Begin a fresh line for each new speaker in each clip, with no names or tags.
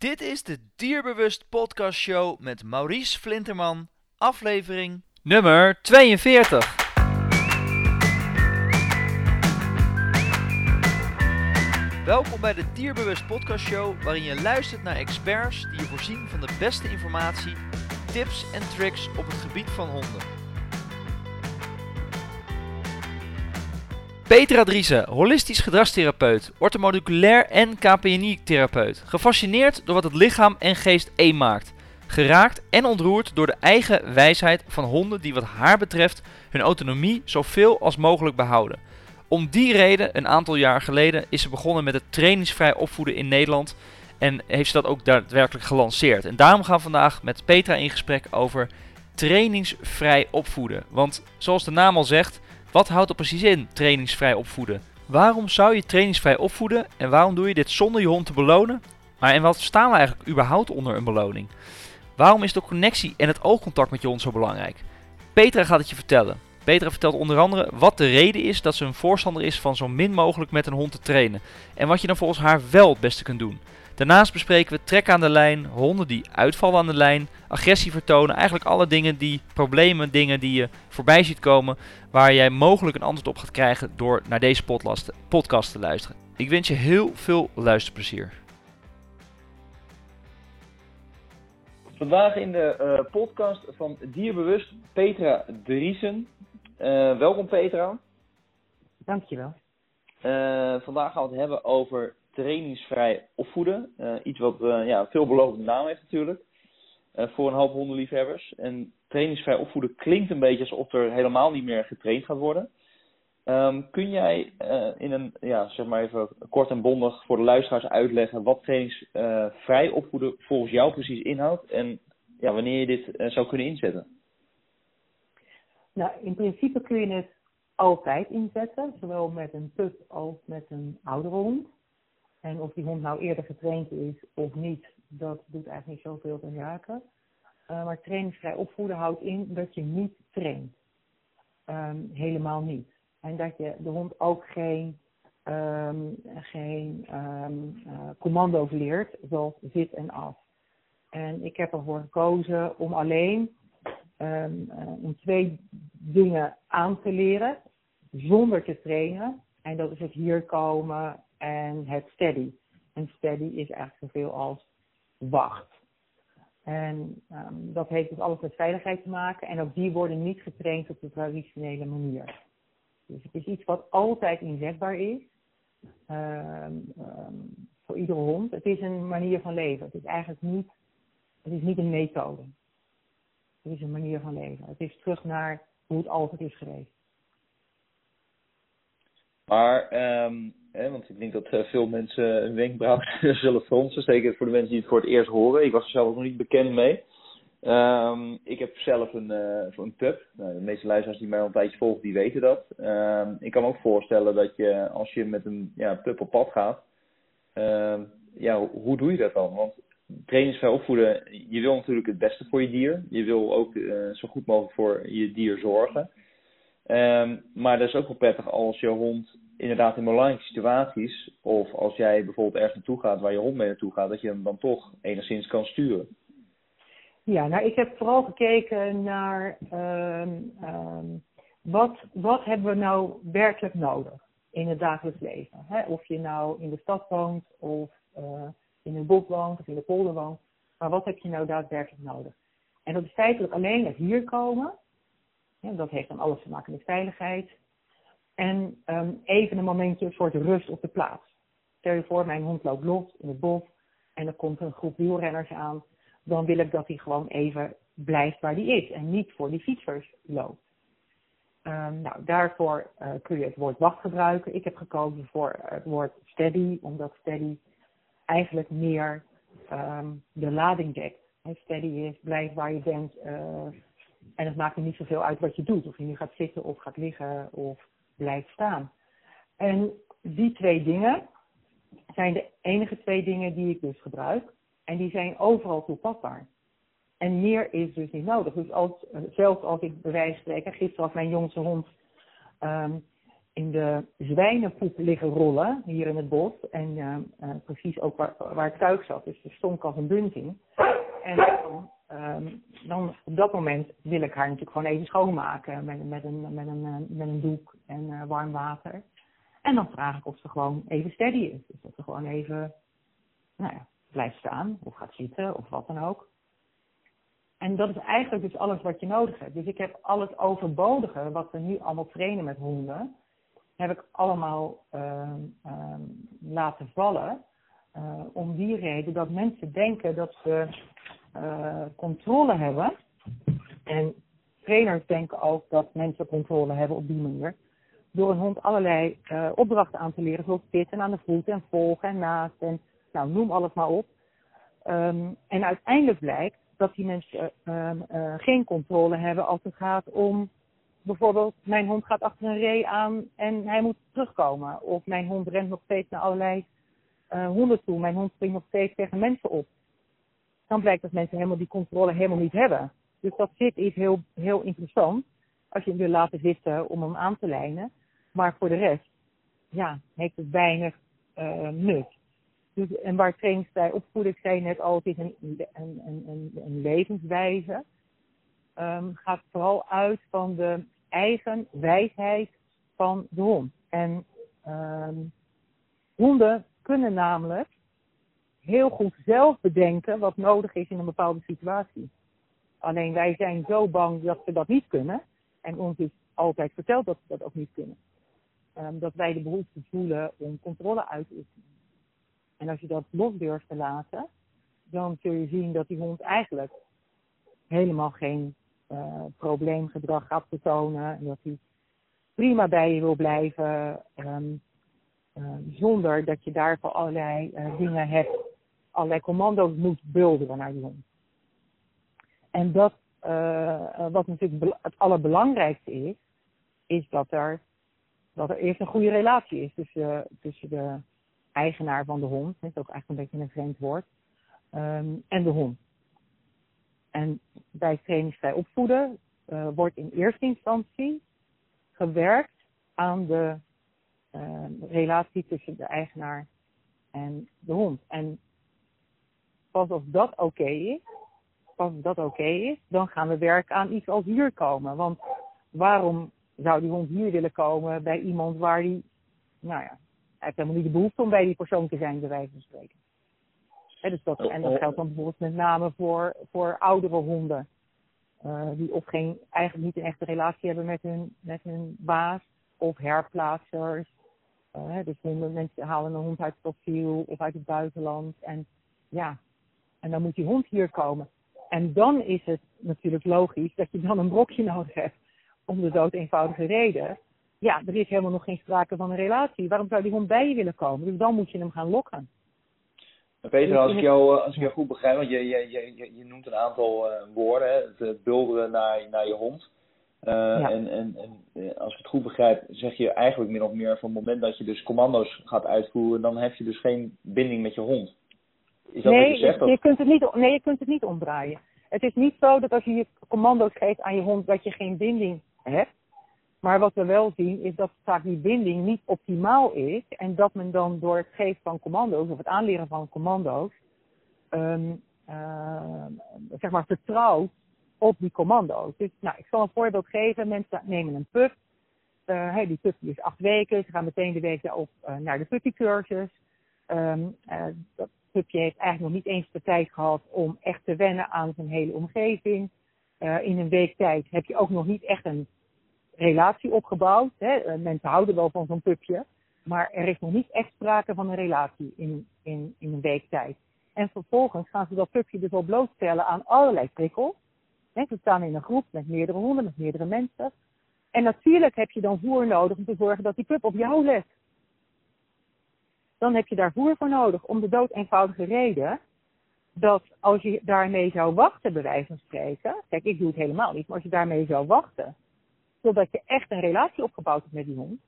Dit is de Dierbewust Podcast Show met Maurice Flinterman, aflevering nummer 42. Welkom bij de Dierbewust Podcast Show, waarin je luistert naar experts die je voorzien van de beste informatie, tips en tricks op het gebied van honden. Petra Driessen, holistisch gedragstherapeut, orthomoleculair en KPNI-therapeut. Gefascineerd door wat het lichaam en geest één maakt. Geraakt en ontroerd door de eigen wijsheid van honden die wat haar betreft hun autonomie zoveel als mogelijk behouden. Om die reden, een aantal jaar geleden, is ze begonnen met het trainingsvrij opvoeden in Nederland. En heeft ze dat ook daadwerkelijk gelanceerd. En daarom gaan we vandaag met Petra in gesprek over trainingsvrij opvoeden. Want zoals de naam al zegt, wat houdt er precies in trainingsvrij opvoeden? Waarom zou je trainingsvrij opvoeden en waarom doe je dit zonder je hond te belonen? Maar en wat staan we eigenlijk überhaupt onder een beloning? Waarom is de connectie en het oogcontact met je hond zo belangrijk? Petra gaat het je vertellen. Petra vertelt onder andere wat de reden is dat ze een voorstander is van zo min mogelijk met een hond te trainen. En wat je dan volgens haar wel het beste kunt doen. Daarnaast bespreken we trek aan de lijn, honden die uitvallen aan de lijn, agressie vertonen. Eigenlijk alle dingen die, problemen, dingen die je voorbij ziet komen. Waar jij mogelijk een antwoord op gaat krijgen door naar deze podcast te luisteren. Ik wens je heel veel luisterplezier. Vandaag in de uh, podcast van Dierbewust Petra Driesen. Uh, welkom Petra.
Dankjewel.
Uh, vandaag gaan we het hebben over trainingsvrij opvoeden. Uh, iets wat uh, ja, veelbelovende naam heeft natuurlijk. Uh, voor een hoop hondenliefhebbers. En trainingsvrij opvoeden klinkt een beetje alsof er helemaal niet meer getraind gaat worden. Um, kun jij in een, ja, zeg maar even kort en bondig voor de luisteraars uitleggen wat trainingsvrij opvoeden volgens jou precies inhoudt en ja, wanneer je dit zou kunnen inzetten?
Nou, in principe kun je het altijd inzetten, zowel met een pup als met een oudere hond. En of die hond nou eerder getraind is of niet, dat doet eigenlijk niet zoveel te zaken. Uh, maar trainingsvrij opvoeden houdt in dat je niet traint. Um, helemaal niet. En dat je de hond ook geen, um, geen um, commando's leert, zoals zit en af. En ik heb ervoor gekozen om alleen uh, om twee dingen aan te leren, zonder te trainen. En dat is het hier komen en het steady. En steady is eigenlijk zoveel als wacht. En um, dat heeft dus alles met veiligheid te maken. En ook die worden niet getraind op de traditionele manier. Dus het is iets wat altijd inzetbaar is. Um, um, voor iedere hond. Het is een manier van leven. Het is eigenlijk niet, het is niet een methode. Het is een manier van leven. Het is terug naar hoe het altijd is geweest.
Maar, um, hè, want ik denk dat uh, veel mensen een wenkbrauw zullen fronsen. Zeker voor de mensen die het voor het eerst horen. Ik was er zelf nog niet bekend mee. Um, ik heb zelf een, uh, een pup. Nou, de meeste luisteraars die mij al een tijdje volgen, die weten dat. Um, ik kan me ook voorstellen dat je, als je met een ja, pup op pad gaat, ja, hoe doe je dat dan? Want trainingsvrij opvoeden, je wil natuurlijk het beste voor je dier. Je wil ook uh, zo goed mogelijk voor je dier zorgen. Um, maar dat is ook wel prettig als je hond inderdaad in belangrijke situaties, of als jij bijvoorbeeld ergens naartoe gaat waar je hond mee naartoe gaat, dat je hem dan toch enigszins kan sturen.
Ja, nou ik heb vooral gekeken naar um, um, wat, wat hebben we nou werkelijk nodig in het dagelijks leven. Of je nou in de stad woont, of uh, in een bos of in de polder woont. Maar wat heb je nou daadwerkelijk nodig? En dat is feitelijk alleen het hier komen dat heeft dan alles te maken met veiligheid. En um, even een momentje een soort rust op de plaats. Stel je voor, mijn hond loopt los in het bos en er komt een groep wielrenners aan. Dan wil ik dat hij gewoon even blijft waar hij is en niet voor die fietsers loopt. Um, nou, daarvoor uh, kun je het woord wacht gebruiken. Ik heb gekozen voor het woord steady, omdat steady eigenlijk meer um, de lading dekt. steady is, blijf waar je bent, uh, en het maakt er niet zoveel uit wat je doet. Of je nu gaat zitten of gaat liggen of blijft staan. En die twee dingen zijn de enige twee dingen die ik dus gebruik. En die zijn overal toepasbaar. En meer is dus niet nodig. Dus als, zelfs als ik bij wijze van spreken, gisteren was mijn jongste hond, um, in de zwijnenpoep liggen rollen hier in het bos. En uh, precies ook waar, waar ik thuis zat. Dus er stonk als een bunting. En um, dan op dat moment wil ik haar natuurlijk gewoon even schoonmaken met, met, een, met, een, uh, met een doek en uh, warm water. En dan vraag ik of ze gewoon even steady is. Dus dat ze gewoon even nou ja, blijft staan of gaat zitten of wat dan ook. En dat is eigenlijk dus alles wat je nodig hebt. Dus ik heb al het overbodige wat we nu allemaal trainen met honden, heb ik allemaal uh, uh, laten vallen. Uh, om die reden dat mensen denken dat ze uh, controle hebben. En trainers denken ook dat mensen controle hebben op die manier. Door een hond allerlei uh, opdrachten aan te leren, zoals zitten aan de voet en volgen en naast en nou, noem alles maar op. Um, en uiteindelijk blijkt dat die mensen uh, uh, geen controle hebben als het gaat om bijvoorbeeld mijn hond gaat achter een ree aan en hij moet terugkomen. Of mijn hond rent nog steeds naar allerlei honden toe. Mijn hond springt nog steeds tegen mensen op. Dan blijkt dat mensen helemaal die controle helemaal niet hebben. Dus dat zit is heel, heel interessant. Als je hem wil laten zitten om hem aan te lijnen. Maar voor de rest, ja, heeft het weinig uh, nut. Dus, en waar trainingstij opvoeden, ik zei net al, het is een, een, een, een levenswijze. Um, gaat vooral uit van de eigen wijsheid van de hond. En um, honden kunnen namelijk heel goed zelf bedenken wat nodig is in een bepaalde situatie. Alleen wij zijn zo bang dat ze dat niet kunnen. En ons is altijd verteld dat ze dat ook niet kunnen. Um, dat wij de behoefte voelen om controle uit te oefenen. En als je dat los durft te laten, dan zul je zien dat die hond eigenlijk helemaal geen uh, probleemgedrag gaat vertonen. En dat hij prima bij je wil blijven. Um, uh, zonder dat je daarvoor allerlei uh, dingen hebt, allerlei commando's moet bulderen naar die hond. En dat, wat natuurlijk het allerbelangrijkste is, is dat er, dat er eerst een goede relatie is tussen, tussen de eigenaar van de hond, dat is ook eigenlijk een beetje een vreemd woord, um, en de hond. En bij trainingsvrij opvoeden uh, wordt in eerste instantie gewerkt aan de uh, relatie tussen de eigenaar en de hond. En pas als dat oké okay is, pas als dat oké okay is, dan gaan we werken aan iets als hier komen. Want waarom zou die hond hier willen komen bij iemand waar die, nou ja, hij heeft helemaal niet de behoefte om bij die persoon te zijn, bij wijze van spreken. He, dus dat, en dat geldt dan bijvoorbeeld met name voor, voor oudere honden. Uh, die of geen, eigenlijk niet een echte relatie hebben met hun, met hun baas. Of herplaatsers. Uh, dus honden, mensen halen een hond uit het profiel of uit het buitenland. En ja, en dan moet die hond hier komen. En dan is het natuurlijk logisch dat je dan een brokje nodig hebt. Om de dood eenvoudige reden ja, er is helemaal nog geen sprake van een relatie. Waarom zou die hond bij je willen komen? Dus dan moet je hem gaan lokken.
Peter, als ik jou, eh, als ik jou goed begrijp, want je, je, je, je noemt een aantal uh, woorden, hè, het bulderen naar, naar je hond. Uh, ja. en, en, en als ik het goed begrijp, zeg je eigenlijk min of meer van het moment dat je dus commando's gaat uitvoeren, dan heb je dus geen binding met je hond.
Is dat nee, wat je zegt? Je kunt het niet, nee, je kunt het niet omdraaien. Het is niet zo dat als je je commando's geeft aan je hond, dat je geen binding hebt. Maar wat we wel zien is dat vaak die binding niet optimaal is. En dat men dan door het geven van commando's of het aanleren van commando's, um, uh, zeg maar vertrouwt op die commando's. Dus nou, ik zal een voorbeeld geven. Mensen nemen een pup. Uh, hey, die pup is acht weken. Ze gaan meteen de week daarop uh, naar de puppycursus. Um, dat pupje heeft eigenlijk nog niet eens de tijd gehad om echt te wennen aan zijn hele omgeving. in een week tijd heb je ook nog niet echt een relatie opgebouwd. Hè. Eh, mensen houden wel van zo'n pupje. Maar er is nog niet echt sprake van een relatie in, in, in een week tijd. En vervolgens gaan ze dat pupje dus al blootstellen aan allerlei prikkels. Ze staan in een groep met meerdere honden, met meerdere mensen. En natuurlijk heb je dan voer nodig om te zorgen dat die pup op jou let. Dan heb je daar voer voor nodig om de dood eenvoudige reden dat als je daarmee zou wachten, bij wijze van spreken. Kijk, ik doe het helemaal niet, maar als je daarmee zou wachten, zodat je echt een relatie opgebouwd hebt met die hond.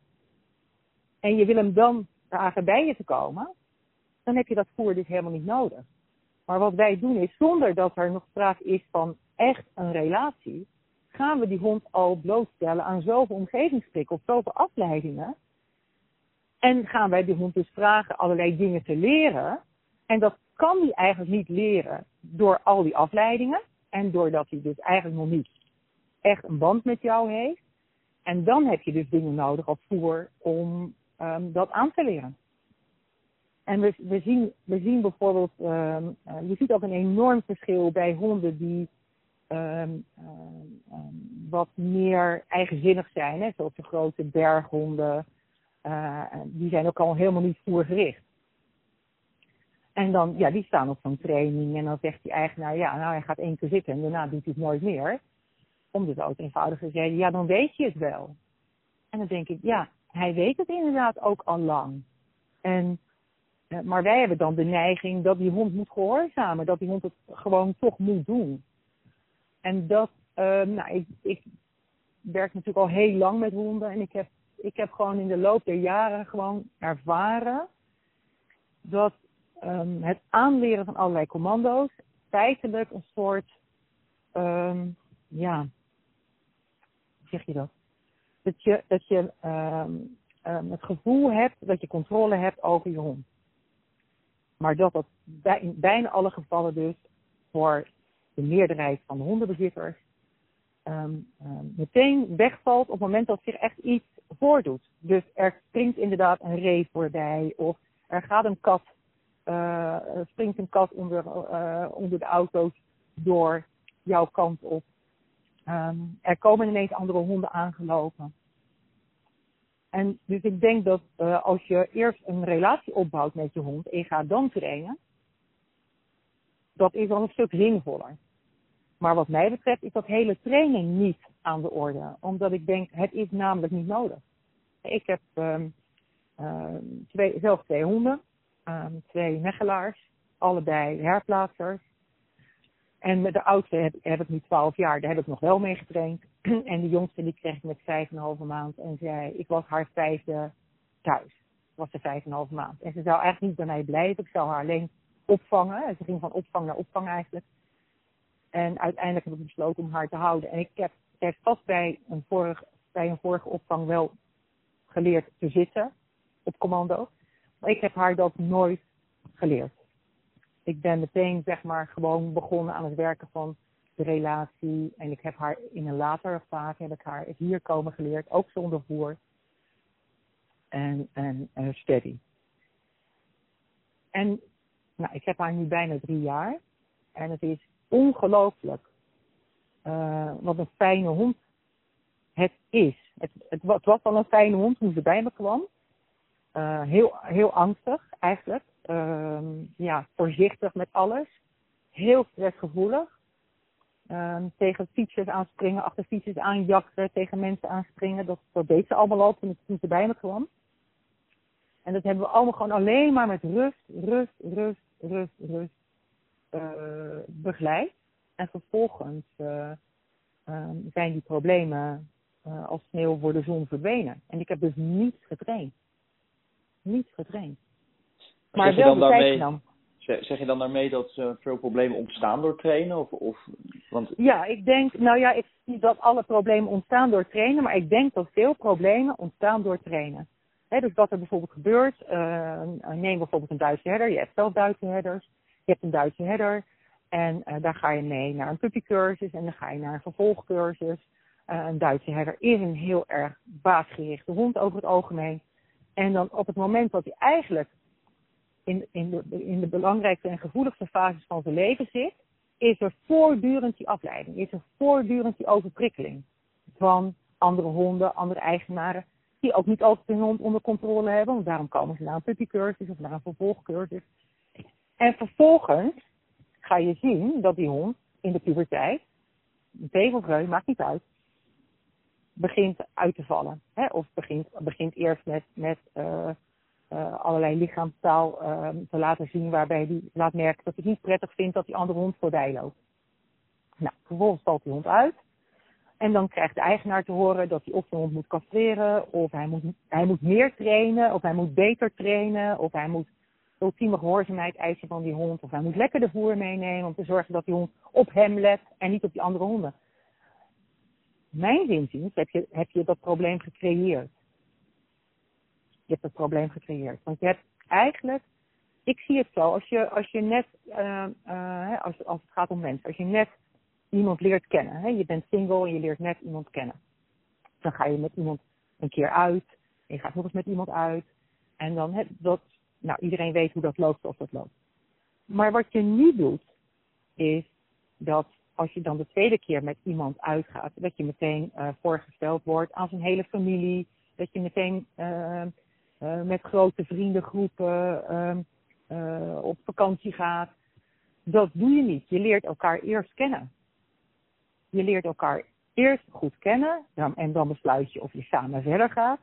En je wil hem dan vragen bij je te komen. Dan heb je dat voer dus helemaal niet nodig. Maar wat wij doen is, zonder dat er nog sprake is van echt een relatie, gaan we die hond al blootstellen aan zoveel omgevingsprikkels, zoveel afleidingen. En gaan wij die hond dus vragen allerlei dingen te leren. En dat kan hij eigenlijk niet leren door al die afleidingen. En doordat hij dus eigenlijk nog niet echt een band met jou heeft. En dan heb je dus dingen nodig als voer om um, dat aan te leren. En we, we, zien, we zien bijvoorbeeld, um, uh, je ziet ook een enorm verschil bij honden die um, wat meer eigenzinnig zijn. Hè? Zoals de grote berghonden. Uh, die zijn ook al helemaal niet voergericht. En dan, ja, die staan op zo'n training en dan zegt die eigenaar, ja, nou hij gaat één keer zitten en daarna doet hij het nooit meer. Om de dood eenvoudige reden, ja, dan weet je het wel. En dan denk ik, ja, hij weet het inderdaad ook al lang. En, eh, maar wij hebben dan de neiging dat die hond moet gehoorzamen, dat die hond het gewoon toch moet doen. En dat, uh, nou, ik, ik werk natuurlijk al heel lang met honden en ik heb, ik heb gewoon in de loop der jaren gewoon ervaren dat um, het aanleren van allerlei commando's feitelijk een soort, um, ja, hoe zeg je dat? Dat je, dat je um, het gevoel hebt dat je controle hebt over je hond. Maar dat dat bij, in bijna alle gevallen dus voor de meerderheid van de hondenbezitters meteen wegvalt op het moment dat zich echt iets voordoet. Dus er springt inderdaad een ree voorbij of er gaat een kat uh, springt een kat onder, uh, onder de auto's door jouw kant op. Um, er komen ineens andere honden aangelopen. En dus ik denk dat uh, als je eerst een relatie opbouwt met je hond en je gaat dan trainen, dat is al een stuk zinvoller. Maar wat mij betreft is dat hele training niet aan de orde. Omdat ik denk, het is namelijk niet nodig. Ik heb um, twee, zelf twee honden um, twee mechelaars, allebei herplaatsers. En met de oudste heb, ik nu 12 jaar, daar heb ik nog wel mee getraind. en de jongste die kreeg ik met vijf en een halve maand. En zei, ik was haar vijfde thuis. was een halve maand. En ze zou eigenlijk niet bij mij blijven. Ik zou haar alleen opvangen. En ze ging van opvang naar opvang eigenlijk. En uiteindelijk heb ik besloten om haar te houden. En ik heb, ik heb vast bij een, bij een vorige opvang wel geleerd te zitten op commando. Maar ik heb haar dat nooit geleerd. Ik ben meteen, zeg maar, gewoon begonnen aan het werken van de relatie. En ik heb haar in een latere fase, heb ik haar hier komen geleerd, ook zonder voer. En, en, en steady. En nou, ik heb haar nu bijna drie jaar. En het is ongelooflijk uh, wat een fijne hond het is. Het, het, was al een fijne hond toen ze bij me kwam. Uh, heel, heel angstig eigenlijk. Uh, ja, voorzichtig met alles. Heel stressgevoelig. Uh, tegen fietsjes aanspringen, achter fietsjes aanjakken, tegen mensen aanspringen. Dat, dat deed ze allemaal al toen, ze bij me kwam. En dat hebben we allemaal gewoon alleen maar met rust, rust, rust, rust, rust begeleid. En vervolgens uh, zijn die problemen uh, als sneeuw voor de zon verdwenen. En ik heb dus niets getraind niet getraind. Maar zeg je dan daarmee, dan.
Zeg je dan daarmee dat uh, veel problemen ontstaan door trainen? Of, of, want...
Ja, ik denk, nou ja, ik zie dat alle problemen ontstaan door trainen, maar ik denk dat veel problemen ontstaan door trainen. He, dus wat er bijvoorbeeld gebeurt, uh, neem bijvoorbeeld een Duitse herder, je hebt zelf Duitse herders, je hebt een Duitse herder en uh, daar ga je mee naar een puppycursus en dan ga je naar een vervolgcursus. Uh, een Duitse herder is een heel erg baasgerichte hond over het algemeen. En dan op het moment dat hij eigenlijk in, in, de, in de belangrijkste en gevoeligste fases van zijn leven zit, is er voortdurend die afleiding, is er voortdurend die overprikkeling van andere honden, andere eigenaren, die ook niet altijd hun hond onder controle hebben, want daarom komen ze naar een puppycursus of naar een vervolgcursus. En vervolgens ga je zien dat die hond in de puberteit, tegelvreu, maakt niet uit, begint uit te vallen. Hè? Of begint, begint eerst met, met uh, uh, allerlei lichaamstaal uh, te laten zien waarbij hij laat merken dat hij niet prettig vindt dat die andere hond voorbij loopt. Nou, vervolgens valt die hond uit. En dan krijgt de eigenaar te horen dat hij of de hond moet castreren, of hij moet, hij moet meer trainen, of hij moet beter trainen, of hij moet ultieme gehoorzaamheid eisen van die hond, of hij moet lekker de voer meenemen om te zorgen dat die hond op hem let en niet op die andere honden. mijn inziens heb je, heb je dat probleem gecreëerd. Je hebt het probleem gecreëerd. Want je hebt eigenlijk, ik zie het zo, als je, als je net, uh, uh, als, als het gaat om mensen, als je net iemand leert kennen. Hè? Je bent single en je leert net iemand kennen. Dan ga je met iemand een keer uit. En je gaat nog eens met iemand uit. En dan, hè, dat, nou, iedereen weet hoe dat loopt of dat loopt. Maar wat je nu doet, is dat als je dan de tweede keer met iemand uitgaat, dat je meteen uh, voorgesteld wordt aan zijn hele familie. Dat je meteen uh, uh, met grote vriendengroepen ehm, op vakantie gaat. Dat doe je niet. Je leert elkaar eerst kennen. Je leert elkaar eerst goed kennen en dan besluit je of je samen verder gaat.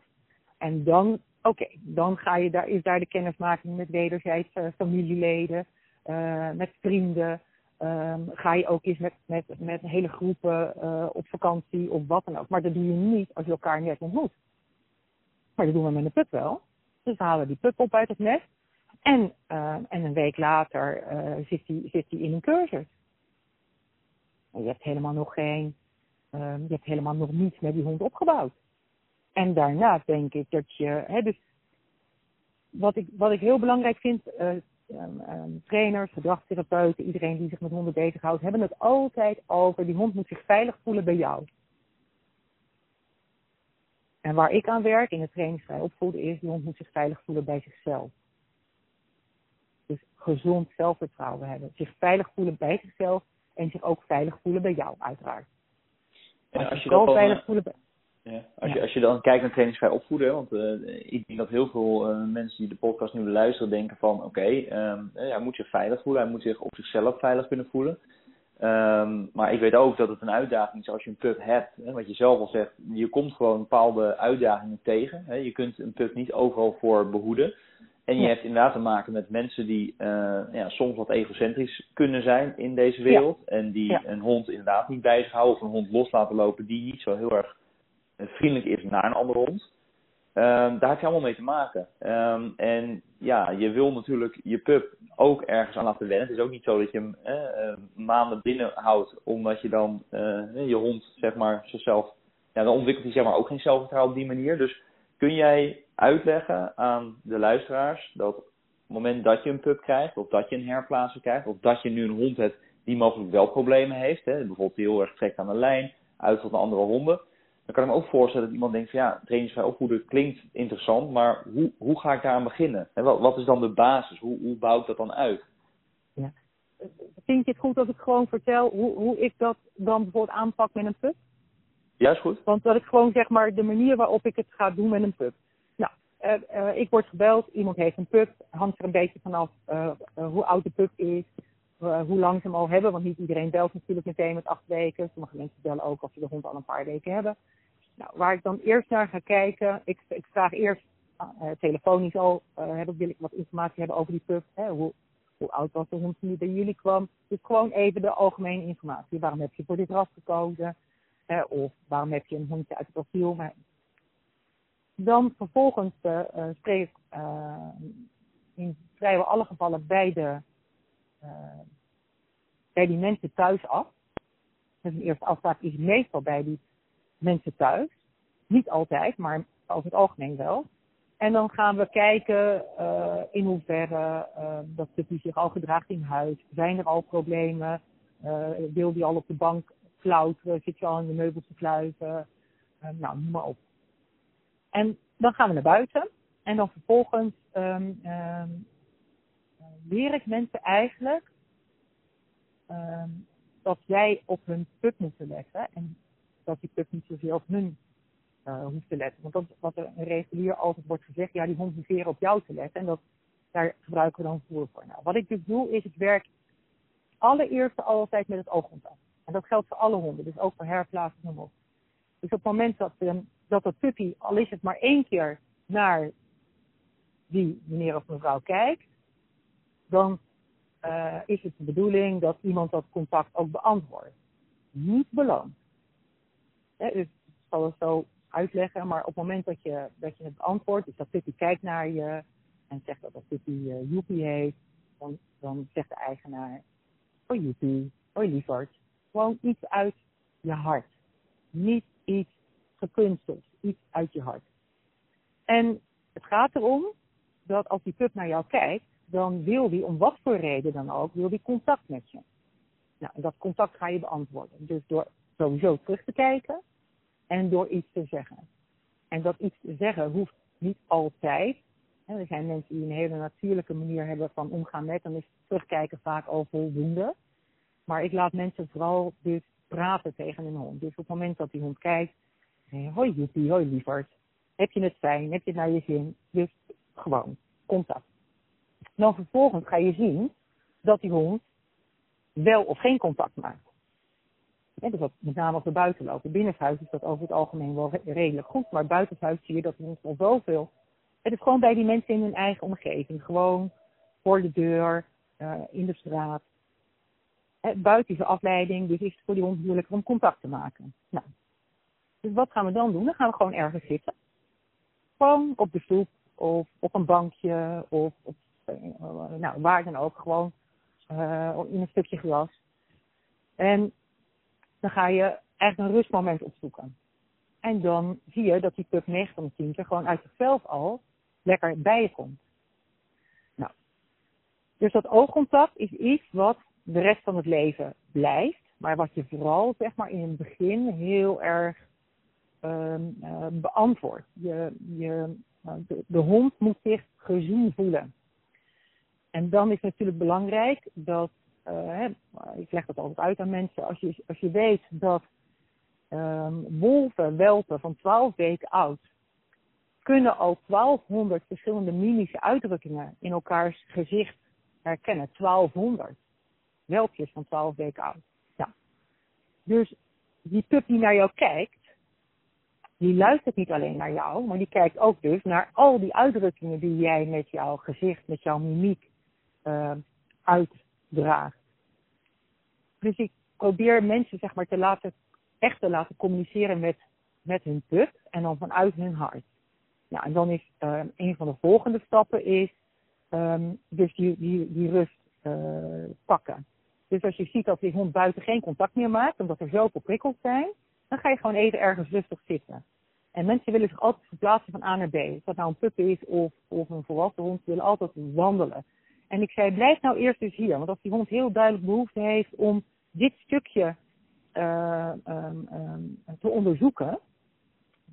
En dan, oké, dan ga je daar, is daar de kennismaking met wederzijds familieleden, met vrienden. Um, ga je ook eens met, met, met hele groepen uh, op vakantie of wat dan ook. Maar dat doe je niet als je elkaar net ontmoet. Maar dat doen we met een pup wel. Dus we halen die pup op uit het nest. En, en een week later zit hij zit die in een cursus. En je hebt helemaal nog geen, je hebt helemaal nog niets met die hond opgebouwd. En daarna denk ik dat je, hè, dus wat ik, wat ik heel belangrijk vind, um, um, trainers, gedragstherapeuten, iedereen die zich met honden bezighoudt, hebben het altijd over die hond moet zich veilig voelen bij jou. En waar ik aan werk in het trainingsvrij opvoeden is, die hond moet zich veilig voelen bij zichzelf. Dus gezond zelfvertrouwen hebben. Zich veilig voelen bij zichzelf en zich ook veilig voelen bij jou, uiteraard.
En als je dat veilig eh, voelen bij... Ja. Als, Je, als je dan kijkt naar trainingsvrij opvoeden, want uh, ik denk dat heel veel uh, mensen die de podcast nu luisteren denken van oké, okay, um, hij moet zich veilig voelen, hij moet zich op zichzelf veilig kunnen voelen. Um, maar ik weet ook dat het een uitdaging is als je een pub hebt. Hè, wat je zelf al zegt, je komt gewoon bepaalde uitdagingen tegen. Hè. Je kunt een pub niet overal voor behoeden. En je ja. hebt inderdaad te maken met mensen die uh, ja, soms wat egocentrisch kunnen zijn in deze wereld. Ja. En die een hond inderdaad niet bij zich houden of een hond los laten lopen die niet zo heel erg vriendelijk is naar een andere hond. Um, daar heb je allemaal mee te maken. Um, en ja, je wil natuurlijk je pup ook ergens aan laten wennen. Het is ook niet zo dat je hem eh, maanden binnen houdt, omdat je dan je hond, zeg maar, zichzelf. Ja, dan ontwikkelt hij zeg maar ook geen zelfvertrouwen op die manier. Dus kun jij uitleggen aan de luisteraars dat op het moment dat je een pup krijgt, of dat je een herplaatser krijgt, of dat je nu een hond hebt die mogelijk wel problemen heeft, hè, bijvoorbeeld die heel erg trekt aan de lijn, uit tot andere honden, dan kan ik me ook voorstellen dat iemand denkt van ja, trainingsvrij opvoeden klinkt interessant, maar hoe, hoe ga ik daaraan beginnen? En wat, wat is dan de basis? Hoe, hoe bouw ik dat dan uit?
Ja. Vind je het goed als ik gewoon vertel hoe, hoe ik dat dan bijvoorbeeld aanpak met een pup?
Ja, is goed.
Want dat ik gewoon zeg maar de manier waarop ik het ga doen met een pup. Nou, uh, uh, ik word gebeld, iemand heeft een pup, hangt er een beetje vanaf uh, hoe oud de pup is, hoe lang ze hem al hebben. Want niet iedereen belt natuurlijk meteen met acht weken. Sommige mensen bellen ook als ze de hond al een paar weken hebben. Nou, waar ik dan eerst naar ga kijken, ik, ik vraag eerst uh, telefonisch al, uh, wil ik wat informatie hebben over die pup. Hè, hoe, hoe oud was de hond die bij jullie kwam? Dus gewoon even de algemene informatie. Waarom heb je voor dit ras gekozen? Hè, of waarom heb je een hondje uit het asiel? Maar dan vervolgens uh, spreek ik in vrijwel alle gevallen bij, de, bij die mensen thuis af. Dus een eerste afspraak is meestal bij die mensen thuis. Niet altijd, maar over het algemeen wel. En dan gaan we kijken uh, in hoeverre uh, dat puppy zich al gedraagt in huis. Zijn er al problemen? Uh, wil die al op de bank klauteren? Zit je al in de meubels te kluiven? nou, noem maar op. En dan gaan we naar buiten. En dan vervolgens um, um, leer ik mensen eigenlijk um, dat jij op hun pup moeten letten. En dat die pup niet zoveel op hun uh, hoeft te letten. Want dat is wat er regulier altijd wordt gezegd. Ja, die hond moet weer op jou te letten. En dat, daar gebruiken we dan voer voor. Nou, wat ik dus doe, is het werk allereerst altijd met het oogcontact. En dat geldt voor alle honden, dus ook voor herplaatsen en op. Dus op het moment dat, um, dat dat puppy, al is het maar één keer naar die meneer of mevrouw kijkt, dan uh, is het de bedoeling dat iemand dat contact ook beantwoordt. Niet beloont. Hè, dus ik zal het zo uitleggen, maar op het moment dat je, dat je het beantwoordt, dus dat Puppy kijkt naar je en zegt dat dat Puppy uh, Joepie heeft, dan, dan zegt de eigenaar, hoi Joepie, hoi lieverd. Gewoon iets uit je hart. Niet iets gekunsteld, iets uit je hart. En het gaat erom dat als die pup naar jou kijkt, dan wil die om wat voor reden dan ook, wil die contact met je. Nou, dat contact ga je beantwoorden. Dus door sowieso terug te kijken en door iets te zeggen. En dat iets te zeggen hoeft niet altijd. Er zijn mensen die een hele natuurlijke manier hebben van omgaan met. Dan is terugkijken vaak al voldoende. Maar ik laat mensen vooral dus praten tegen een hond. Dus op het moment dat die hond kijkt, hoi joepie, hoi lieverd. Heb je het fijn? Heb je het naar je zin? Dus gewoon, contact. Dan vervolgens ga je zien dat die hond wel of geen contact maakt. Ja, dus met name op de buitenlopen. Binnenshuis is dat over het algemeen wel redelijk goed. Maar buitenshuis zie je dat er nog zoveel. Het is gewoon bij die mensen in hun eigen omgeving. Gewoon voor de deur, uh, in de straat. buiten is afleiding, dus is het voor die hond moeilijker om contact te maken. Nou, dus wat gaan we dan doen? Dan gaan we gewoon ergens zitten. Gewoon op de stoep of op een bankje of op, nou, waar dan ook. Gewoon uh, in een stukje gras. En dan ga je eigenlijk een rustmoment opzoeken. En dan zie je dat die pup 9 van de 10 keer gewoon uit zichzelf al lekker bij je komt. Nou, dus dat oogcontact is iets wat de rest van het leven blijft, maar wat je vooral zeg maar in het begin heel erg um, beantwoordt. Je, je, de, de hond moet zich gezien voelen. En dan is het natuurlijk belangrijk dat uh, ik leg dat altijd uit aan mensen, als je, als je weet dat um, wolven, welpen van 12 weken oud, kunnen al 1200 verschillende mimische uitdrukkingen in elkaars gezicht herkennen. 1200. Welpjes van 12 weken oud. Dus die pup die naar jou kijkt, die luistert niet alleen naar jou, maar die kijkt ook dus naar al die uitdrukkingen die jij met jouw gezicht, met jouw mimiek uh, uitdraagt. Dus ik probeer mensen zeg maar te laten, echt te laten communiceren met, met hun pup en dan vanuit hun hart. Nou, en dan is uh, een van de volgende stappen is um, dus die, die, die rust uh, pakken. Dus als je ziet dat die hond buiten geen contact meer maakt, omdat er zoveel prikkels zijn, dan ga je gewoon even ergens rustig zitten. En mensen willen zich altijd verplaatsen van A naar B. Of dat nou een pup is of, of een volwassen hond, ze willen altijd wandelen. En ik zei, blijf nou eerst dus hier. Want als die hond heel duidelijk behoefte heeft om dit stukje uh, um, um, te onderzoeken,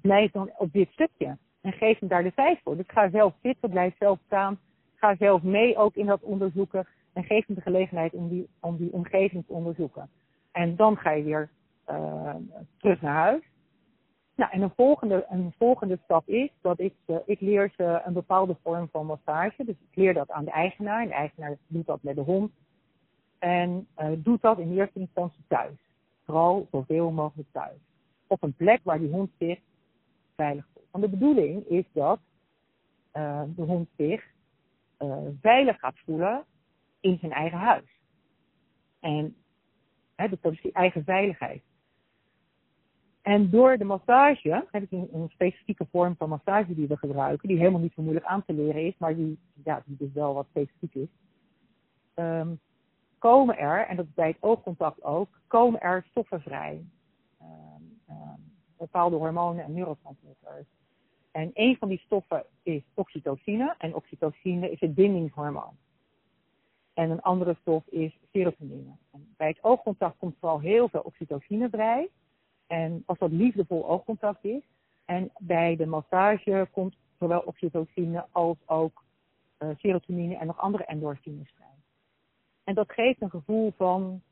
blijf dan op dit stukje. En geef hem daar de tijd voor. Dus ga zelf zitten, blijf zelf staan. Ga zelf mee ook in dat onderzoeken. En geef hem de gelegenheid om die, om die omgeving te onderzoeken. En dan ga je weer uh, terug naar huis. Nou, en een volgende, een volgende stap is dat ik, ik leer ze een bepaalde vorm van massage. Dus ik leer dat aan de eigenaar. En de eigenaar doet dat met de hond. En uh, doet dat in eerste instantie thuis. Vooral zoveel mogelijk thuis. Op een plek waar die hond zich veilig voelt. Want de bedoeling is dat uh, de hond zich veilig gaat voelen in zijn eigen huis. En dat is die eigen veiligheid. En door de massage, heb ik een, specifieke vorm van massage die we gebruiken, die helemaal niet zo moeilijk aan te leren is, maar die, ja, die dus wel wat specifiek is, um, komen er, en dat is bij het oogcontact ook, komen er stoffen vrij. Um, um, bepaalde hormonen en neurotransmitters. En een van die stoffen is oxytocine, en oxytocine is het bindingshormoon. En een andere stof is serotonine. En bij het oogcontact komt vooral heel veel oxytocine vrij. En als dat liefdevol oogcontact is. En bij de massage komt zowel oxytocine als ook uh, serotonine en nog andere endorfines vrij. En dat geeft een gevoel van,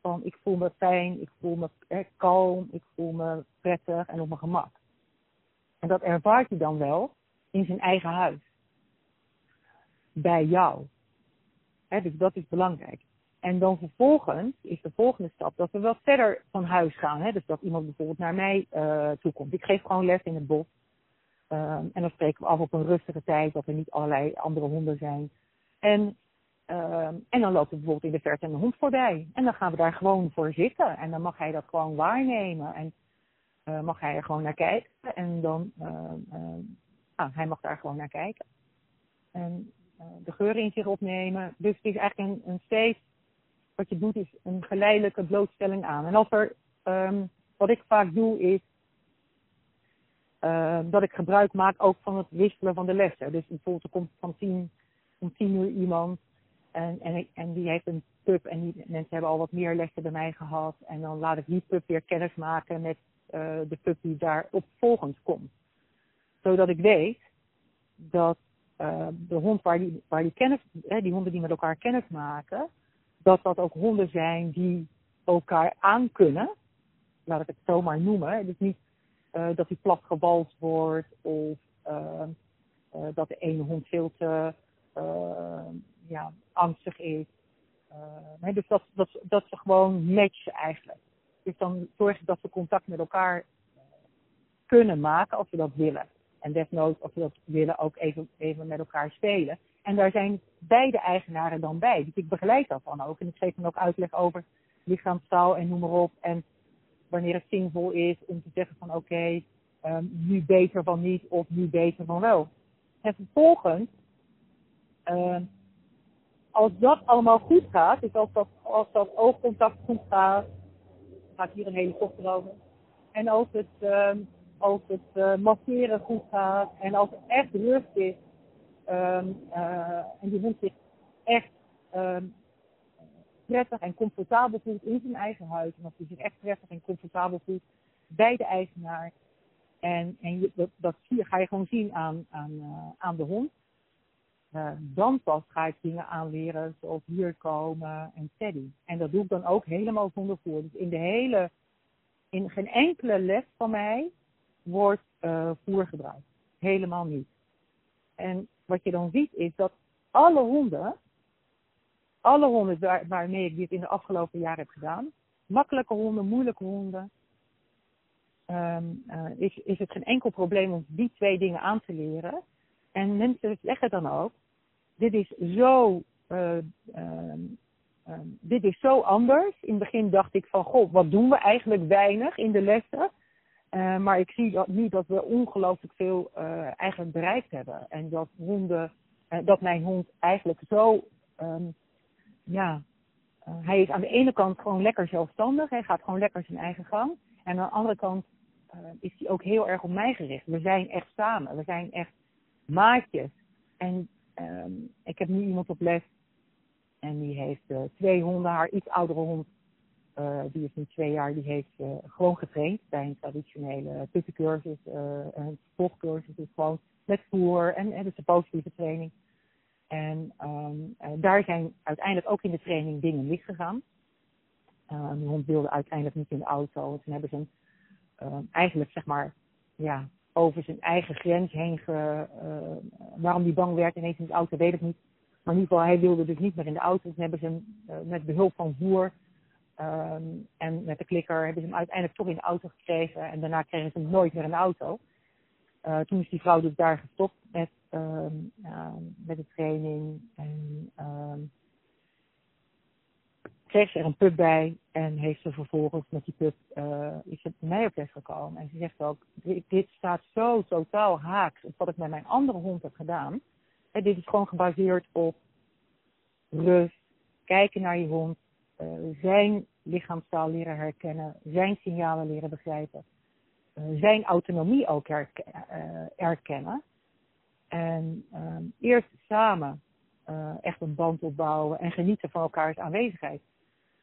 van ik voel me fijn, ik voel me eh, kalm, ik voel me prettig en op mijn gemak. En dat ervaart hij dan wel in zijn eigen huis. Bij jou. Dus dat is belangrijk. En dan vervolgens is de volgende stap dat we wel verder van huis gaan. Hè? Dus dat iemand bijvoorbeeld naar mij uh, toe komt. Ik geef gewoon les in het bos. Um, en dan spreken we af op een rustige tijd, dat er niet allerlei andere honden zijn. En, um, en dan loopt er bijvoorbeeld in de verte een hond voorbij. En dan gaan we daar gewoon voor zitten. En dan mag hij dat gewoon waarnemen. En uh, mag hij er gewoon naar kijken. En dan, uh, ah, hij mag daar gewoon naar kijken. En de geur in zich opnemen. Dus het is eigenlijk een, een steeds wat je doet is een geleidelijke blootstelling aan. En als er, um, wat ik vaak doe is uh, dat ik gebruik maak ook van het wisselen van de lessen. Dus bijvoorbeeld er komt van tien, om tien uur iemand en, en, en die heeft een pub en die mensen hebben al wat meer lessen bij mij gehad. En dan laat ik die pub weer kennis maken met uh, de pub die daarop volgend komt. Zodat ik weet dat uh, de hond waar die, waar die kennis, die honden die met elkaar kennis maken, dat dat ook honden zijn die elkaar aankunnen. Laat ik het zo maar noemen. Dus niet uh, dat hij plat gewalst wordt of uh, uh, dat de ene hond veel te ja, angstig is. Nee, dus dat, dat, dat ze gewoon matchen eigenlijk. Dus dan zorgen dat ze contact met elkaar kunnen maken als ze dat willen. En desnoods, als ze dat willen, ook even, even met elkaar spelen. En daar zijn beide eigenaren dan bij. Dus ik begeleid dat dan ook. En ik geef dan ook uitleg over lichaamstaal en noem maar op. En wanneer het zinvol is om te zeggen van oké, um, nu beter van niet of nu beter van wel. En vervolgens, um, als dat allemaal goed gaat, dus als dat, als dat oogcontact goed gaat, gaat hier een helikopter over. En als het, um, als het uh, masseren goed gaat en als er echt rust is um, uh, en die hond zich echt um, prettig en comfortabel voelt in zijn eigen huis. En hij zich echt prettig en comfortabel voelt bij de eigenaar. En, en dat, ga je gewoon zien aan, aan, uh, aan de hond. Dan pas ga ik dingen aanleren zoals hier komen en steady. En dat doe ik dan ook helemaal zonder voer. Dus in de hele, in geen enkele les van mij wordt voer gebruikt. Helemaal niet. En wat je dan ziet is dat alle honden alle honden waar, waarmee ik dit in de afgelopen jaren heb gedaan, makkelijke honden, moeilijke honden, um, uh, is, is het geen enkel probleem om die twee dingen aan te leren. En mensen zeggen dan ook, dit is zo, uh, um, um, dit is zo anders. In het begin dacht ik van, goh, wat doen we eigenlijk weinig in de lessen. Uh, maar ik zie dat, nu dat we ongelooflijk veel uh, eigenlijk bereikt hebben. En dat honden, uh, dat mijn hond eigenlijk zo um, ja, hij is aan de ene kant gewoon lekker zelfstandig. Hij gaat gewoon lekker zijn eigen gang. En aan de andere kant is hij ook heel erg op mij gericht. We zijn echt samen. We zijn echt maatjes. En um, ik heb nu iemand op les. En die heeft twee honden. Haar iets oudere hond. Die is nu twee jaar. Die heeft gewoon getraind bij een traditionele puttencursus. een volgcursus. Dus gewoon met voer. En, en dus een positieve training. En um, daar zijn uiteindelijk ook in de training dingen misgegaan. Uh, de hond wilde uiteindelijk niet in de auto. Toen hebben ze hem uh, eigenlijk zeg maar ja, over zijn eigen grens heen ge, waarom hij bang werd ineens in de auto, weet ik niet. Maar in ieder geval, hij wilde dus niet meer in de auto. Toen hebben ze hem met behulp van voer um, en met de klikker hebben ze hem uiteindelijk toch in de auto gekregen. En daarna kregen ze hem nooit meer in de auto. toen is die vrouw dus daar gestopt met um, met de training. En um, kreeg ze er een pub bij en heeft ze vervolgens met die pub uh, is bij mij op les gekomen. En ze zegt ook, dit, staat zo totaal haaks op wat ik met mijn andere hond heb gedaan. En dit is gewoon gebaseerd op rust, kijken naar je hond, zijn lichaamstaal leren herkennen, zijn signalen leren begrijpen, uh, zijn autonomie ook erkennen. En um, eerst samen echt een band opbouwen en genieten van elkaars aanwezigheid.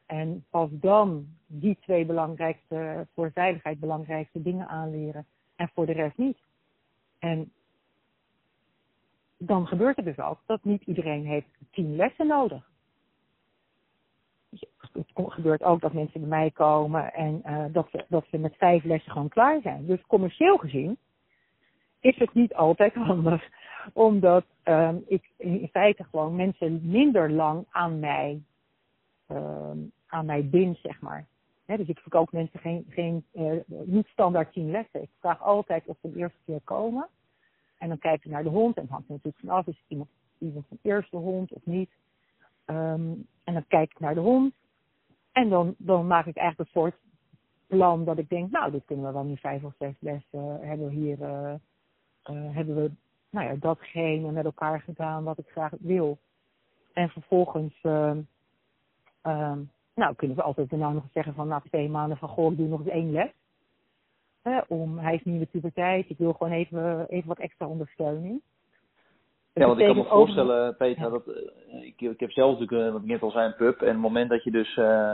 En pas dan die twee belangrijkste, voor veiligheid belangrijkste dingen aanleren en voor de rest niet. En dan gebeurt het dus ook dat niet iedereen heeft tien lessen nodig. Het gebeurt ook dat mensen bij mij komen en uh, dat, ze, dat ze met vijf lessen gewoon klaar zijn. Dus commercieel gezien is het niet altijd handig. Omdat um, ik in feite gewoon mensen minder lang aan mij, um, aan mij bind, zeg maar. Dus ik verkoop mensen geen, geen uh, niet standaard tien lessen. Ik vraag altijd of ze de eerste keer komen. En dan kijk ik naar de hond. En hangt natuurlijk vanaf, is iemand, iemand van eerste hond of niet. Um, en dan kijk ik naar de hond. En dan, dan maak ik eigenlijk een soort plan dat ik denk, nou, dit kunnen we wel nu vijf of zes lessen hebben we hier... Uh, uh, hebben we nou ja, datgene met elkaar gedaan wat ik graag wil. En vervolgens uh, nou, kunnen we altijd nou nog zeggen van na twee maanden van goh, ik doe nog eens één les. om, hij is nieuwe puberteit, ik wil gewoon even, even wat extra ondersteuning.
Ja, want ik kan me voorstellen, Peter, dat uh, ik, ik heb zelf natuurlijk, uh, wat ik net al zei, een pub. En op het moment dat je dus uh,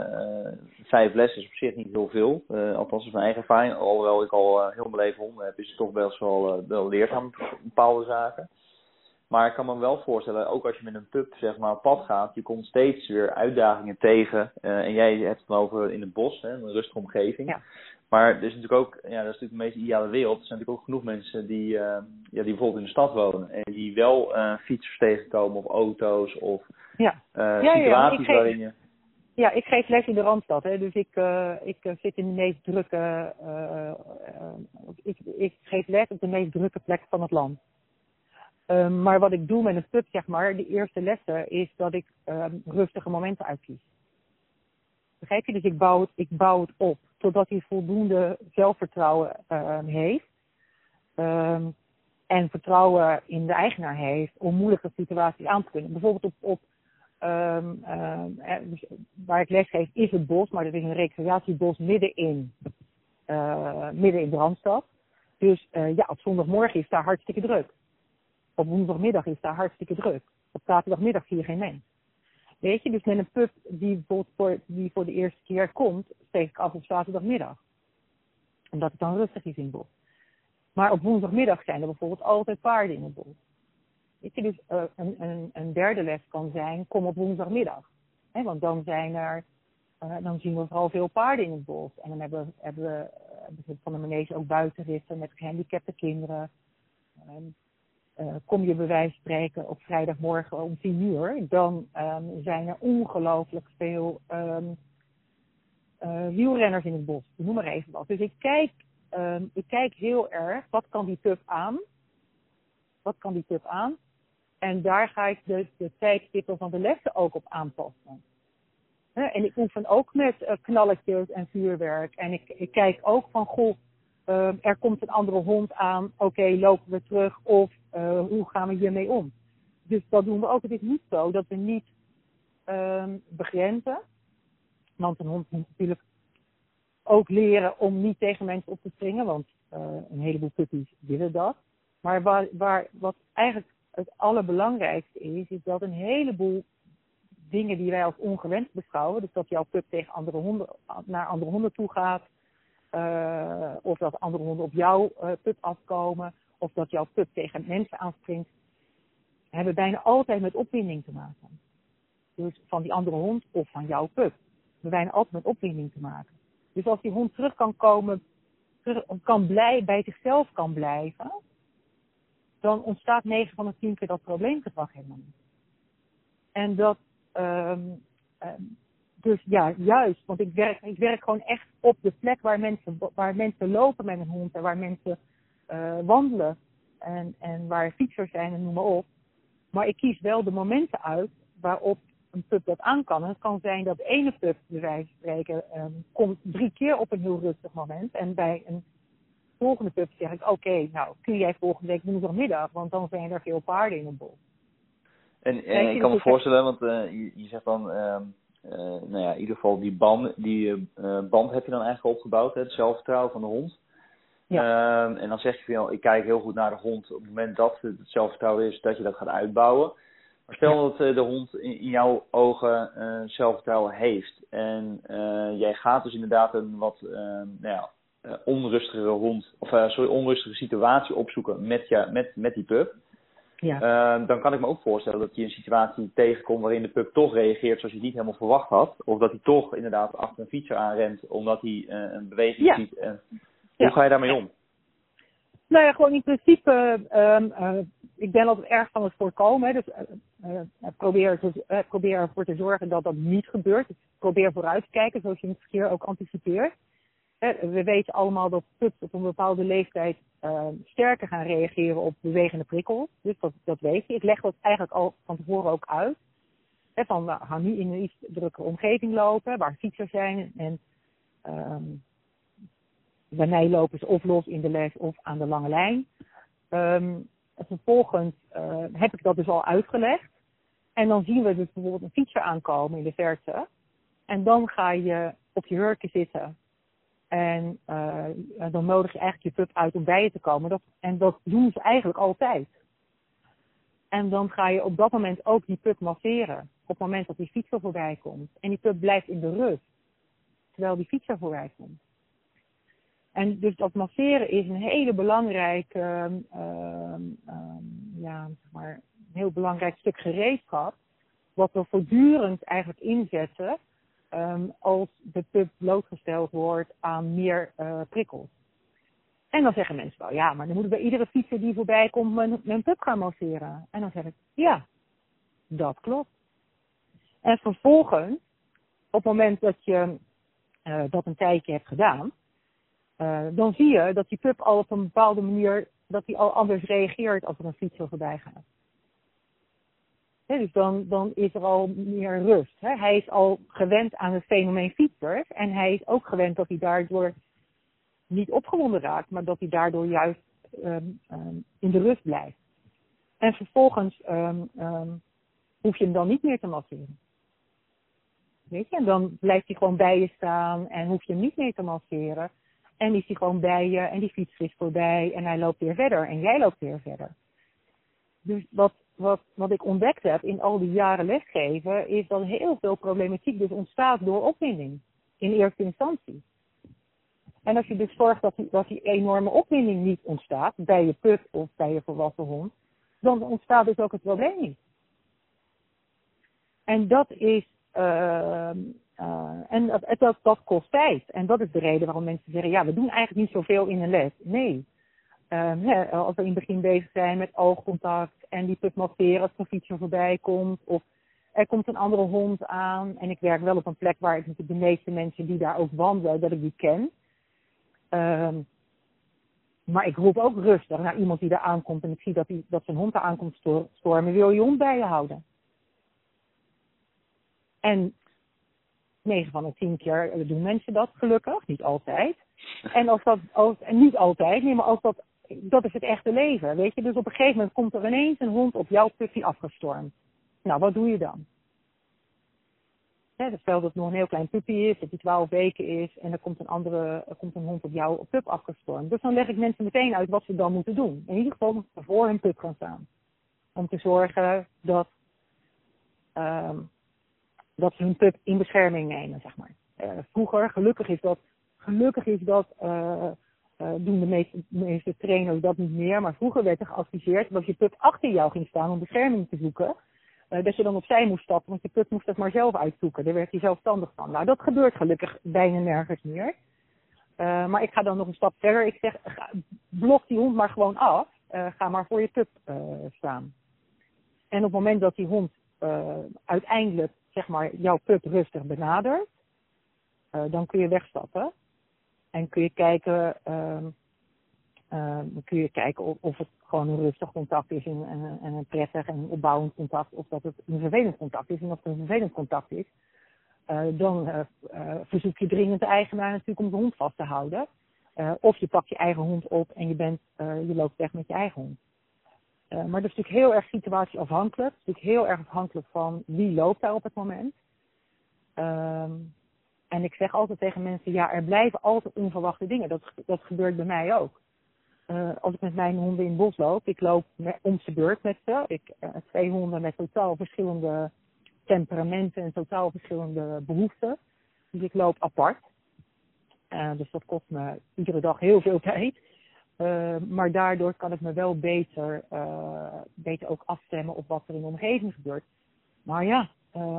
vijf lessen is op zich niet heel veel. althans, is mijn eigen ervaring. Alhoewel ik al heel mijn leven honden heb, is het toch best wel, wel leerzaam bepaalde zaken. Maar ik kan me wel voorstellen, ook als je met een pub zeg maar, op pad gaat, je komt steeds weer uitdagingen tegen. en jij hebt het over in het bos, hè, een rustige omgeving. Ja. Maar er is natuurlijk ook, ja, dat is natuurlijk de meest ideale wereld. Er zijn natuurlijk ook genoeg mensen die, uh, ja, die bijvoorbeeld in de stad wonen. En die wel uh, fietsers tegenkomen of auto's of
ja.
Uh, ja, situaties
geef,
waarin je...
Ja, ik geef les in de Randstad. Hè, dus ik, ik zit in de meest drukke... ik, ik geef les op de meest drukke plek van het land. Um, maar wat ik doe met een pub, zeg maar, de eerste lessen, is dat ik um, rustige momenten uitkies. Begrijp je? Dus ik bouw het, ik bouw het op totdat hij voldoende zelfvertrouwen uh, heeft. Um, en vertrouwen in de eigenaar heeft om moeilijke situaties aan te kunnen. Bijvoorbeeld op, op um, uh, waar ik les geef is het bos, maar dat is een recreatiebos midden in, uh, midden in Brandstad. Dus ja, op zondagmorgen is daar hartstikke druk. Op woensdagmiddag is daar hartstikke druk. Op zaterdagmiddag zie je geen mens. Weet je, dus met een pup die voor, die voor de eerste keer komt, steek ik af op zaterdagmiddag. Omdat het dan rustig is in het bos. Maar op woensdagmiddag zijn er bijvoorbeeld altijd paarden in het bos. Weet je, dus uh, een, een, een, derde les kan zijn, kom op woensdagmiddag. Want dan zijn er, uh, dan zien we vooral veel paarden in het bos. En dan hebben, hebben we uh, van de manege ook buitenritten met gehandicapte kinderen. Uh, kom je bij wijze van spreken op vrijdagmorgen om tien uur, dan um, zijn er ongelooflijk veel um, uh, wielrenners in het bos. Noem maar even wat. Dus ik kijk, um, ik kijk heel erg, wat kan die tub aan? Wat kan die tub aan? En daar ga ik de, de tijdstippen van de lessen ook op aanpassen. en ik oefen ook met uh, knalletjes en vuurwerk. En ik, ik kijk ook van, goh, uh, er komt een andere hond aan, oké, lopen we terug of uh, hoe gaan we hiermee om? Dus dat doen we ook. Het is niet zo dat we niet um, begrenzen. Want een hond moet natuurlijk ook leren om niet tegen mensen op te springen, want uh, een heleboel puppies willen dat. Maar waar, waar, wat eigenlijk het allerbelangrijkste is, is dat een heleboel dingen die wij als ongewenst beschouwen, dus dat jouw pup tegen andere honden, naar andere honden toe gaat, uh, of dat andere honden op jouw uh, pup afkomen. Of dat jouw pup tegen mensen aanspringt. Hebben bijna altijd met opwinding te maken. Dus van die andere hond of van jouw pup. Hebben bijna altijd met opwinding te maken. Dus als die hond terug kan komen, kan blij, bij zichzelf kan blijven. Dan ontstaat 9 van de 10 keer dat probleemgedrag helemaal niet. En dat, um, um, dus ja, juist. Want ik werk, ik werk gewoon echt op de plek waar mensen, waar mensen lopen met een hond en waar mensen uh, wandelen. En, en waar fietsers zijn en noem maar op. Maar ik kies wel de momenten uit waarop een pup dat aan kan. En het kan zijn dat de ene pup, bij wijze van spreken, um, komt drie keer op een heel rustig moment. En bij een volgende pup zeg ik, oké, okay, nou kun jij volgende week woensdagmiddag, want dan zijn er veel paarden in het bos.
En, en ik kan me voorstellen, want uh, je, je, zegt dan, uh, nou ja, in ieder geval die band, die uh, band heb je dan eigenlijk opgebouwd, hè, het zelfvertrouwen van de hond. Ja. Um, en dan zeg je van, ik kijk heel goed naar de hond op het moment dat het zelfvertrouwen is, dat je dat gaat uitbouwen. Maar stel ja. dat de hond in, jouw ogen zelfvertrouwen heeft en jij gaat dus inderdaad een wat nou ja, onrustigere hond, of sorry, onrustige situatie opzoeken met, je, met, met die pup. Ja. Uh, dan kan ik me ook voorstellen dat je een situatie tegenkomt waarin de pup toch reageert zoals je niet helemaal verwacht had. Of dat hij toch inderdaad achter een fietser aanrent omdat hij uh, een beweging
ja.
ziet. Hoe ga je daarmee om?
Nou ja, gewoon in principe, um, uh, ik ben altijd erg van het voorkomen. Dus probeer, te, probeer ervoor te zorgen dat dat niet gebeurt. Dus probeer vooruit te kijken, zoals je het verkeer ook anticipeert. We weten allemaal dat pups op een bepaalde leeftijd uh, sterker gaan reageren op bewegende prikkels. Dus dat, dat weet je. Ik leg dat eigenlijk al van tevoren ook uit. He, van, we gaan nu in een iets drukkere omgeving lopen, waar fietsers zijn. En um, lopen ze of los in de les of aan de lange lijn. Um, vervolgens uh, heb ik dat dus al uitgelegd. En dan zien we dus bijvoorbeeld een fietser aankomen in de verte. En dan ga je op je hurken zitten En uh, dan nodig je eigenlijk je pup uit om bij je te komen. Dat, en dat doen ze eigenlijk altijd. En dan ga je op dat moment ook die pup masseren. Op het moment dat die fietser voorbij komt. En die pup blijft in de rust. Terwijl die fietser voorbij komt. En dus dat masseren is een hele belangrijke, uh, ja, zeg maar, een heel belangrijk stuk gereedschap. Wat we voortdurend eigenlijk inzetten um, als de pup blootgesteld wordt aan meer uh, prikkels. En dan zeggen mensen wel, ja, maar dan moet ik bij iedere fietser die voorbij komt mijn, mijn pup gaan masseren. En dan zeg ik, ja, dat klopt. En vervolgens, op het moment dat je uh, dat een tijdje hebt gedaan, uh, dan zie je dat die pup al op een bepaalde manier, dat hij al anders reageert als er een fietser voorbij gaat. Dus dan, dan is er al meer rust. Hij is al gewend aan het fenomeen fietsers. En hij is ook gewend dat hij daardoor niet opgewonden raakt, maar dat hij daardoor juist um, um, in de rust blijft. En vervolgens um, hoef je hem dan niet meer te masseren. Weet je, en dan blijft hij gewoon bij je staan en hoef je hem niet meer te masseren. En is hij gewoon bij je en die fiets is voorbij en hij loopt weer verder en jij loopt weer verder. Dus wat, wat, wat ik ontdekt heb in al die jaren lesgeven, is dat heel veel problematiek dus ontstaat door opwinding. In eerste instantie. En als je dus zorgt dat die, dat die enorme opwinding niet ontstaat, bij je put of bij je volwassen hond, dan ontstaat dus ook het probleem niet. En dat is, uh, en dat, dat, dat kost tijd. En dat is de reden waarom mensen zeggen, ja, we doen eigenlijk niet zoveel in een les. Nee. Uh, als we in het begin bezig zijn met oogcontact en die put als een fietsje voorbij komt. Of er komt een andere hond aan. En ik werk wel op een plek waar ik de meeste mensen die daar ook wandelen, dat ik die ken. Um, maar ik roep ook rustig naar iemand die daar aankomt en ik zie dat, die, dat zijn hond daar aankomt stormen. Wil je hond bij je houden? En 9 van de 10 keer doen mensen dat gelukkig, niet altijd. En als dat, en niet altijd, nee, maar als dat, dat is het echte leven, weet je. Dus op een gegeven moment komt er ineens een hond op jouw puppy afgestormd. Nou, wat doe je dan? Stel dat het nog een heel klein puppy is, dat hij 12 weken is en er komt een andere, er komt een hond op jouw pup afgestormd. Dus dan leg ik mensen meteen uit wat ze dan moeten doen. In ieder geval voor hun pup gaan staan. Om te zorgen dat, um, dat ze hun pup in bescherming nemen, zeg maar. Uh, vroeger, gelukkig is dat, gelukkig is dat, uh, uh, doen de meeste, meeste trainers dat niet meer, maar vroeger werd er geadviseerd dat je pup achter jou ging staan om bescherming te zoeken. Uh, dat je dan opzij moest stappen, want je pup moest het maar zelf uitzoeken. Daar werd hij zelfstandig van. Nou, dat gebeurt gelukkig bijna nergens meer. Uh, maar ik ga dan nog een stap verder. Ik zeg, blok die hond maar gewoon af. Ga maar voor je pup staan. En op het moment dat die hond uiteindelijk, zeg maar, jouw pup rustig benadert, dan kun je wegstappen. En kun je kijken, ehm, dan kun je kijken of, of het gewoon een rustig contact is en, en, en, een prettig en opbouwend contact, of dat het een vervelend contact is. En als het een vervelend contact is, uh, dan uh, uh, verzoek je dringend de eigenaar natuurlijk om de hond vast te houden. of je pakt je eigen hond op en je, bent, je loopt weg met je eigen hond. maar dat is natuurlijk heel erg situatieafhankelijk. Het is natuurlijk heel erg afhankelijk van wie loopt daar op het moment. Ehm, en ik zeg altijd tegen mensen, ja, er blijven altijd onverwachte dingen. Dat, dat gebeurt bij mij ook uh, als ik met mijn honden in het bos loop, ik loop met, om zijn beurt met ze. Ik, uh, twee honden met totaal verschillende temperamenten en totaal verschillende behoeften. Dus ik loop apart. Uh, dus dat kost me iedere dag heel veel tijd. maar daardoor kan ik me wel beter, beter ook afstemmen op wat er in de omgeving gebeurt. Maar ja,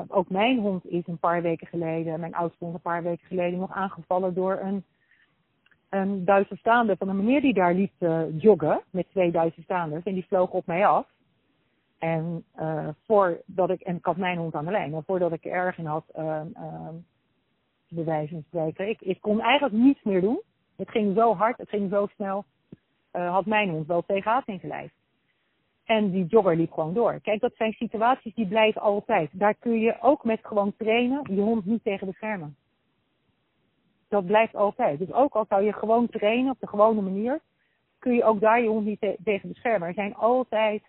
ook mijn hond is een paar weken geleden, mijn oudste hond een paar weken geleden, nog aangevallen door een een Duitse van een meneer die daar liep uh, joggen met twee Duitse staanders. En die vloog op mij af. En uh, voordat ik, en ik had mijn hond aan de lijn, maar voordat ik er erg in had, bij wijze van spreken, ik, ik kon eigenlijk niets meer doen. Het ging zo hard, het ging zo snel, had mijn hond wel tegen haat ingelijfd. En die jogger liep gewoon door. Kijk, dat zijn situaties die blijven altijd. Daar kun je ook met gewoon trainen je hond niet tegen beschermen dat blijft altijd. Dus ook al zou je gewoon trainen op de gewone manier, kun je ook daar je hond niet te tegen beschermen. Er zijn altijd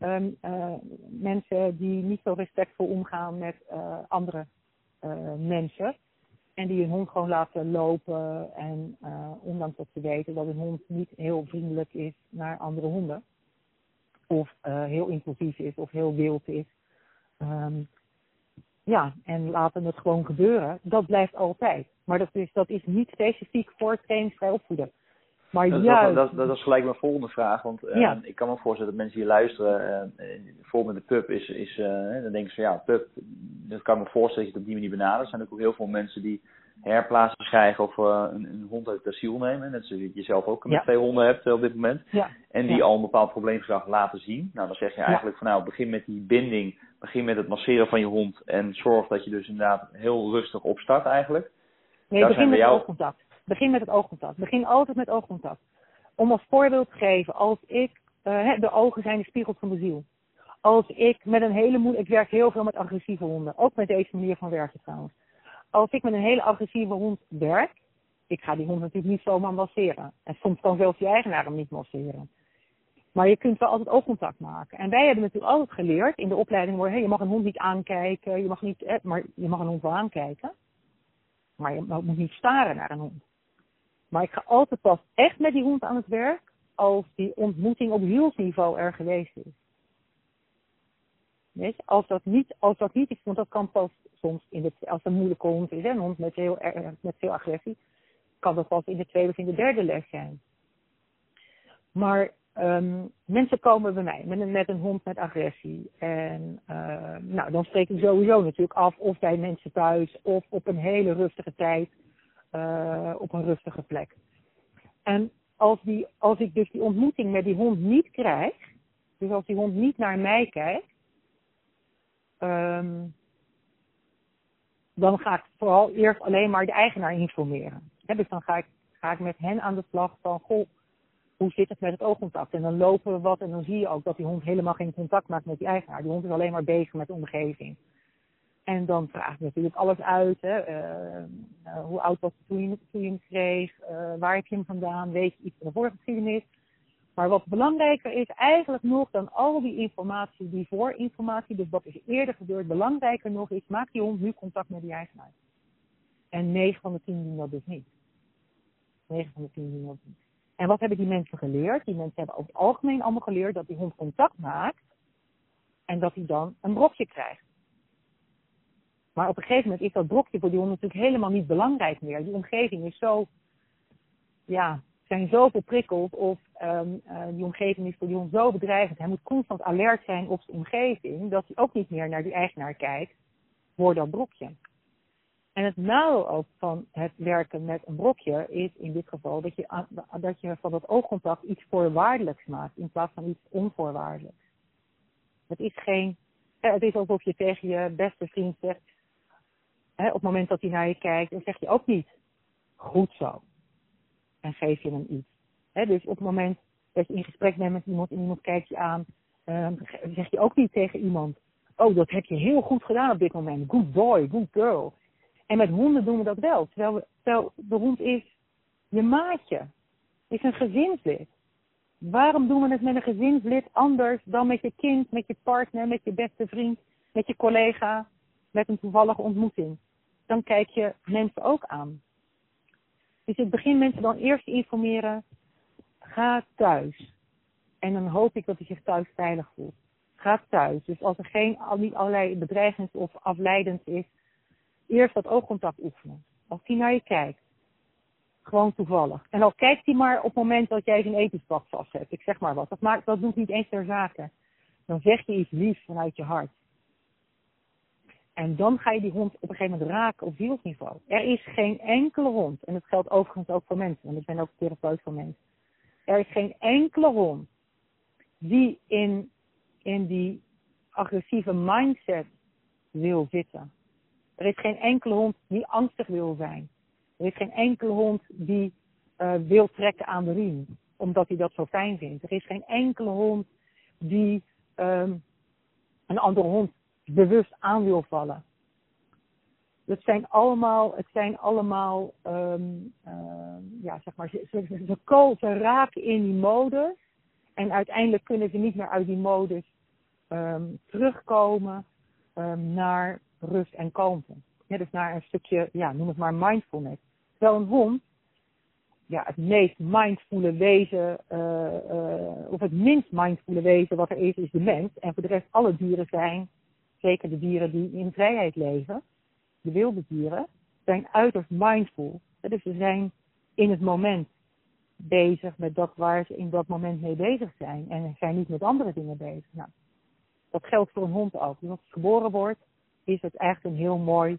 um, uh, mensen die niet zo respectvol omgaan met uh, andere uh, mensen. En die hun hond gewoon laten lopen. En ondanks dat ze weten dat een hond niet heel vriendelijk is naar andere honden. Of uh, heel impulsief is of heel wild is. Um, ja, en laten het gewoon gebeuren. Dat blijft altijd. Maar dat is, dat is niet specifiek voor trainingsvrij opvoeden. Maar
dat,
juist...
dat, dat, dat, is gelijk mijn volgende vraag. Want uh, ik kan me voorstellen dat mensen hier luisteren. Uh, bijvoorbeeld met de pub is. is uh, dan denken ze van ja, pub. Dat kan me voorstellen dat je het op die manier benadert. Er zijn ook heel veel mensen die herplaatsen krijgen of een, een, hond uit het asiel nemen. Net zoals je zelf ook met twee honden hebt op dit moment.
Ja.
En die al een bepaald probleemgedrag laten zien. Nou, dan zeg je eigenlijk van nou, begin met die binding. Begin met het masseren van je hond. En zorg dat je dus inderdaad heel rustig opstart eigenlijk.
Nee, Daar begin met jou... oogcontact. Begin met het oogcontact. Begin altijd met oogcontact. Om als voorbeeld te geven, als ik, uh, de ogen zijn de spiegels van de ziel. Als ik met een hele moeilijke, ik werk heel veel met agressieve honden. Ook met deze manier van werken trouwens. Als ik met een hele agressieve hond werk, ik ga die hond natuurlijk niet zomaar masseren. En soms kan zelfs je eigenaar hem niet masseren. Maar je kunt wel altijd oogcontact maken. En wij hebben natuurlijk altijd geleerd in de opleiding hey, je mag een hond niet aankijken, je mag niet, maar je mag een hond wel aankijken. Maar je moet niet staren naar een hond. Maar ik ga altijd pas echt met die hond aan het werk als die ontmoeting op hielsniveau er geweest is. Als dat niet, als dat niet is, want dat kan pas soms in de, als een moeilijke hond is, een hond met, heel, met veel agressie, kan dat pas in de tweede of in de derde les zijn. Maar um, mensen komen bij mij met een, met een hond met agressie. En uh, nou, dan spreek ik sowieso natuurlijk af of bij mensen thuis of op een hele rustige tijd uh, op een rustige plek. En als, die, als ik dus die ontmoeting met die hond niet krijg, dus als die hond niet naar mij kijkt, um, dan ga ik vooral eerst alleen maar de eigenaar informeren. dus dan ga ik, ga ik met hen aan de slag van, goh, hoe zit het met het oogcontact? En dan lopen we wat en dan zie je ook dat die hond helemaal geen contact maakt met die eigenaar. Die hond is alleen maar bezig met de omgeving. En dan vraag ik natuurlijk alles uit. Hè. Uh, hoe oud was het toen je, toen je hem kreeg? Uh, waar heb je hem vandaan? Weet je iets van de voorgeschiedenis? Maar wat belangrijker is eigenlijk nog dan al die informatie, die voorinformatie, dus wat is eerder gebeurd, belangrijker nog is, maak die hond nu contact met die eigenaar. En 9 van de 10 doen dat dus niet. 9 van de 10 doen dat niet. En wat hebben die mensen geleerd? Die mensen hebben over het algemeen allemaal geleerd dat die hond contact maakt en dat hij dan een brokje krijgt. Maar op een gegeven moment is dat brokje voor die hond natuurlijk helemaal niet belangrijk meer. Die omgeving is zo, ja, zijn zoveel prikkels of um, uh, die omgeving is voor die hond zo bedreigend. Hij moet constant alert zijn op zijn omgeving, dat hij ook niet meer naar die eigenaar kijkt voor dat brokje. En het nadeel ook van het werken met een brokje is in dit geval dat je, dat je van dat oogcontact iets voorwaardelijks maakt in plaats van iets onvoorwaardelijks. Het is geen, het is alsof je tegen je beste vriend zegt, hè, op het moment dat hij naar je kijkt, dan zeg je ook niet goed zo. En geef je hem iets. Dus op het moment dat je in gesprek bent met iemand en iemand kijkt je aan, um, zeg je ook niet tegen iemand, oh dat heb je heel goed gedaan op dit moment. Good boy, good girl. En met honden doen we dat wel. Terwijl, we, terwijl de hond is je maatje. Is een gezinslid. Waarom doen we het met een gezinslid anders dan met je kind, met je partner, met je beste vriend, met je collega, met een toevallige ontmoeting? Dan kijk je mensen ook aan. Dus ik begin mensen dan eerst te informeren. Ga thuis. En dan hoop ik dat hij zich thuis veilig voelt. Ga thuis. Dus als er geen, niet allerlei bedreigend of afleidend is, eerst dat oogcontact oefenen. Als hij naar je kijkt. Gewoon toevallig. En al kijkt hij maar op het moment dat jij zijn vast hebt. Ik zeg maar wat. Dat, maakt, dat doet niet eens ter zake. Dan zeg je iets liefs vanuit je hart. En dan ga je die hond op een gegeven moment raken op zielsniveau. Er is geen enkele hond, en dat geldt overigens ook voor mensen, want ik ben ook therapeut voor mensen. Er is geen enkele hond die in, in die agressieve mindset wil zitten. Er is geen enkele hond die angstig wil zijn. Er is geen enkele hond die uh, wil trekken aan de riem, omdat hij dat zo fijn vindt. Er is geen enkele hond die um, een andere hond bewust aan wil vallen. Het zijn allemaal, het zijn allemaal, um, uh, ja, zeg maar, ze, ze, ze, raken in die modus. En uiteindelijk kunnen ze niet meer uit die modus um, terugkomen naar rust en kalmte. dus naar een stukje, ja, noem het maar mindfulness. Terwijl een hond, ja, het meest mindfulle wezen, uh, of het minst mindfulle wezen wat er is, is de mens. En voor de rest, alle dieren zijn, zeker de dieren die in vrijheid leven, de wilde dieren, zijn uiterst mindful. Dus ze zijn in het moment bezig met dat waar ze in dat moment mee bezig zijn. En zijn niet met andere dingen bezig. Nou, dat geldt voor een hond ook. Dus als het geboren wordt, is het echt een heel mooi,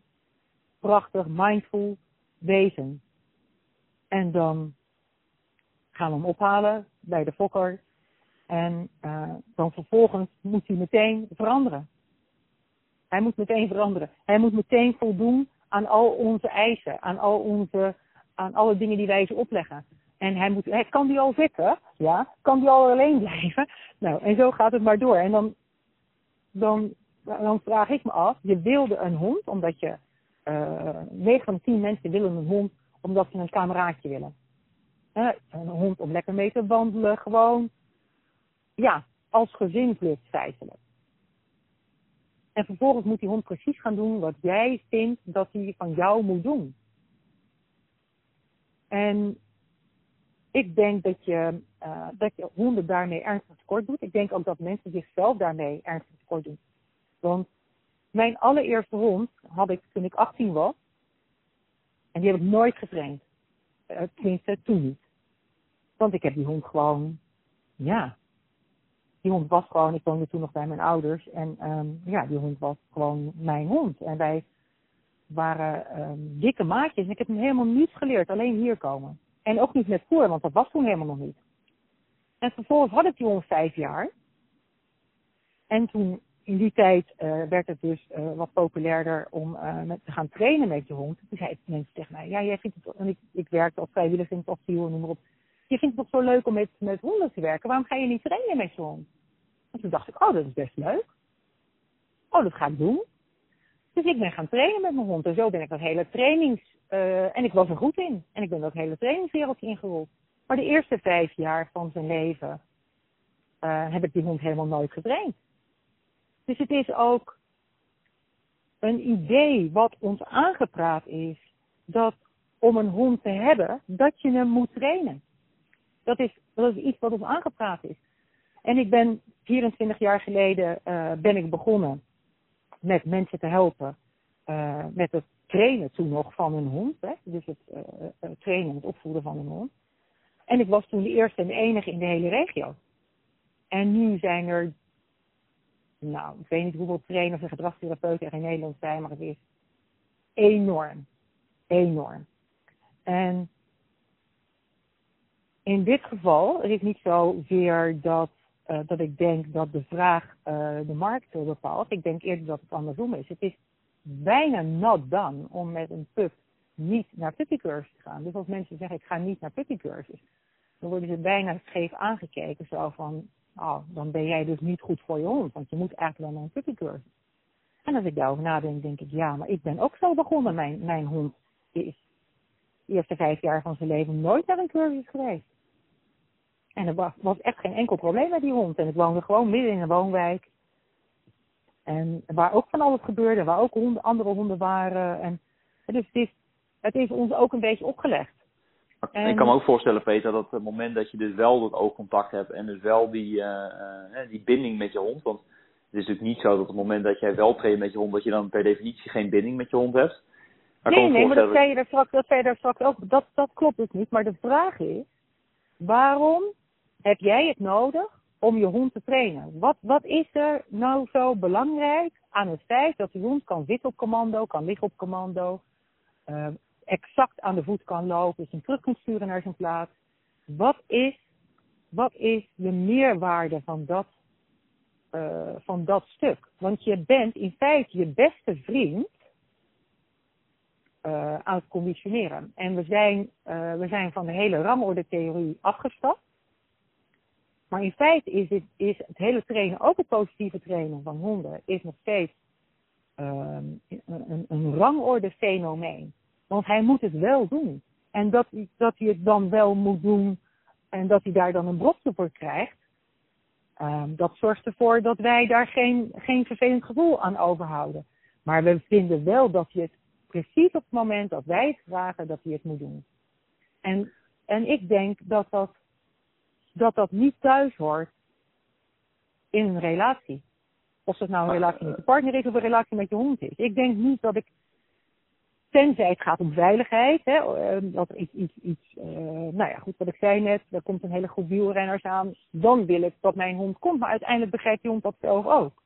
prachtig, mindful wezen. En dan gaan we hem ophalen bij de fokker. En uh, dan vervolgens moet hij meteen veranderen. Hij moet meteen veranderen. Hij moet meteen voldoen aan al onze eisen, aan al onze, aan alle dingen die wij ze opleggen. En hij moet, hij, kan die al zitten? Ja. Kan die al alleen blijven? Nou, en zo gaat het maar door. En dan, dan, dan vraag ik me af, je wilde een hond, omdat je, uh, eh, 9 van de 10 mensen willen een hond, omdat ze een kameraadje willen. Een hond om lekker mee te wandelen, gewoon, ja, als gezinslust feitelijk. En vervolgens moet die hond precies gaan doen wat jij vindt dat hij van jou moet doen. En ik denk dat je, uh, dat je honden daarmee ernstig tekort doet. Ik denk ook dat mensen zichzelf daarmee ernstig tekort doen. Want mijn allereerste hond had ik toen ik 18 was. En die heb ik nooit getraind. Uh, tenminste, toen niet. Want ik heb die hond gewoon, ja. Die hond was gewoon, ik woonde toen nog bij mijn ouders. En um, ja, die hond was gewoon mijn hond. En wij waren um, dikke maatjes. En ik heb hem helemaal niets geleerd, alleen hier komen. En ook niet met voer, want dat was toen helemaal nog niet. En vervolgens had ik die hond vijf jaar. En toen, in die tijd, uh, werd het dus uh, wat populairder om uh, met, te gaan trainen met je hond. Toen zeiden mensen tegen mij, ja, jij vindt het, en ik, ik werkte als vrijwilliger in het asiel, noem maar op. Je vindt het toch zo leuk om met, met honden te werken, waarom ga je niet trainen met je hond? En toen dacht ik, oh, dat is best leuk. Oh, dat ga ik doen. Dus ik ben gaan trainen met mijn hond. En zo ben ik dat hele trainings uh, en ik was er goed in. En ik ben dat hele trainingswereldje ingerold. Maar de eerste vijf jaar van zijn leven uh, heb ik die hond helemaal nooit getraind. Dus het is ook een idee wat ons aangepraat is, dat om een hond te hebben, dat je hem moet trainen. Dat is, iets wat ons aangepraat is. En ik ben 24 jaar geleden uh, ben ik begonnen met mensen te helpen uh, met het trainen toen nog van een hond. Hè? Dus het uh, trainen, het opvoeden van een hond. En ik was toen de eerste en de enige in de hele regio. En nu zijn er, nou, ik weet niet hoeveel trainers en gedragstherapeuten er in Nederland zijn, maar het is enorm. Enorm. En in dit geval, het is niet zozeer dat, uh, dat ik denk dat de vraag uh, de markt bepaalt. Ik denk eerder dat het andersom is. Het is bijna not done om met een pup niet naar puppycursus te gaan. Dus als mensen zeggen ik ga niet naar puppycursus, dan worden ze bijna scheef aangekeken. Zo van, oh, dan ben jij dus niet goed voor je hond, want je moet eigenlijk wel naar een puppycursus. En als ik daarover nadenk, denk ik, ja, maar ik ben ook zo begonnen. Mijn, mijn hond is de eerste vijf jaar van zijn leven nooit naar een cursus geweest. En er was, echt geen enkel probleem met die hond. En ik woonde gewoon midden in een woonwijk. En waar ook van alles gebeurde, waar ook honden, andere honden waren. En, dus het is, het is ons ook een beetje opgelegd.
En, ik kan me ook voorstellen, Peter, dat het moment dat je dus wel dat oogcontact hebt en dus wel die, uh, uh, die binding met je hond. Want het is natuurlijk niet zo dat op het moment dat jij wel traint met je hond, dat je dan per definitie geen binding met je hond hebt.
Maar nee, nee, maar dat zei je daar straks, dat zei je daar straks ook. Dat, dat klopt dus niet. Maar de vraag is, waarom heb jij het nodig om je hond te trainen. Wat, wat is er nou zo belangrijk aan het feit dat de hond kan zitten op commando, kan liggen op commando, uh, exact aan de voet kan lopen, zijn terug kan sturen naar zijn plaats. Wat is, wat is de meerwaarde van dat, uh, van dat stuk? Want je bent in feite je beste vriend uh, aan het conditioneren. En we zijn, we zijn van de hele rangorde-theorie afgestapt. Maar in feite is, het, is het hele trainen, ook het positieve trainen van honden, is nog steeds um, een, een rangorde fenomeen. Want hij moet het wel doen. En dat, dat hij het dan wel moet doen en dat hij daar dan een brokje voor krijgt, um, dat zorgt ervoor dat wij daar geen, geen vervelend gevoel aan overhouden. Maar we vinden wel dat je het precies op het moment dat wij het vragen dat hij het moet doen. En, en ik denk dat dat, dat dat niet thuis hoort in een relatie. Of het nou een relatie met je partner is of een relatie met je hond is. Ik denk niet dat ik, tenzij het gaat om veiligheid, hè, ehm, dat er iets, iets, iets uh, nou ja, goed wat ik zei net, er komt een hele groep wielrenners aan, dan wil ik dat mijn hond komt, maar uiteindelijk begrijpt die hond dat zelf ook.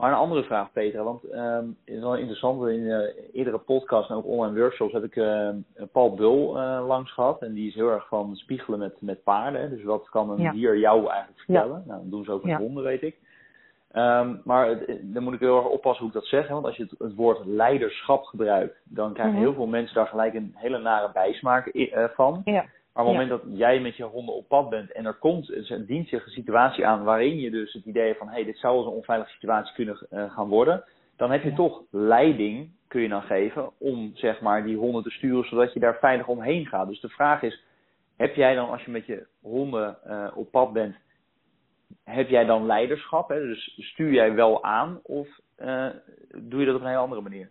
Maar een andere vraag, Peter, want uh, het is wel interessant. In uh, eerdere podcast en ook online workshops heb ik uh, Paul Bul uh, langs gehad. En die is heel erg van spiegelen met, met paarden. Dus wat kan een dier jou eigenlijk vertellen? Nou, dat doen ze ook met ja. honden, weet ik. Um, maar het, dan moet ik heel erg oppassen hoe ik dat zeg. Want als je het, het woord leiderschap gebruikt, dan krijgen mm -hmm. heel veel mensen daar gelijk een hele nare bijsmaak van. Ja. Maar op het moment dat jij met je honden op pad bent en er komt een dient zich een situatie aan waarin je dus het idee van hé, hey, dit zou een onveilige situatie kunnen uh, gaan worden, dan heb je toch leiding, kun je dan geven, om zeg maar die honden te sturen zodat je daar veilig omheen gaat. Dus de vraag is, heb jij dan als je met je honden uh, op pad bent, heb jij dan leiderschap? Hè? Dus stuur jij wel aan of uh, doe je dat op een hele andere manier?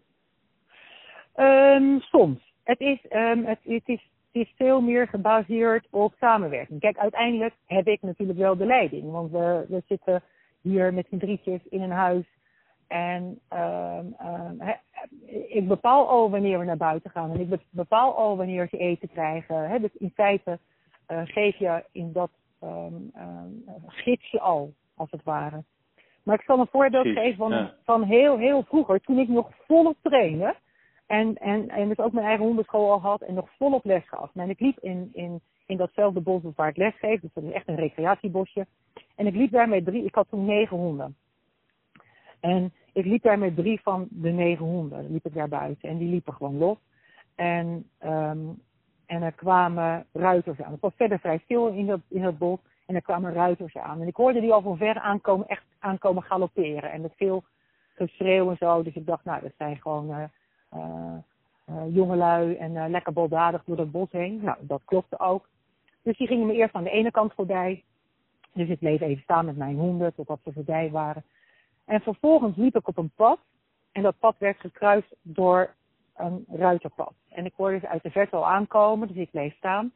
Um, soms. Het is, um, het, het is het is veel meer gebaseerd op samenwerking. Kijk, uiteindelijk heb ik natuurlijk wel de leiding. Want we, we zitten hier met z'n drietjes in een huis. En um, he, ik bepaal al wanneer we naar buiten gaan. En ik bepaal al wanneer ze eten krijgen. Dus in feite uh, geef je in dat um, gids je al, als het ware. Maar ik zal een voorbeeld geven van, ja. van heel, heel vroeger. Toen ik nog volop trainde. En, en, en dus ook mijn eigen hondenschool al had en nog volop les gaf. En ik liep in, in, in datzelfde bos waar ik les geef. Dus dat is echt een recreatiebosje. En ik liep daar met drie, ik had toen negen honden. En ik liep daar met drie van de negen honden, liep ik daar buiten. En die liepen gewoon los. En, um, en er kwamen ruiters aan. Het was verder vrij stil in dat, in dat bos. En er kwamen ruiters aan. En ik hoorde die al van ver aankomen, echt aankomen galopperen. En met veel geschreeuw en zo. Dus ik dacht, nou, dat zijn gewoon... Uh, jongelui en uh, lekker baldadig door dat bos heen. Nou, dat klopte ook. Dus die gingen me eerst aan de ene kant voorbij. Dus ik bleef even staan met mijn honden totdat ze voorbij waren. En vervolgens liep ik op een pad. En dat pad werd gekruist door een ruiterpad. En ik hoorde ze uit de verte al aankomen, dus ik bleef staan.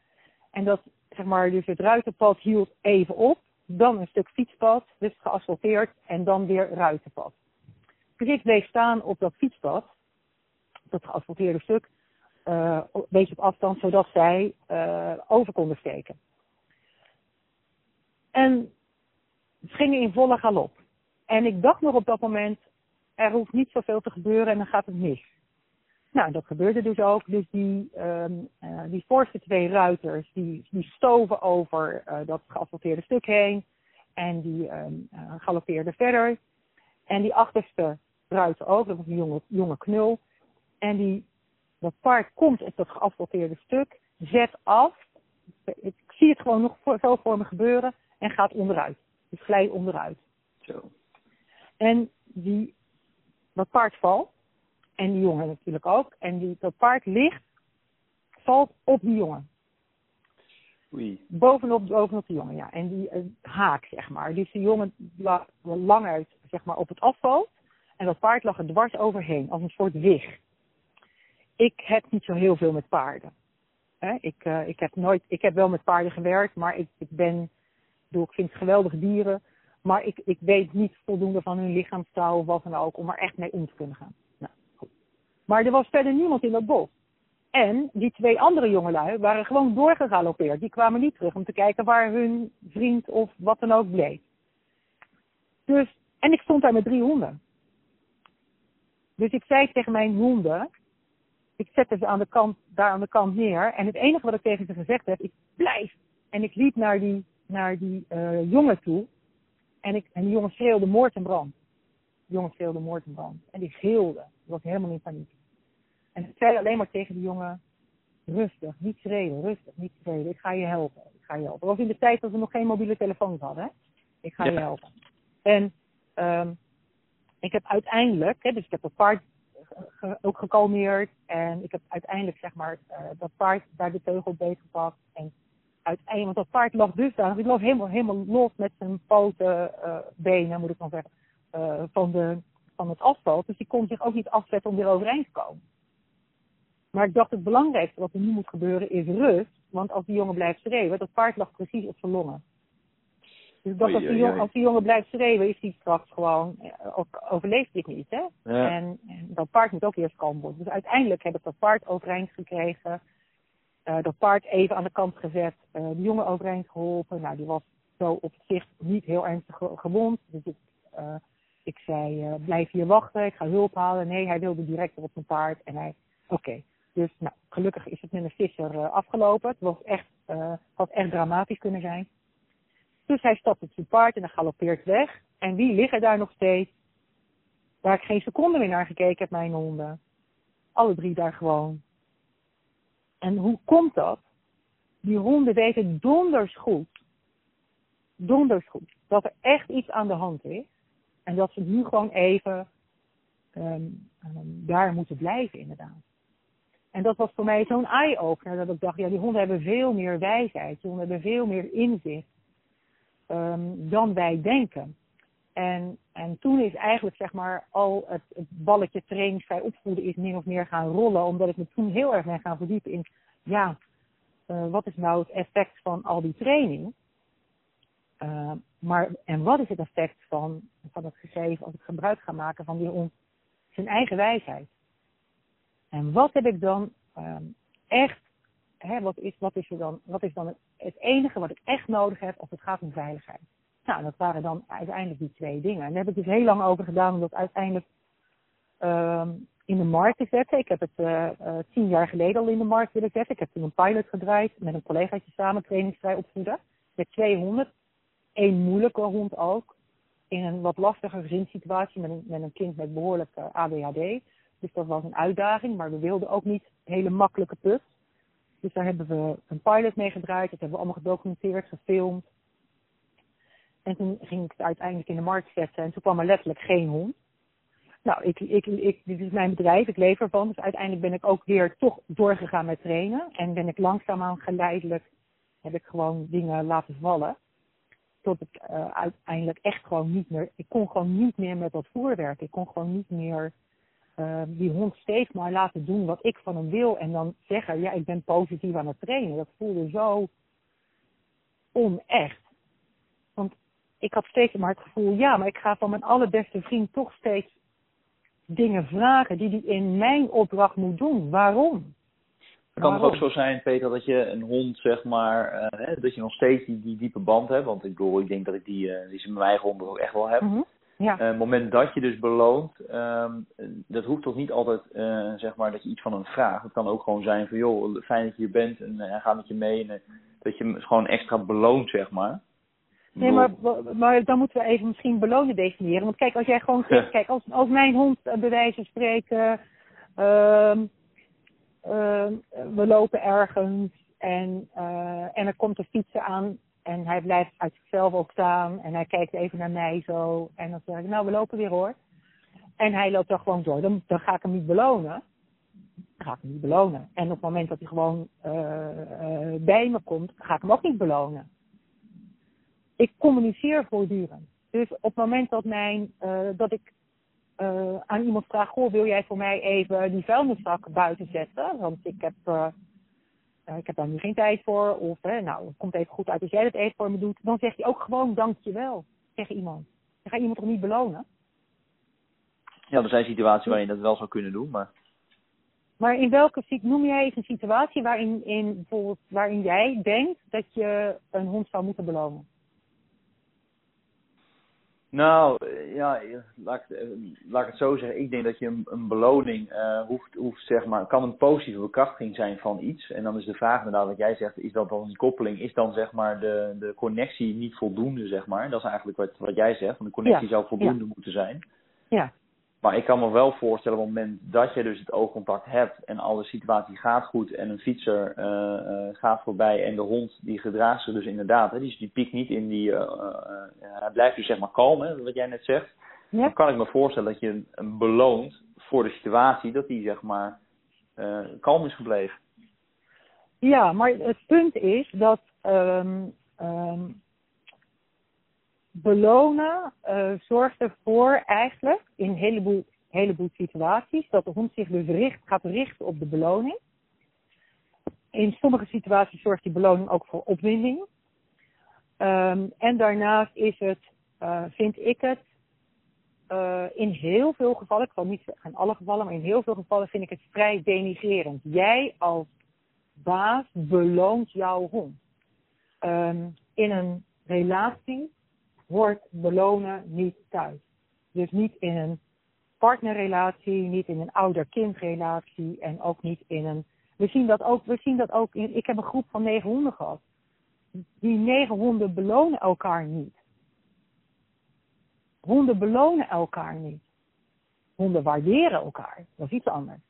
En dat, zeg maar, dus het ruiterpad hield even op. Dan een stuk fietspad, dus geasfalteerd. En dan weer ruiterpad. Dus ik bleef staan op dat fietspad dat geasfalteerde stuk, uh, een beetje op afstand, zodat zij uh, over konden steken. En het ging in volle galop. En ik dacht nog op dat moment, er hoeft niet zoveel te gebeuren en dan gaat het mis. Nou, dat gebeurde dus ook. Dus die, um, uh, die voorste twee ruiters, die, die stoven over dat geasfalteerde stuk heen. En die um, galoppeerden verder. En die achterste ruiter ook, dat was een jonge, jonge knul. En die, dat paard komt op dat geasfalteerde stuk, zet af. Ik zie het gewoon nog voor, zo voor me gebeuren en gaat onderuit. Dus glijdt onderuit.
Zo.
En die, dat paard valt. En die jongen natuurlijk ook. En die, dat paard ligt, valt op die jongen.
Oei.
Bovenop, bovenop de jongen, ja. En die uh, haak, zeg maar. Dus die jongen lag lang uit, zeg maar, op het asfalt. En dat paard lag er dwars overheen, als een soort wig ik heb niet zo heel veel met paarden. ik, uh, ik, heb nooit, ik heb wel met paarden gewerkt, maar ik, ik ben, ik vind het geweldige dieren. Maar ik, ik weet niet voldoende van hun lichaamstaal of wat dan ook, om er echt mee om te kunnen gaan. Nou. Maar er was verder niemand in dat bos. En die twee andere jongelui waren gewoon doorgegalopeerd. Die kwamen niet terug om te kijken waar hun vriend of wat dan ook bleef. Dus, en ik stond daar met drie honden. Dus ik zei tegen mijn honden, ik zette ze aan de kant, daar aan de kant neer. En het enige wat ik tegen ze gezegd heb, is blijf. En ik liep naar die, naar die uh, jongen toe. En, ik, en die jongen schreeuwde moord en brand. De jongen schreeuwde moord en brand. En die schreeuwde. Die was helemaal in paniek. En ik zei alleen maar tegen die jongen, rustig, niet schreeuwen, rustig, niet schreeuwen. Ik ga je helpen. Ik ga je helpen. Dat was in de tijd dat we nog geen mobiele telefoons hadden. Hè? Ik ga je helpen. En um, ik heb uiteindelijk, hè, dus ik heb een ook gekalmeerd. En ik heb uiteindelijk zeg maar uh, dat paard bij de teugel beetgepakt. En uiteindelijk, want dat paard lag dus daar. Die lag helemaal, helemaal los met zijn poten, uh, benen moet ik dan zeggen, uh, van, de, van het asfalt. Dus die kon zich ook niet afzetten om weer overeind te komen. Maar ik dacht het belangrijkste wat er nu moet gebeuren is rust. Want als die jongen blijft schreeuwen, dat paard lag precies op zijn longen. Dus dacht, als die, jongen, als die jongen blijft schreeuwen, is hij straks gewoon, overleeft dit niet. Hè? En, en, dat paard moet ook eerst kalm worden. Dus uiteindelijk heb ik dat paard overeind gekregen. Uh, dat paard even aan de kant gezet. Uh, de jongen overeind geholpen. Nou, die was zo op zich niet heel ernstig gewond. Dus ik, uh, ik zei, blijf hier wachten, ik ga hulp halen. Nee, hij wilde direct op zijn paard. En hij, oké. Dus nou, gelukkig is het met een visser afgelopen. Het was echt, had echt dramatisch kunnen zijn. Dus hij stapt op zijn paard en hij galoppeert weg. En wie liggen daar nog steeds? Waar ik geen seconde meer naar gekeken heb, mijn honden. Alle drie daar gewoon. En hoe komt dat? Die honden weten donders goed, donders goed, dat er echt iets aan de hand is. En dat ze nu gewoon even um, um, daar moeten blijven, inderdaad. En dat was voor mij zo'n eye-opener, dat ik dacht, ja, die honden hebben veel meer wijsheid, die honden hebben veel meer inzicht um, dan wij denken. En, en toen is eigenlijk zeg maar al het, het balletje trainingsvrij opvoeden is min of meer gaan rollen. Omdat ik me toen heel erg ben gaan verdiepen in, ja, uh, wat is nou het effect van al die training? Uh, maar, en wat is het effect van, van het gegeven als ik gebruik ga maken van die zijn eigen wijsheid? En wat heb ik dan um, echt hè, wat, is, wat, is er dan, wat is dan het, enige wat ik echt nodig heb als het gaat om veiligheid? Nou, dat waren dan uiteindelijk die twee dingen. En daar heb ik dus heel lang over gedaan om dat uiteindelijk uh, in de markt te zetten. Ik heb het uh, uh, tien jaar geleden al in de markt willen zetten. Ik heb toen een pilot gedraaid met een collegaatje samen, trainingsvrij opvoeden. Met 200. Eén moeilijke hond ook. In een wat lastige gezinssituatie met een, met een kind met behoorlijk uh, ADHD. Dus dat was een uitdaging, maar we wilden ook niet hele makkelijke put. Dus daar hebben we een pilot mee gedraaid. Dat hebben we allemaal gedocumenteerd, gefilmd. En toen ging ik het uiteindelijk in de markt zetten. En toen kwam er letterlijk geen hond. Nou, ik, ik, ik, dit is mijn bedrijf, ik leef ervan. Dus uiteindelijk ben ik ook weer toch doorgegaan met trainen. En ben ik langzaamaan geleidelijk, heb ik gewoon dingen laten vallen. Tot ik uh, uiteindelijk echt gewoon niet meer, ik kon gewoon niet meer met dat voerwerk. Ik kon gewoon niet meer uh, die hond steeds maar laten doen wat ik van hem wil. En dan zeggen, ja, ik ben positief aan het trainen. Dat voelde zo onecht. Want ik had steeds maar het gevoel, ja, maar ik ga van mijn allerbeste vriend toch steeds dingen vragen die hij in mijn opdracht moet doen. Waarom?
Het kan toch ook zo zijn, Peter, dat je een hond, zeg maar, uh, dat je nog steeds die, die diepe band hebt. Want ik bedoel, ik denk dat ik die, uh, die ze met mijn eigen hond ook echt wel heb. Mm ja. Uh, het moment dat je dus beloont, um, dat hoeft toch niet altijd uh, zeg maar dat je iets van hem vraagt. Het kan ook gewoon zijn van joh, fijn dat je hier bent en hij gaat met je mee. En dat je hem gewoon extra beloont, zeg maar.
Nee, maar, maar dan moeten we even misschien belonen definiëren. Want kijk, als jij gewoon zegt, kijk, als, als mijn hond bij wijze van spreken, uh, uh, we lopen ergens en, en er komt een fietser aan en hij blijft uit zichzelf ook staan. En hij kijkt even naar mij zo. En dan zeg ik, nou, we lopen weer hoor. En hij loopt dan gewoon door. Dan, dan ga ik hem niet belonen. Dan ga ik hem niet belonen. En op het moment dat hij gewoon uh, uh, bij me komt, ga ik hem ook niet belonen. Ik communiceer voortdurend. Dus op het moment dat, mijn, uh, dat ik aan iemand vraag, goh, wil jij voor mij even die vuilniszak buiten zetten? Want ik heb ik heb daar nu geen tijd voor. Of nou, het komt even goed uit als jij dat even voor me doet. Dan zeg je ook gewoon dankjewel tegen iemand. Je gaat iemand toch niet belonen?
Ja, er zijn situaties waarin je dat wel zou kunnen doen, maar...
Maar in welke noem jij eens een situatie waarin, in, bijvoorbeeld, waarin jij denkt dat je een hond zou moeten belonen?
Nou, eh, ja, laat ik, eh, laat ik het zo zeggen. Ik denk dat je een, een beloning uh, hoeft, hoeft, zeg maar, kan een positieve bekrachtiging zijn van iets. En dan is de vraag inderdaad wat jij zegt, is dat dan die koppeling, is dan zeg maar de, de connectie niet voldoende, zeg maar. Dat is eigenlijk wat, wat jij zegt, want de connectie zou voldoende moeten zijn.
Ja.
Maar ik kan me wel voorstellen op het moment dat je dus het oogcontact hebt en alle situatie gaat goed en een fietser uh, uh, gaat voorbij en de hond die gedraagt zich dus inderdaad, hè, die, die piekt niet in die, uh, hij blijft dus zeg maar kalm, hè, wat jij net zegt. Ja. Dan kan ik me voorstellen dat je hem beloont voor de situatie dat hij zeg maar kalm is gebleven.
Ja, maar het punt is dat um, um, belonen uh, zorgt ervoor eigenlijk in een heleboel heleboel situaties dat de hond zich dus richt, gaat richten op de beloning. In sommige situaties zorgt die beloning ook voor opwinding. Um, en daarnaast is het, uh, vind ik het, uh, in heel veel gevallen, ik zal niet zeggen in alle gevallen, maar in heel veel gevallen vind ik het vrij denigrerend. Jij als baas beloont jouw hond. Um, in een relatie hoort belonen niet thuis. Dus niet in een partnerrelatie, niet in een ouder-kindrelatie en ook niet in een. We zien dat ook, we zien dat ook in. Ik heb een groep van negen honden gehad. Die negen honden belonen elkaar niet. Honden belonen elkaar niet. Honden waarderen elkaar. Dat is iets anders.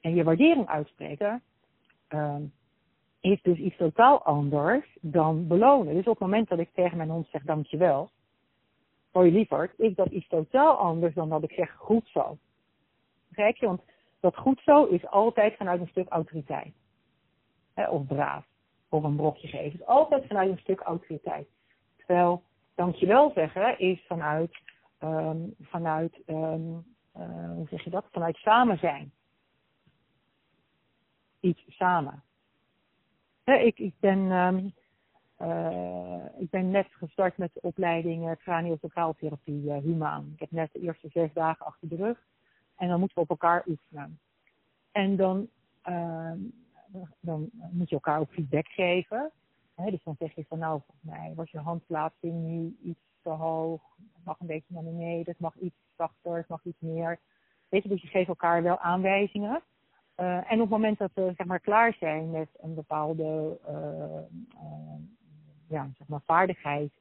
En je waardering uitspreken uh, is dus iets totaal anders dan belonen. Dus op het moment dat ik tegen mijn hond zeg dankjewel, voor je lieverd, is dat iets totaal anders dan dat ik zeg goed zo. Begrijp je? Want dat goed zo is altijd vanuit een stuk autoriteit. of braaf. Of een brokje geven. is altijd vanuit een stuk autoriteit. Terwijl dankjewel zeggen is vanuit, um, vanuit um, uh, hoe zeg je dat? Vanuit samen zijn. Iets samen. Ik, ik ben um, uh, ik ben net gestart met de opleiding uh, craniosacraaltherapie uh, humaan. Ik heb net de eerste zes dagen achter de rug. En dan moeten we op elkaar oefenen. En dan, uh, dan moet je elkaar ook feedback geven. Hè, dus dan zeg je van nou, volgens mij was je handplaatsing nu iets te hoog. Het mag een beetje naar beneden, het mag iets zachter, het mag iets meer. Weet je, dus je geeft elkaar wel aanwijzingen. Uh, en op het moment dat we zeg maar, klaar zijn met een bepaalde uh, ja, zeg maar vaardigheid,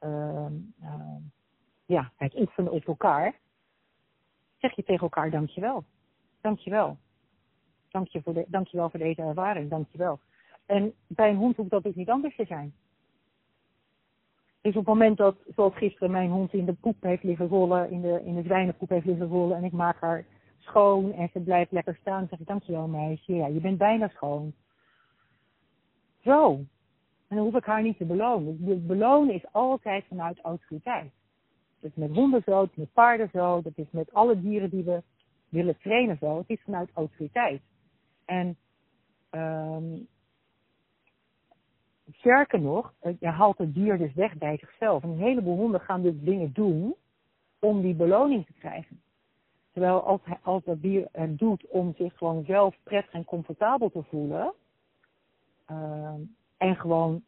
uh, uh, ja, het oefenen op elkaar, zeg je tegen elkaar dankjewel. Dankjewel. Dank je voor de, dankjewel voor deze ervaring, dankjewel. En bij een hond hoeft dat dus niet anders te zijn. Dus op het moment dat, zoals gisteren, mijn hond in de poep heeft liggen rollen, in de, in de zwijnenpoep heeft liggen rollen en ik maak haar schoon en ze blijft lekker staan, zeg ik dankjewel meisje, ja, je bent bijna schoon. Zo, en dan hoef ik haar niet te belonen. Dus belonen is altijd vanuit autoriteit. Dat is met honden zo, het is met paarden zo, dat is met alle dieren die we willen trainen zo. Het is vanuit autoriteit. En um, sterker nog, je haalt het dier dus weg bij zichzelf. En een heleboel honden gaan dus dingen doen om die beloning te krijgen. Terwijl als, als dat dier het doet om zich gewoon zelf prettig en comfortabel te voelen, uh, en gewoon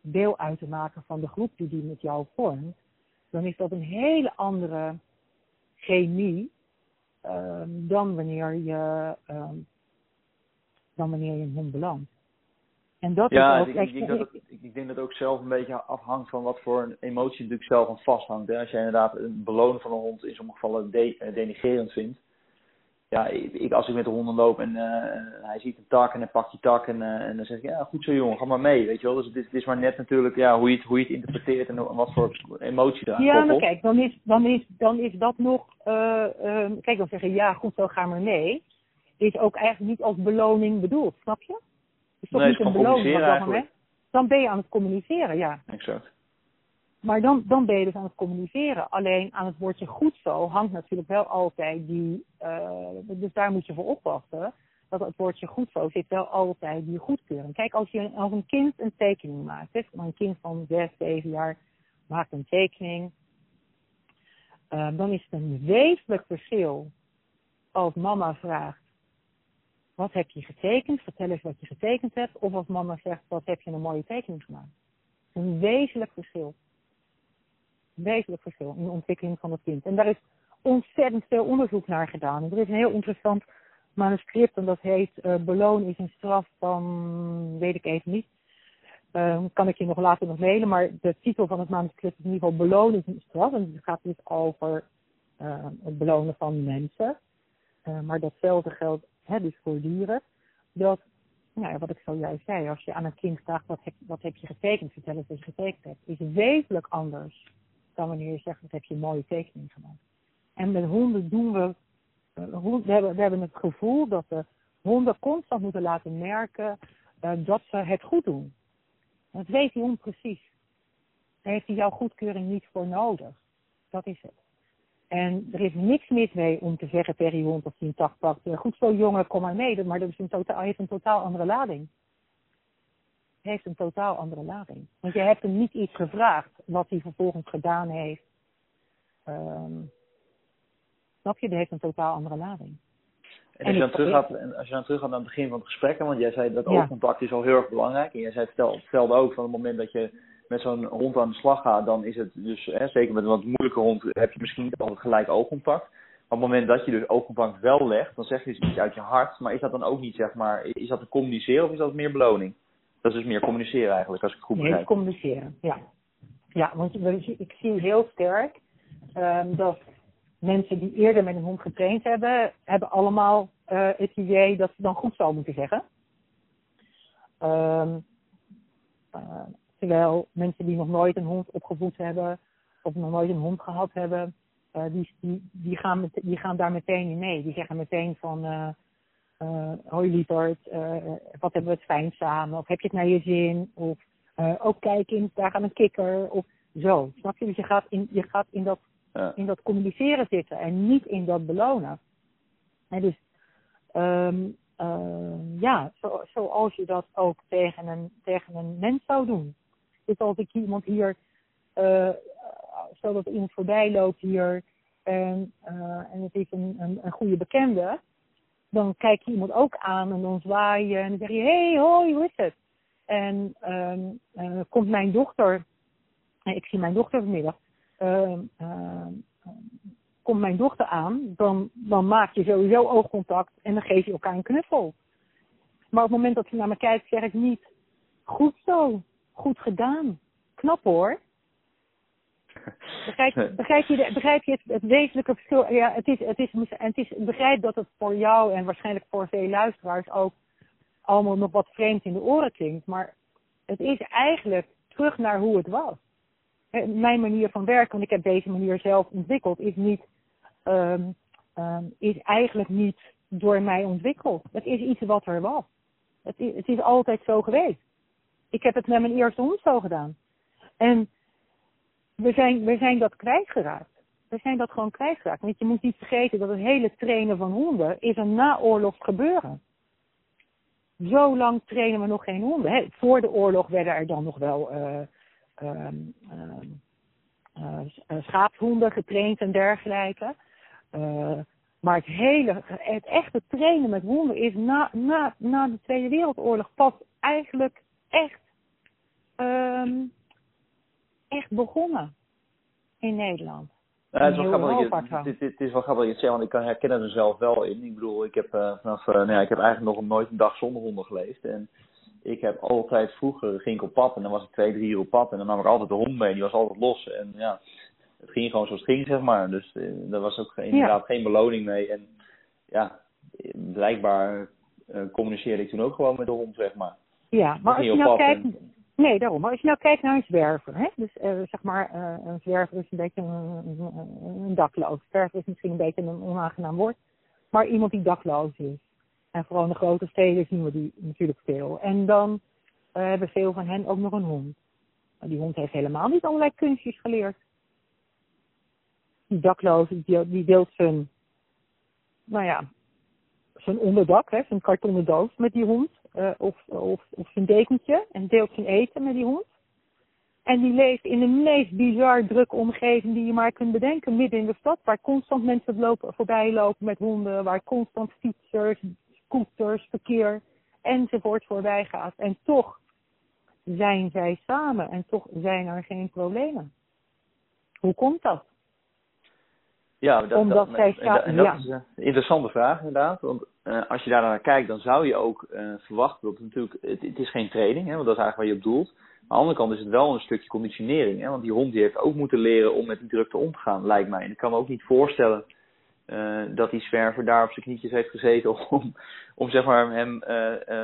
deel uit te maken van de groep die die met jou vormt, dan is dat een hele andere chemie um, dan wanneer je um, dan wanneer je hond belandt.
En dat ja, is ook, ik, ik, denk dat het, ik denk dat het ook zelf een beetje afhangt van wat voor een emotie natuurlijk zelf aan vasthangt. Hè. Als jij inderdaad een belonen van een hond in sommige gevallen de, eh, denigerend vindt, ja, ik, als ik met de honden loop en uh, hij ziet een tak en hij pakt die tak en, uh, en dan zeg ik, ja, goed zo jongen, ga maar mee, weet je wel. Dus het is, het is maar net natuurlijk ja, hoe, je het, hoe je het interpreteert en wat voor emotie daar
Ja, maar kijk, dan is, dan, is, dan is dat nog, uh, kijk, dan zeggen, ja, goed zo, ga maar mee. Is ook eigenlijk niet als beloning bedoeld, snap je?
Is toch nee, niet een beloning
Dan ben je aan het communiceren, ja.
Exact.
Maar dan, dan ben je dus aan het communiceren. Alleen aan het woordje goed zo hangt natuurlijk wel altijd die. Uh, dus daar moet je voor oppassen. Dat het woordje goed zo zit wel altijd die goedkeuring. Kijk, als, je, als een kind een tekening maakt. Hè, een kind van 6, 7 jaar maakt een tekening. Uh, dan is het een wezenlijk verschil als mama vraagt. Wat heb je getekend? Vertel eens wat je getekend hebt. Of als mama zegt, wat heb je een mooie tekening gemaakt? Een wezenlijk verschil wezenlijk verschil in de ontwikkeling van het kind. En daar is ontzettend veel onderzoek naar gedaan. er is een heel interessant manuscript en dat heet uh, Beloon is een straf van, weet ik even niet. Uh, kan ik je nog later nog mailen, maar de titel van het manuscript is in ieder geval Beloon is een straf. En het gaat dus over uh, het belonen van mensen. maar datzelfde geldt dus voor dieren. Dat, nou ja, wat ik zojuist zei, als je aan een kind vraagt wat heb, wat heb je getekend, vertel eens wat je getekend hebt, is wezenlijk anders dan wanneer je zegt, wat heb je een mooie tekening gemaakt. En met honden doen we, uh, we, hebben, we hebben het gevoel dat we honden constant moeten laten merken uh, dat ze het goed doen. Dat weet die hond precies. Daar heeft hij jouw goedkeuring niet voor nodig. Dat is het. En er is niks mis mee om te zeggen tegen je hond als hij een tak pakt. Goed zo jongen, kom maar mee. Maar dat is een totaal, heeft een totaal andere lading. Heeft een totaal andere lading. Want je hebt hem niet iets gevraagd wat hij vervolgens gedaan heeft. Um, snap je? Dat heeft een totaal andere lading.
En als je, dan terug gaat, en als je dan terug gaat naar het begin van het gesprek, want jij zei dat oogcontact is al heel erg belangrijk. En jij zei, vertelde ook van het moment dat je met zo'n hond aan de slag gaat, dan is het dus, hè, zeker met een wat moeilijke hond, heb je misschien niet altijd gelijk oogcontact. Maar op het moment dat je dus oogcontact wel legt, dan zeg je dus iets uit je hart. Maar is dat dan ook niet, zeg maar, is dat te communiceren of is dat meer beloning? Dat is dus meer communiceren eigenlijk, als ik het goed begrijp.
Nee, communiceren, ja. Ja, want ik zie heel sterk um, dat mensen die eerder met een hond getraind hebben, hebben allemaal uh, het idee dat ze dan goed zou moeten zeggen. Um, uh, terwijl mensen die nog nooit een hond opgevoed hebben of nog nooit een hond gehad hebben, uh, die, die, die, gaan met, die gaan daar meteen in mee. Die zeggen meteen van, hoi lieverd, wat hebben we het fijn samen? Of heb je het naar je zin? Of ook kijk eens, daar gaat een kikker. Of zo, snap je? Dus je gaat in, je gaat in dat in dat communiceren zitten en niet in dat belonen. En dus um, uh, ja, zo, zoals je dat ook tegen een, tegen een mens zou doen. Dus als ik iemand hier, uh, stel dat iemand voorbij loopt hier en, uh, en het is een, een, goede bekende, dan kijk je iemand ook aan en dan zwaai je en dan zeg je, hey, hoi, hoe is het? En um, uh, komt mijn dochter, ik zie mijn dochter vanmiddag, uh, uh, komt mijn dochter aan, dan, dan maak je sowieso oogcontact en dan geef je elkaar een knuffel. Maar op het moment dat ze naar me kijkt, zeg ik niet, goed zo, goed gedaan, knap hoor. Begrijp, begrijp, je, begrijp je het, het wezenlijke verschil? Ja, het is, het is, het is, begrijp dat het voor jou en waarschijnlijk voor veel luisteraars ook allemaal nog wat vreemd in de oren klinkt. Maar het is eigenlijk terug naar hoe het was mijn manier van werken, want ik heb deze manier zelf ontwikkeld, is niet, um, um, is eigenlijk niet door mij ontwikkeld. Het is iets wat er was. Het is, het is altijd zo geweest. Ik heb het met mijn eerste hond zo gedaan. En we zijn, we zijn dat kwijtgeraakt. We zijn dat gewoon kwijtgeraakt. Want je moet niet vergeten dat het hele trainen van honden is een naoorlogs gebeuren. Zo lang trainen we nog geen honden. voor de oorlog werden er dan nog wel uh, Ehm, ehm, eh, eh, schaapshonden getraind en dergelijke. Eh, maar het hele, het echte trainen met honden is na, na, na de Tweede Wereldoorlog pas eigenlijk echt, um, echt begonnen in Nederland.
Ja, het, is wel grappig, het, het, is wel grappig dat je het zegt, want ik kan herkennen er zelf wel in. Ik bedoel, ik heb, uh, vanaf, uh, nou ja, ik heb eigenlijk nog nooit een dag zonder honden geleefd. En ik heb altijd vroeger ging ik op pad en dan was ik twee, drie uur op pad en dan nam ik altijd de hond mee. Die was altijd los en ja, het ging gewoon zoals het ging, zeg maar. Dus uh, daar was ook inderdaad geen beloning mee. En ja, blijkbaar communiceerde ik toen ook gewoon met de hond, zeg maar.
Ja, maar als je nou kijkt... Nee, daarom. Maar als je nou kijkt naar een zwerver, hè? dus uh, zeg maar, uh, een zwerver is een beetje een, een, een dakloos. Zwerver is misschien een beetje een onaangenaam woord, maar iemand die dakloos is. En vooral in de grote steden zien we die natuurlijk veel. En dan uh, hebben veel van hen ook nog een hond. Maar die hond heeft helemaal niet allerlei kunstjes geleerd. Die dakloze, die, die deelt zijn, nou ja, zijn onderdak, hè, zijn kartonnen doos met die hond. Of, of, of zijn dekentje en deelt zijn eten met die hond. En die leeft in de meest bizar drukke omgeving die je maar kunt bedenken. Midden in de stad, waar constant mensen lopen, voorbij lopen met honden. Waar constant fietsers, scooters, verkeer enzovoort voorbij gaat. En toch zijn zij samen en toch zijn er geen problemen. Hoe komt dat?
Ja, dat, Omdat dat, zij samen, dat, is een interessante vraag inderdaad. Want uh, als je daar naar kijkt, dan zou je ook uh, verwachten dat het natuurlijk, het, het, is geen training, hè, want dat is eigenlijk waar je op doelt. Maar aan de andere kant is het wel een stukje conditionering. Hè, want die hond die heeft ook moeten leren om met die drukte om te gaan, lijkt mij. En ik kan me ook niet voorstellen uh, dat die zwerver daar op zijn knietjes heeft gezeten om, om zeg maar, hem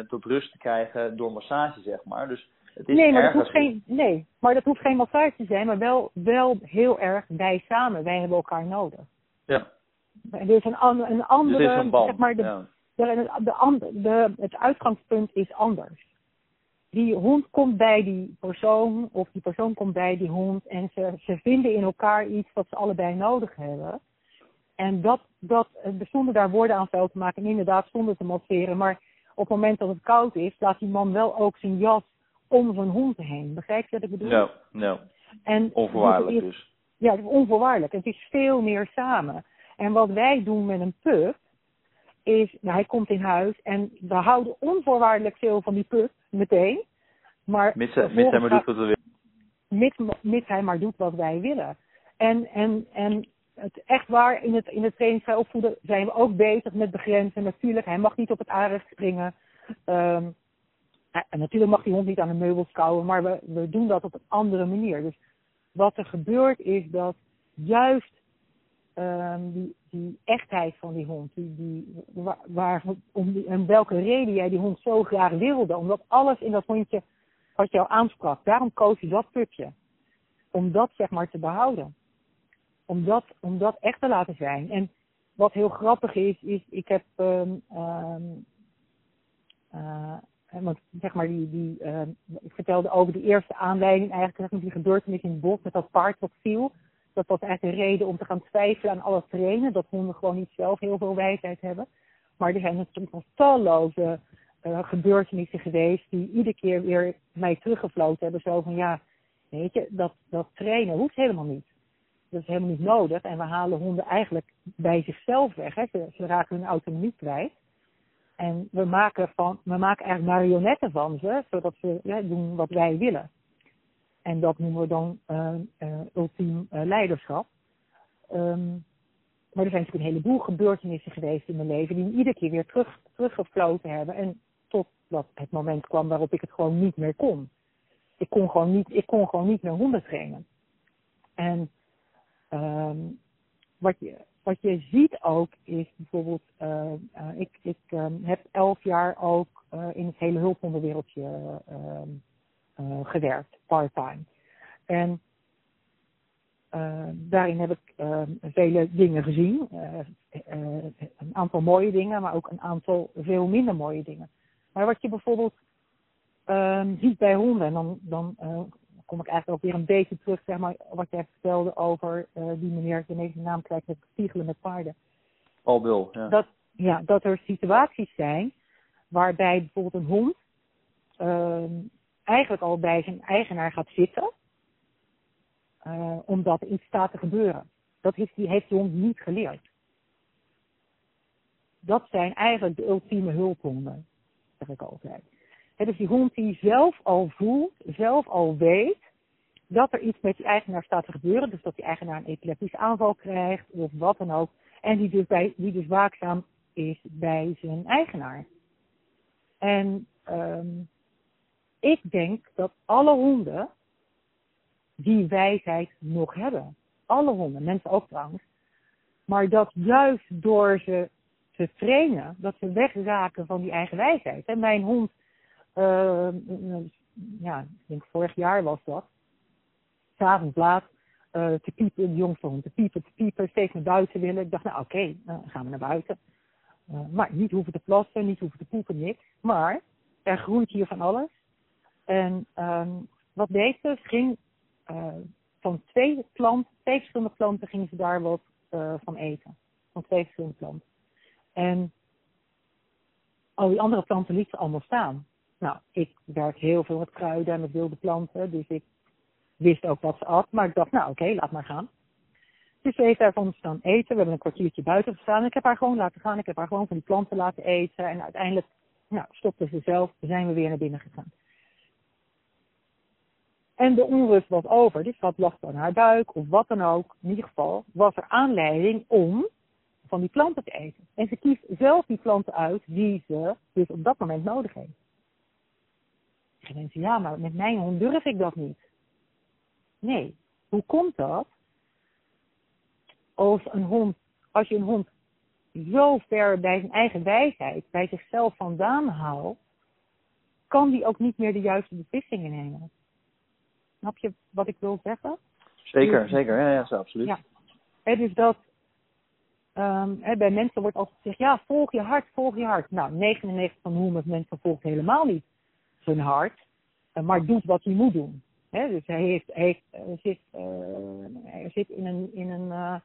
tot rust te krijgen door massage, zeg maar. Dus
nee, maar dat hoeft geen, nee, maar dat hoeft geen massage te zijn, maar wel, wel heel erg wij samen. Wij hebben elkaar nodig.
Ja.
Er is een, een andere,
dus een
zeg maar, de, ja. de, de, de, het uitgangspunt is anders. Die hond komt bij die persoon, of die persoon komt bij die hond en ze, ze vinden in elkaar iets wat ze allebei nodig hebben. En dat, dat, zonder daar woorden aan vuil te maken en inderdaad zonder te masseren. Maar op het moment dat het koud is, laat die man wel ook zijn jas om zijn hond heen. Begrijp je wat ik bedoel?
Ja, no, no. onvoorwaardelijk dus.
Ja, het is onvoorwaardelijk. Het is veel meer samen. En wat wij doen met een pup, is, nou, hij komt in huis en we houden onvoorwaardelijk veel van die pup, meteen. Maar
mits, mits hij maar doet wat we willen.
Mits, mits hij maar doet wat wij willen. En, en, en het echt waar, in het, in het trainingsvrij opvoeden zijn we ook bezig met begrenzen. Natuurlijk, hij mag niet op het aanrecht springen. Um, en natuurlijk mag die hond niet aan de meubels kouwen, maar we, we doen dat op een andere manier. Dus wat er gebeurt is dat juist um, die, die echtheid van die hond, die, die, waar, om die, en welke reden jij die hond zo graag wilde, omdat alles in dat hondje wat jou aansprak, daarom koos je dat pupje. Om dat zeg maar te behouden. Om dat, om dat echt te laten zijn. En wat heel grappig is, is ik heb um, um, uh, want zeg maar die, die uh, ik vertelde over die eerste aanleiding eigenlijk met die gebeurtenis in het bos met dat paard wat viel. Dat was eigenlijk een reden om te gaan twijfelen aan alle trainen. Dat honden gewoon niet zelf heel veel wijsheid hebben. Maar er zijn natuurlijk nog talloze uh, gebeurtenissen geweest die iedere keer weer mij teruggefloten hebben. Zo van ja, weet je, dat, dat trainen hoeft helemaal niet. Dat is helemaal niet nodig. En we halen honden eigenlijk bij zichzelf weg. Hè. Ze, ze raken hun autonomie kwijt. En we maken, van, we maken eigenlijk marionetten van ze, zodat ze ja, doen wat wij willen. En dat noemen we dan uh, ultiem uh, leiderschap. Um, maar er zijn natuurlijk een heleboel gebeurtenissen geweest in mijn leven die me iedere keer weer terug, teruggefloten hebben. En totdat het moment kwam waarop ik het gewoon niet meer kon. Ik kon gewoon niet, ik kon gewoon niet meer honden trainen. En um, wat je, wat je ziet ook is bijvoorbeeld, uh, uh, ik, ik um, heb elf jaar ook uh, in het hele hulphondenwereldje gewerkt, part-time. En daarin heb ik vele dingen gezien. een aantal mooie dingen, maar ook een aantal veel minder mooie dingen. Maar wat je bijvoorbeeld ziet bij honden, en dan, dan kom ik eigenlijk ook weer een beetje terug, zeg maar, wat jij vertelde over uh, die meneer, ik ben naam kwijt, met spiegelen met paarden.
Bill, ja.
Dat, ja, dat er situaties zijn waarbij bijvoorbeeld een hond uh, eigenlijk al bij zijn eigenaar gaat zitten, uh, omdat er iets staat te gebeuren. Dat heeft die, heeft die hond niet geleerd. Dat zijn eigenlijk de ultieme hulphonden, zeg ik altijd. Het is die hond die zelf al voelt, zelf al weet dat er iets met die eigenaar staat te gebeuren. Dus dat die eigenaar een epileptische aanval krijgt of wat dan ook. En die dus, bij, die dus waakzaam is bij zijn eigenaar. En um, ik denk dat alle honden die wijsheid nog hebben. Alle honden, mensen ook trouwens. Maar dat juist door ze te trainen, dat ze wegraken van die eigen wijsheid. En mijn hond uh, ja, ik denk vorig jaar was dat. S'avonds laat uh, te piepen, de jongste hond te piepen, te piepen, steeds naar buiten willen. Ik dacht, nou oké, dan gaan we naar buiten. Uh, maar niet hoeven te plassen, niet hoeven te poepen, niks. Maar er groeit hier van alles. En um, wat deed ze? Ging uh, van twee planten, twee verschillende planten, gingen ze daar wat van eten. Van twee verschillende planten. En al die andere planten liet ze allemaal staan. Nou, ik werk heel veel met kruiden en met wilde planten, dus ik wist ook wat ze at. Maar ik dacht, nou oké, laat maar gaan. Dus ze heeft daarvan staan eten. We hebben een kwartiertje buiten gestaan. Ik heb haar gewoon laten gaan. Ik heb haar gewoon van die planten laten eten. En uiteindelijk nou, stopte ze zelf. Zijn we weer naar binnen gegaan. En de onrust was over. Dit had last aan haar buik of wat dan ook. In ieder geval was er aanleiding om van die planten te eten. En ze kiest zelf die planten uit die ze dus op dat moment nodig heeft. En mensen, ja, maar met mijn hond durf ik dat niet. Nee, hoe komt dat? Als een hond, als je een hond zo ver bij zijn eigen wijsheid, bij zichzelf vandaan haalt, kan die ook niet meer de juiste beslissingen nemen. Snap je wat ik wil zeggen?
Zeker, dus, zeker. Ja, ja, zo, absoluut. Ja.
Het is dat um, bij mensen wordt altijd gezegd, ja, volg je hart, volg je hart. Nou, 99 van de 100 mensen volgt helemaal niet zijn hart, eh, maar doet wat hij moet doen. Dus hij, heeft, heeft, zit, uh, hij zit in een, in een,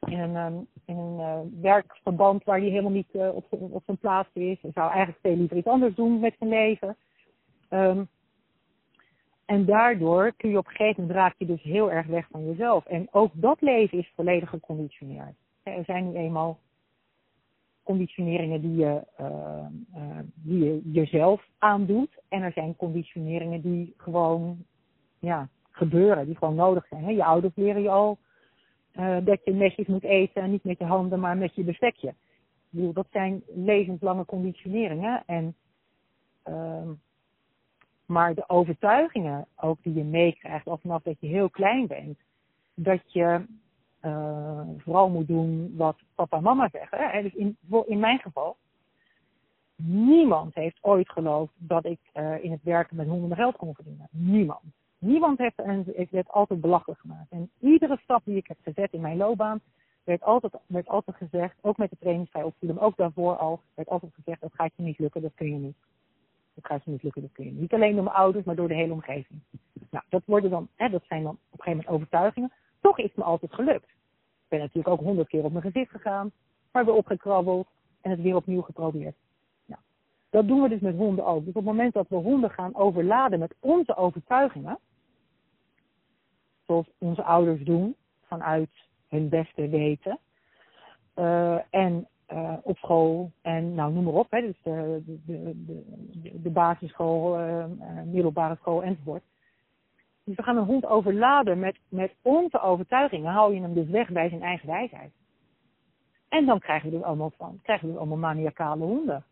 in een, ehm, in een werkverband waar hij helemaal niet op, op zijn plaats is. Hij zou eigenlijk veel liever iets anders doen met zijn leven. Um, en daardoor kun je op een gegeven moment raak je dus heel erg weg van jezelf. En ook dat leven is volledig geconditioneerd. Er zijn nu eenmaal conditioneringen die je, uh, uh, die je jezelf aandoet. En er zijn conditioneringen die gewoon ja, gebeuren, die gewoon nodig zijn. Hè? Je ouders leren je al uh, dat je netjes moet eten, niet met je handen, maar met je bestekje. Dat zijn levenslange conditioneringen. En, uh, maar de overtuigingen ook die je meekrijgt, al vanaf dat je heel klein bent, dat je uh, vooral moet doen wat papa en mama zeggen. Dus in, in mijn geval, niemand heeft ooit geloofd dat ik uh, in het werken met honderden geld kon verdienen. Niemand. Niemand heeft, en ik werd altijd belachelijk gemaakt. En iedere stap die ik heb gezet in mijn loopbaan, werd altijd, werd altijd gezegd, ook met de trainingsvrij opvoeden, ook daarvoor al, werd altijd gezegd, dat gaat je niet lukken, dat kun je niet. Dat gaat je niet lukken, dat kun je niet. Niet alleen door mijn ouders, maar door de hele omgeving. Nou, dat worden dan, hè, dat zijn dan op een gegeven moment overtuigingen. Toch is het me altijd gelukt. Ben natuurlijk ook honderd keer op mijn gezicht gegaan, maar weer opgekrabbeld en het weer opnieuw geprobeerd. Nou, dat doen we dus met honden ook. Dus op het moment dat we honden gaan overladen met onze overtuigingen, zoals onze ouders doen, vanuit hun beste weten. Uh, en uh, op school en nou noem maar op, hè, dus de, de, de, de basisschool, uh, middelbare school enzovoort. Dus we gaan een hond overladen met, met onze overtuigingen, hou je hem dus weg bij zijn eigen wijsheid. En dan krijgen we er allemaal van, krijgen we er allemaal maniacale honden.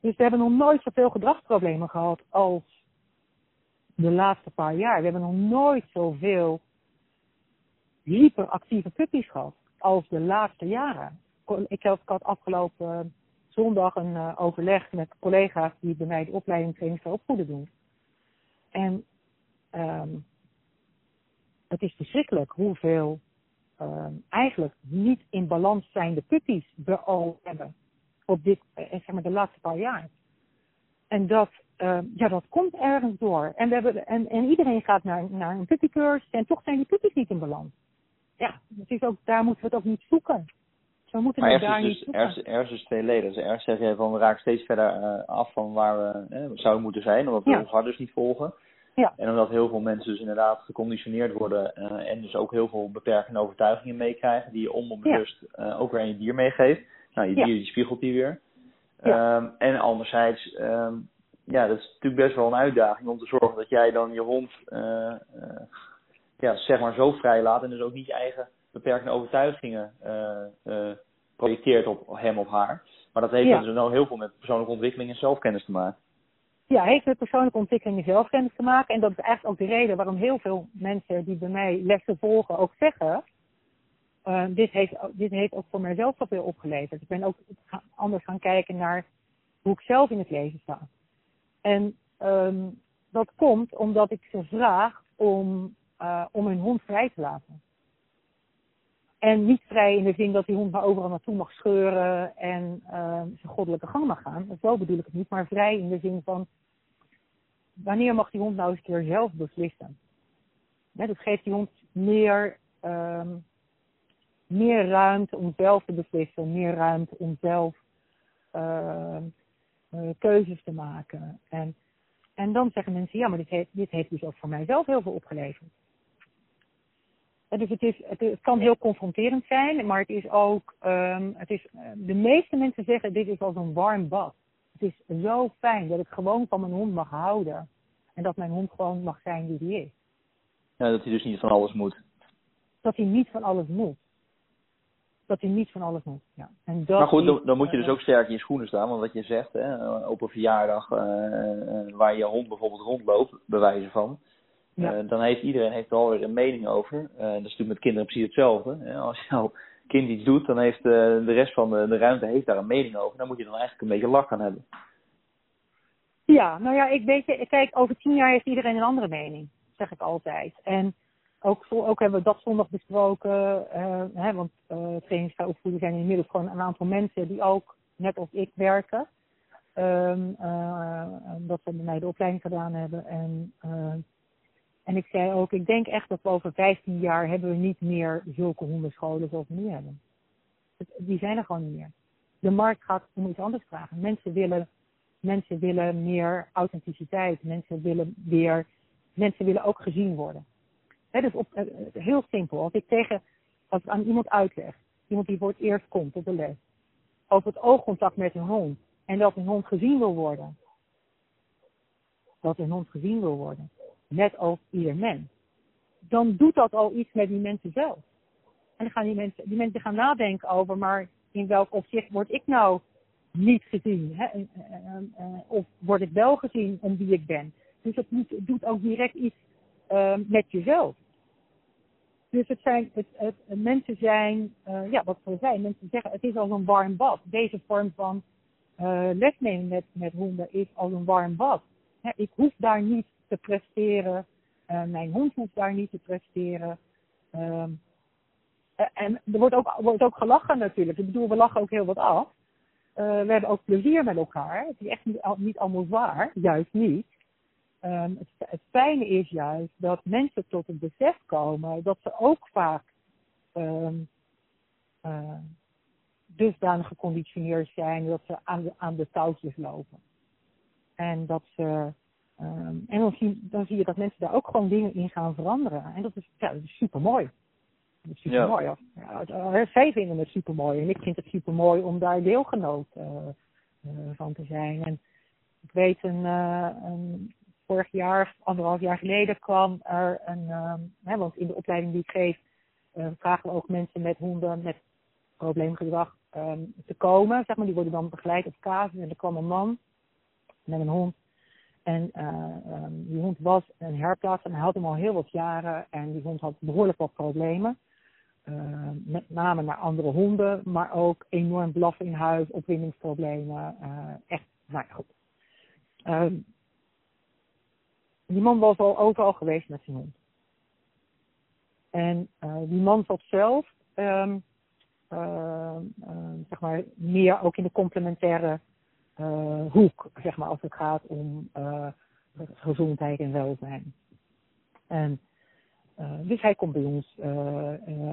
Dus we hebben nog nooit zoveel gedragsproblemen gehad als de laatste paar jaar. We hebben nog nooit zoveel hyperactieve puppies gehad als de laatste jaren. Ik had afgelopen zondag een uh, overleg met collega's die bij mij de opleiding training voor opvoeden doen. En um, het is verschrikkelijk hoeveel um, eigenlijk niet in balans zijnde puppies we al hebben op dit, uh, zeg maar de laatste paar jaar. En dat, uh, ja, dat komt ergens door. En, we hebben, en, en iedereen gaat naar, naar een puppycursus en toch zijn die puppies niet in balans ja, het is ook, daar moeten we het ook niet zoeken. Zo moeten we daar
dus,
niet zoeken.
Ergens, ergens is twee leden. Dus ergens zeg je van we raken steeds verder uh, af van waar we eh, zouden moeten zijn, omdat we ja. ons hart dus niet volgen.
Ja.
En omdat heel veel mensen dus inderdaad geconditioneerd worden uh, en dus ook heel veel beperkende overtuigingen meekrijgen, die je onbewust ja. uh, ook weer aan je dier meegeeft. Nou, je dier die spiegelt die weer. Um, en anderzijds, um, ja, dat is natuurlijk best wel een uitdaging om te zorgen dat jij dan je hond uh, ja, zeg maar zo vrij laat en dus ook niet je eigen beperkende overtuigingen projecteert op hem of haar. Maar dat heeft dus nou heel veel met persoonlijke ontwikkeling en zelfkennis te maken.
Ja, heeft met persoonlijke ontwikkeling en zelfkennis te maken. En dat is eigenlijk ook de reden waarom heel veel mensen die bij mij lessen volgen ook zeggen. Uh, dit, heeft, dit heeft ook voor mijzelf veel opgeleverd. Ik ben ook anders gaan kijken naar hoe ik zelf in het leven sta. En um, dat komt omdat ik ze vraag om uh, om hun hond vrij te laten. En niet vrij in de zin dat die hond maar overal naartoe mag scheuren en uh, zijn goddelijke gang mag gaan. Zo bedoel ik het niet, maar vrij in de zin van wanneer mag die hond nou eens een keer zelf beslissen? Dat geeft die hond meer, um, meer ruimte om zelf te beslissen, meer ruimte om zelf uh, uh, keuzes te maken. En, en dan zeggen mensen, ja, maar dit heeft, dit heeft dus ook voor mijzelf heel veel opgeleverd. Dus het, is, het, kan heel confronterend zijn, maar het is ook, um, het is, de meeste mensen zeggen dit is als een warm bad. Het is zo fijn dat ik gewoon van mijn hond mag houden. En dat mijn hond gewoon mag zijn wie hij is.
Ja, dat hij dus niet van alles moet.
Dat hij niet van alles moet. Dat hij niet van alles moet, ja. En dat
maar goed, dan, dan moet je dus ook sterk in je schoenen staan. Want wat je zegt, hè, op een verjaardag uh, waar je hond bijvoorbeeld rondloopt, bewijzen van ja. Uh, dan heeft iedereen heeft er alweer een mening over. Uh, dat is natuurlijk met kinderen precies hetzelfde. Als jouw kind iets doet, dan heeft uh, de rest van de, de ruimte heeft daar een mening over. Dan moet je dan eigenlijk een beetje lach aan hebben.
Ja, nou ja, ik weet je, kijk, over tien jaar heeft iedereen een andere mening, zeg ik altijd. En ook, ook hebben we dat zondag besproken, hè, want uh, trainingsopvoeden zijn inmiddels gewoon een aantal mensen die ook, net als ik, werken. Um, dat ze bij mij de opleiding gedaan hebben. En En ik zei ook, ik denk echt dat we over 15 jaar hebben we niet meer zulke hondenscholen zoals we nu hebben. Die zijn er gewoon niet meer. De markt gaat om iets anders vragen. Mensen willen, mensen willen meer authenticiteit. Mensen willen weer, mensen willen ook gezien worden. He, dus op, eh, heel simpel. Als ik tegen, als ik aan iemand uitleg, iemand die voor het eerst komt op de les, over het oogcontact met een hond en dat een hond gezien wil worden. Dat een hond gezien wil worden net als ieder mens, dan doet dat al iets met die mensen zelf. En dan gaan die mensen, die mensen gaan nadenken over, maar in welk opzicht word ik nou niet gezien? Hè? Of word ik wel gezien om wie ik ben? Dus dat doet ook direct iets uh, met jezelf. Dus het zijn, het, het, mensen zijn, ja, wat we zijn, mensen zeggen, het is als een warm bad. Deze vorm van uh, lesnemen met, met honden is als een warm bad. Ik hoef daar niet te presteren. Uh, mijn hond hoeft daar niet te presteren. Uh, en er wordt ook, wordt ook gelachen natuurlijk. Ik bedoel, we lachen ook heel wat af. Uh, we hebben ook plezier met elkaar. Het is echt niet, niet allemaal zwaar, juist niet. Het, het, fijne is juist dat mensen tot het besef komen dat ze ook vaak um, uh, dusdanig geconditioneerd zijn dat ze aan de, aan de touwtjes lopen. En dat ze Um, en dan zie, dan zie je dat mensen daar ook gewoon dingen in gaan veranderen. En dat is, ja, dat is super mooi. Dat is super mooi. Ja. Ja, zij vinden het super mooi. En ik vind het super mooi om daar deelgenoot uh, uh, van te zijn. En ik weet, een, uh, een, vorig jaar, anderhalf jaar geleden, kwam er een. Um, hè, want in de opleiding die ik geef, vragen we ook mensen met honden met probleemgedrag um, te komen. Zeg maar, die worden dan begeleid op casus. En er kwam een man met een hond en uh, um, die hond was een herplaats en hij had hem al heel wat jaren. En die hond had behoorlijk wat problemen. Uh, met name naar andere honden, maar ook enorm blaffen in huis, opwindingsproblemen. Uh, echt, nou ja, goed. Uh, die man was al overal geweest met zijn hond. En die man zat zelf, zeg maar, meer ook in de complementaire hoek, zeg maar, als het gaat om uh, gezondheid en welzijn. En uh, dus hij komt bij ons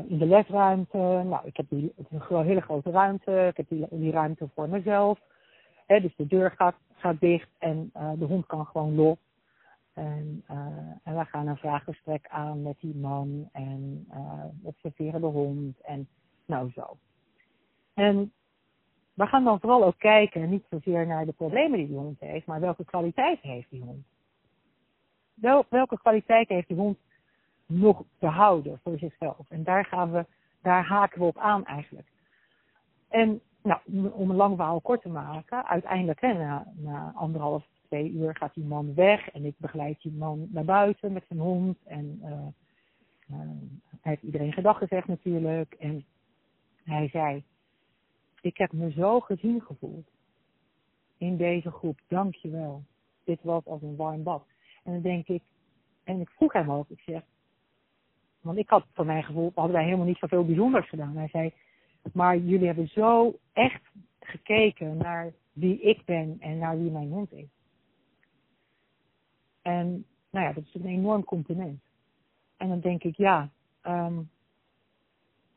in de lesruimte. Nou, ik heb die, een hele grote ruimte. Ik heb die, die ruimte voor mezelf. Dus de deur gaat, gaat dicht en de hond kan gewoon los. En, en we gaan een vraaggesprek aan met die man en observeren de hond en nou zo. En we gaan dan vooral ook kijken, niet zozeer naar de problemen die die hond heeft, maar welke kwaliteit heeft die hond. Wel, welke kwaliteit heeft die hond nog te houden voor zichzelf? En daar gaan we, daar haken we op aan eigenlijk. En nou, om een lang verhaal kort te maken, uiteindelijk hè, na, na anderhalf, twee uur gaat die man weg en ik begeleid die man naar buiten met zijn hond. En uh, uh, hij heeft iedereen gedag gezegd natuurlijk. En hij zei, ik heb me zo gezien gevoeld in deze groep. Dank je wel. Dit was als een warm bad. En dan denk ik, en ik vroeg hem ook, ik zeg, want ik had voor mijn gevoel, hadden wij helemaal niet zoveel bijzonders gedaan. Hij zei, maar jullie hebben zo echt gekeken naar wie ik ben en naar wie mijn hond is. En nou ja, dat is een enorm compliment. En dan denk ik, ja, um,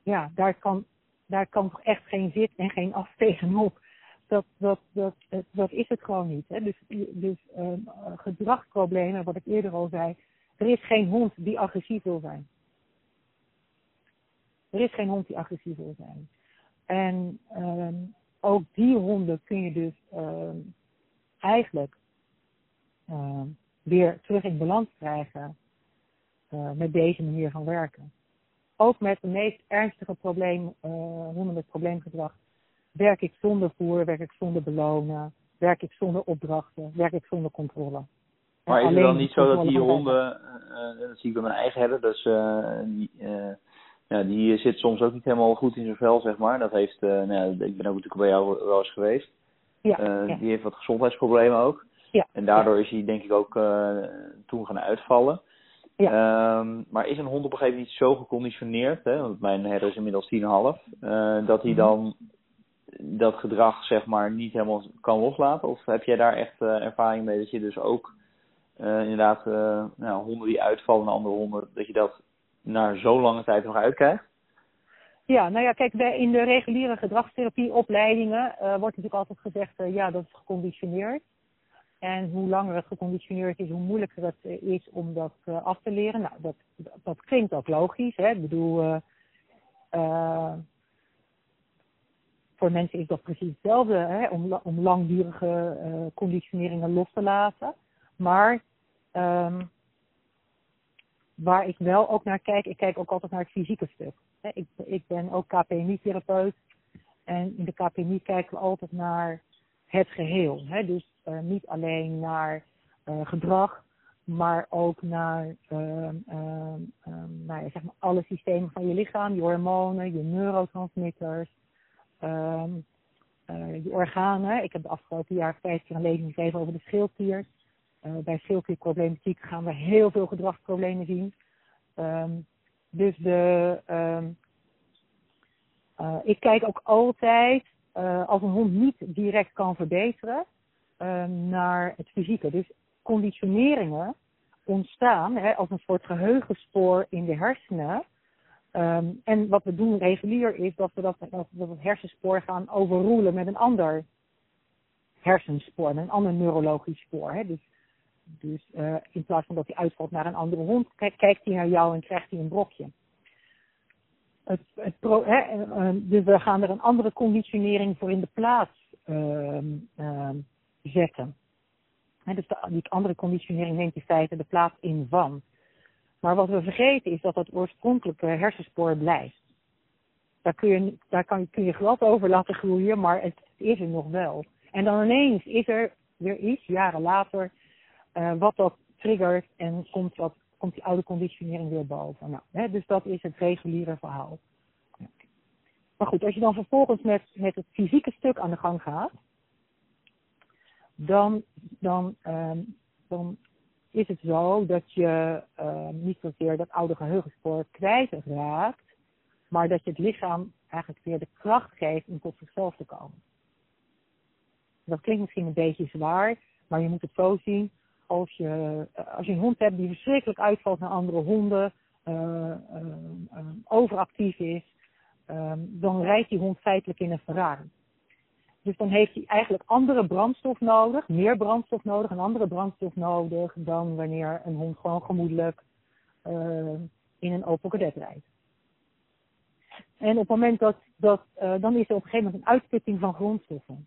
ja, daar kan daar kan toch echt geen zit en geen af tegenop. Dat, dat, dat, dat is het gewoon niet. Hè? Dus, dus uh, gedragsproblemen, wat ik eerder al zei. Er is geen hond die agressief wil zijn. Er is geen hond die agressief wil zijn. En uh, ook die honden kun je dus uh, eigenlijk weer terug in balans krijgen uh, met deze manier van werken ook met de meest ernstige probleem, uh, honden met probleemgedrag, werk ik zonder voer, werk ik zonder belonen, werk ik zonder opdrachten, werk ik zonder controle.
Maar is het dan niet zo dat die honden, uh, dat zie ik bij mijn eigen herder, dus uh, die, ja, die zit soms ook niet helemaal goed in zijn vel, zeg maar. Dat heeft, nou, ik ben ook natuurlijk bij jou wel eens geweest. Ja, ja. Die heeft wat gezondheidsproblemen ook. Ja, en daardoor is hij denk ik ook toen gaan uitvallen. Ja. Um, maar is een hond op een gegeven moment zo geconditioneerd, hè, want mijn herder is inmiddels 10,5, uh, dat hij mhm. dan dat gedrag zeg maar niet helemaal kan loslaten? Of heb jij daar echt uh, ervaring mee dat je dus ook inderdaad nou, honden die uitvallen en andere honden, dat je dat na zo'n lange tijd nog uitkrijgt?
Ja, nou ja, kijk, bij, in de reguliere gedragstherapieopleidingen wordt natuurlijk altijd gezegd, ja, dat is geconditioneerd. En hoe langer het geconditioneerd is, hoe moeilijker het is om dat af te leren. Nou, dat, dat klinkt ook logisch. Hè? Ik bedoel, uh, voor mensen is dat precies hetzelfde, hè? Om, om langdurige conditioneringen los te laten. Maar um, waar ik wel ook naar kijk, ik kijk ook altijd naar het fysieke stuk. Ik, ik ben ook KPNI-therapeut. En in de KPNI kijken we altijd naar het geheel. Hè? Dus uh, niet alleen naar uh, gedrag, maar ook naar uh, nou ja, zeg maar alle systemen van je lichaam, je hormonen, je neurotransmitters, uh, je organen. Ik heb de afgelopen jaar vijf keer een lezing gegeven over de schildklier. Bij schildklierproblematiek gaan we heel veel gedragsproblemen zien. Dus de, ik kijk ook altijd, uh, als een hond niet direct kan verbeteren, um, naar het fysieke. Dus conditioneringen ontstaan hè, als een soort geheugenspoor in de hersenen. Um, en wat we doen regulier is dat we dat, dat, dat hersenspoor gaan overroelen met een ander hersenspoor, met een ander neurologisch spoor. Hè. Dus, dus uh, in plaats van dat hij uitvalt naar een andere hond, kijkt hij naar jou en krijgt hij een brokje. Het, het pro, hè, dus we gaan er een andere conditionering voor in de plaats uh, zetten. He, dus die andere conditionering neemt in feite de plaats in van. Maar wat we vergeten is dat dat oorspronkelijke hersenspoor blijft. Daar kun je, daar kan, je glas over laten groeien, maar het is er nog wel. En dan ineens is er weer iets, jaren later, uh, wat dat triggert en komt, wat, komt die oude conditionering weer boven. Nou, hè, dus dat is het reguliere verhaal. Maar goed, als je dan vervolgens met, met het fysieke stuk aan de gang gaat, dan, dan, um, dan is het zo dat je uh, niet zozeer dat oude geheugenspoor kwijtraakt, maar dat je het lichaam eigenlijk weer de kracht geeft om tot zichzelf te komen. Dat klinkt misschien een beetje zwaar, maar je moet het zo zien. Als je, als je een hond hebt die verschrikkelijk uitvalt naar andere honden, uh, uh, overactief is, dan rijdt die hond feitelijk in een Ferrari. Dus dan heeft hij eigenlijk andere brandstof nodig, meer brandstof nodig, een andere brandstof nodig dan wanneer een hond gewoon gemoedelijk in een open cadet rijdt. En op het moment dat, dat dan is er op een gegeven moment een uitputting van grondstoffen.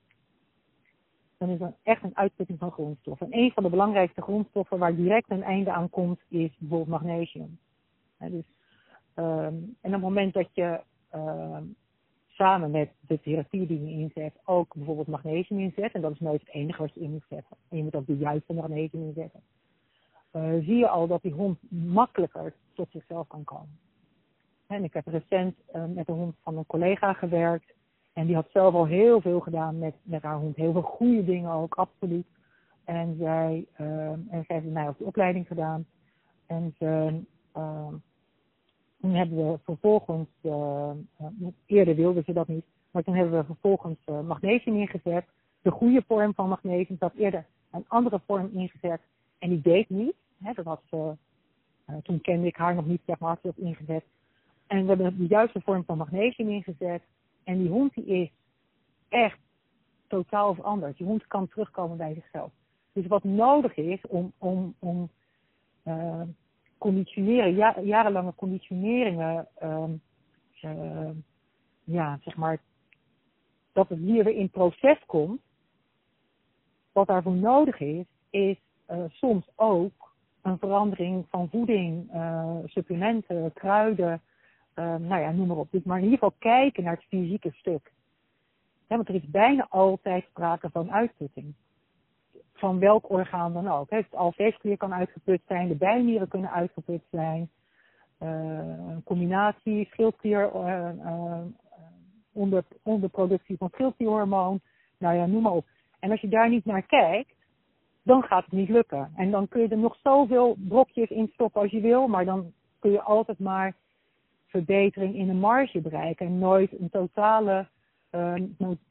Dan is er echt een uitputting van grondstoffen. En een van de belangrijkste grondstoffen waar direct een einde aan komt, is bijvoorbeeld magnesium. dus, um, en op het moment dat je uh, samen met de therapie die je inzet ook bijvoorbeeld magnesium inzet. En dat is nooit het enige wat je in moet zetten. En je moet ook de juiste magnesium inzetten. Uh, zie je al dat die hond makkelijker tot zichzelf kan komen. En ik heb recent uh, met een hond van een collega gewerkt. En die had zelf al heel veel gedaan met, met haar hond. Heel veel goede dingen ook, absoluut. En zij, uh, en zij heeft mij ook de opleiding gedaan. En ze, toen hebben we vervolgens, uh, eerder wilden ze dat niet, maar toen hebben we vervolgens uh, magnesium ingezet. De goede vorm van magnesium. Had eerder een andere vorm ingezet en die deed niet. Hè, dat had ze, uh, toen kende ik haar nog niet, zeg maar, had ze dat ingezet. En we hebben de juiste vorm van magnesium ingezet. En die hond die is echt totaal veranderd. Die hond kan terugkomen bij zichzelf. Dus wat nodig is om, om, om uh, conditioneren, ja, jarenlange conditioneringen, um, uh, ja, zeg maar, dat het hier weer in proces komt. Wat daarvoor nodig is, is uh, soms ook een verandering van voeding, supplementen, kruiden, nou ja, noem maar op. Dus maar in ieder geval kijken naar het fysieke stuk. Ja, want er is bijna altijd sprake van uitputting van welk orgaan dan ook. Het alveesklier kan uitgeput zijn, de bijnieren kunnen uitgeput zijn. Uh, een combinatie schildklier, uh, uh, onder, onderproductie van schildklierhormoon. Nou ja, noem maar op. En als je daar niet naar kijkt, dan gaat het niet lukken. En dan kun je er nog zoveel brokjes in stoppen als je wil, maar dan kun je altijd maar verbetering in een marge bereiken en nooit een totale,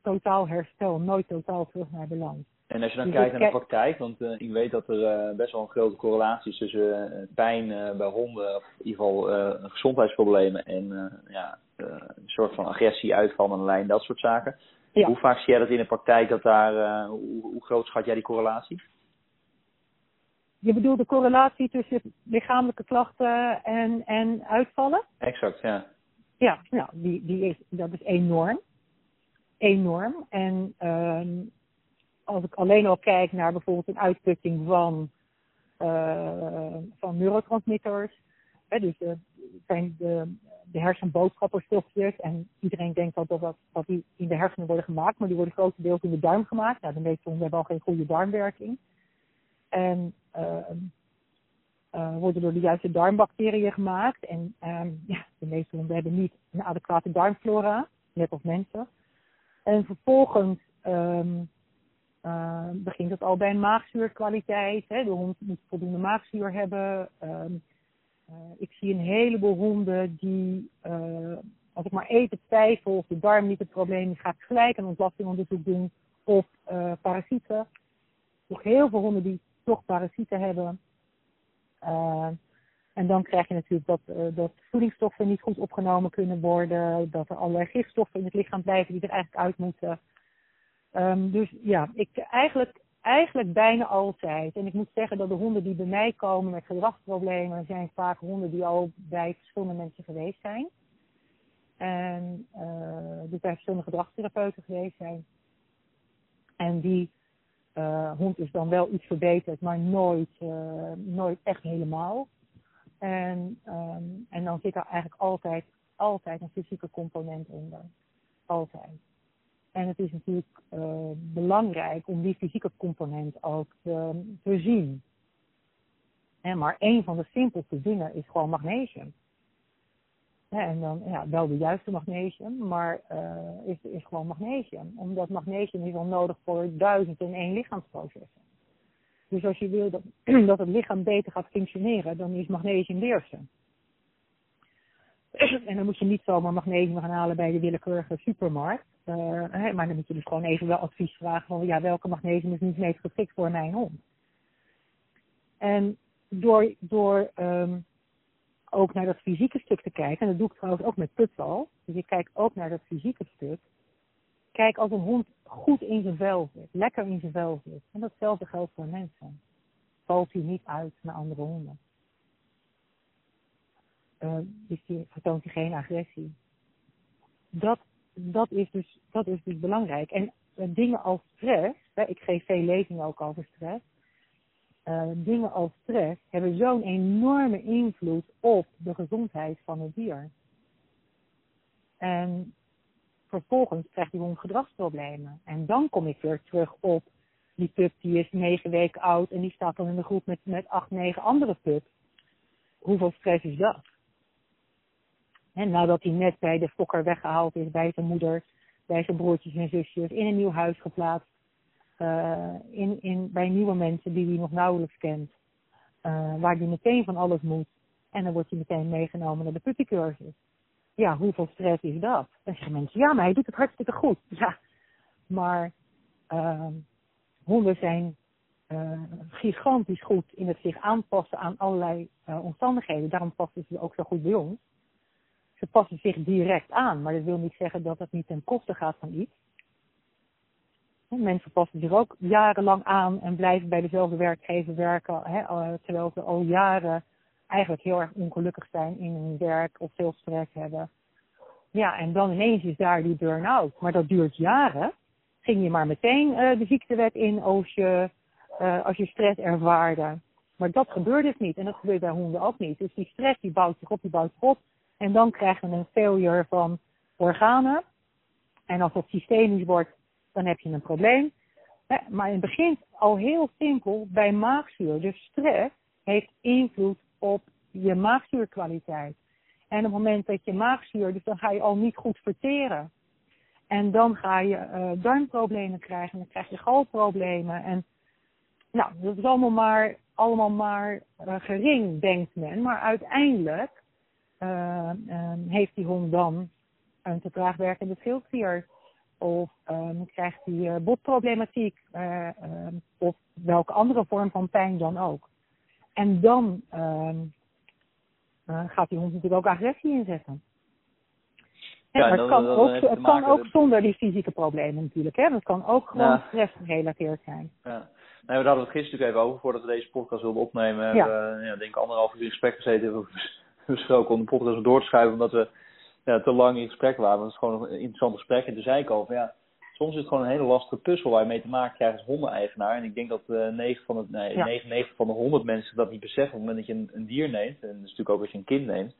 totaal herstel, nooit totaal terug naar balans.
En als je dan dus kijkt naar de praktijk, want uh, ik weet dat er uh, best wel een grote correlatie is tussen uh, pijn bij honden, of in ieder geval gezondheidsproblemen en ja, een soort van agressie, uitval aan de lijn, dat soort zaken. Ja. Hoe vaak zie jij dat in de praktijk, dat daar, hoe, hoe, groot schat jij die correlatie?
Je bedoelt de correlatie tussen lichamelijke klachten en, en uitvallen?
Exact, ja.
Ja, nou, die, die is, dat is enorm. Enorm. En ehm, als ik alleen al kijk naar bijvoorbeeld een uitputting van, uh, van neurotransmitters. Hè, dus uh, zijn de, de hersenboodschapperstofjes. En iedereen denkt dat, dat, dat die in de hersenen worden gemaakt, maar die worden grotendeels in de darm gemaakt. Nou, de meeste honden hebben al geen goede darmwerking. En uh, worden door de juiste darmbacteriën gemaakt. En um, ja, de meeste honden hebben niet een adequate darmflora, net als mensen. En vervolgens uh, begint het al bij een maagzuurkwaliteit. Hè. De hond moet voldoende maagzuur hebben. Uh, ik zie een heleboel honden die, uh, als ik maar eten twijfel of de darm niet het probleem is, ga gelijk een ontlastingonderzoek doen of parasieten. Nog heel veel honden die toch parasieten hebben. Uh, en dan krijg je natuurlijk dat, uh, dat voedingsstoffen niet goed opgenomen kunnen worden. Dat er allerlei gifstoffen in het lichaam blijven die er eigenlijk uit moeten. Um, dus ja, ik eigenlijk, eigenlijk bijna altijd. En ik moet zeggen dat de honden die bij mij komen met gedragsproblemen, zijn vaak honden die al bij verschillende mensen geweest zijn. En uh, bij verschillende gedragstherapeuten geweest zijn. En die uh, hond is dan wel iets verbeterd, maar nooit, uh, nooit echt helemaal. En, um, en dan zit er eigenlijk altijd, altijd een fysieke component onder. Altijd. En het is natuurlijk uh, belangrijk om die fysieke component ook te, te zien. En maar een van de simpelste dingen is gewoon magnesium. En dan ja, wel de juiste magnesium, maar uh, is, is gewoon magnesium. Omdat magnesium is al nodig voor duizend en één lichaamsprocessen. Dus als je wil dat, dat het lichaam beter gaat functioneren, dan is magnesium de eerste. En dan moet je niet zomaar magnesium gaan halen bij de willekeurige supermarkt. Uh, maar dan moet je dus gewoon even wel advies vragen van ja, welke magnesium is niet meest geschikt voor mijn hond. En door, door um, ook naar dat fysieke stuk te kijken, en dat doe ik trouwens ook met putsal, dus je kijkt ook naar dat fysieke stuk. Kijk als een hond goed in zijn vel zit, lekker in zijn vel zit. En datzelfde geldt voor mensen. Valt hij niet uit naar andere honden. Uh, dus die vertoont hij geen agressie. Dat, dat, is dus, dat is dus belangrijk. En uh, dingen als stress, ik geef veel lezingen ook over stress. Uh, dingen als stress hebben zo'n enorme invloed op de gezondheid van het dier. En vervolgens krijgt die hond gedragsproblemen. En dan kom ik weer terug op die pup die is negen weken oud en die staat dan in de groep met, met acht, negen andere pups. Hoeveel stress is dat? En nadat hij net bij de fokker weggehaald is, bij zijn moeder, bij zijn broertjes en zusjes, in een nieuw huis geplaatst. Uh, in, in, bij nieuwe mensen die hij nog nauwelijks kent. Uh, waar hij meteen van alles moet. En dan wordt hij meteen meegenomen naar de puppycursus ja, hoeveel stress is dat? Dan zeggen mensen, ja, maar hij doet het hartstikke goed. Ja, maar uh, honden zijn uh, gigantisch goed in het zich aanpassen aan allerlei omstandigheden. Daarom passen ze ook zo goed bij ons. Ze passen zich direct aan, maar dat wil niet zeggen dat het niet ten koste gaat van iets. Mensen passen zich ook jarenlang aan en blijven bij dezelfde werkgever werken, hè, eh, terwijl ze al jaren eigenlijk heel erg ongelukkig zijn in hun werk of veel stress hebben. Ja, en dan ineens is daar die burn-out. Maar dat duurt jaren. Ging je maar meteen uh, de ziektewet in als je, uh, als je stress ervaarde. Maar dat gebeurt dus niet. En dat gebeurt bij honden ook niet. Dus die stress die bouwt zich op, die bouwt zich op. En dan krijgen we een failure van organen. En als dat systemisch wordt, dan heb je een probleem. Maar het begint al heel simpel bij maagzuur. Dus stress heeft invloed op je maagzuurkwaliteit. En op het moment dat je maagzuur, dus dan ga je al niet goed verteren. En dan ga je uh, darmproblemen krijgen, dan krijg je galproblemen. En nou, dat is allemaal maar, allemaal maar uh, gering, denkt men. Maar uiteindelijk uh, heeft die hond dan een te traag werkende schildklier of um, krijgt hij uh, botproblematiek uh, um, of welke andere vorm van pijn dan ook. En dan um, uh, gaat die hond natuurlijk ook agressie inzetten. Ja, maar het kan, ook, het kan ook zonder die fysieke problemen natuurlijk. Hè? Dat kan ook gewoon ja. stress gerelateerd zijn.
Ja. Nee, we hadden het gisteren natuurlijk even over voordat we deze podcast wilden opnemen. Ja. We hebben ja, denk ik anderhalf uur in gesprek gezeten. Hebben we besproken om de podcast door te schuiven omdat we ja, te lang in gesprek waren. Dat is gewoon een interessant gesprek. En toen zei ik al van ja, soms is het gewoon een hele lastige puzzel waar je mee te maken krijgt als hondeneigenaar. En ik denk dat uh, 9 van de, nee, ja. 99 van de 100 mensen dat niet beseffen op het moment dat je een, een dier neemt. En dat is natuurlijk ook als je een kind neemt.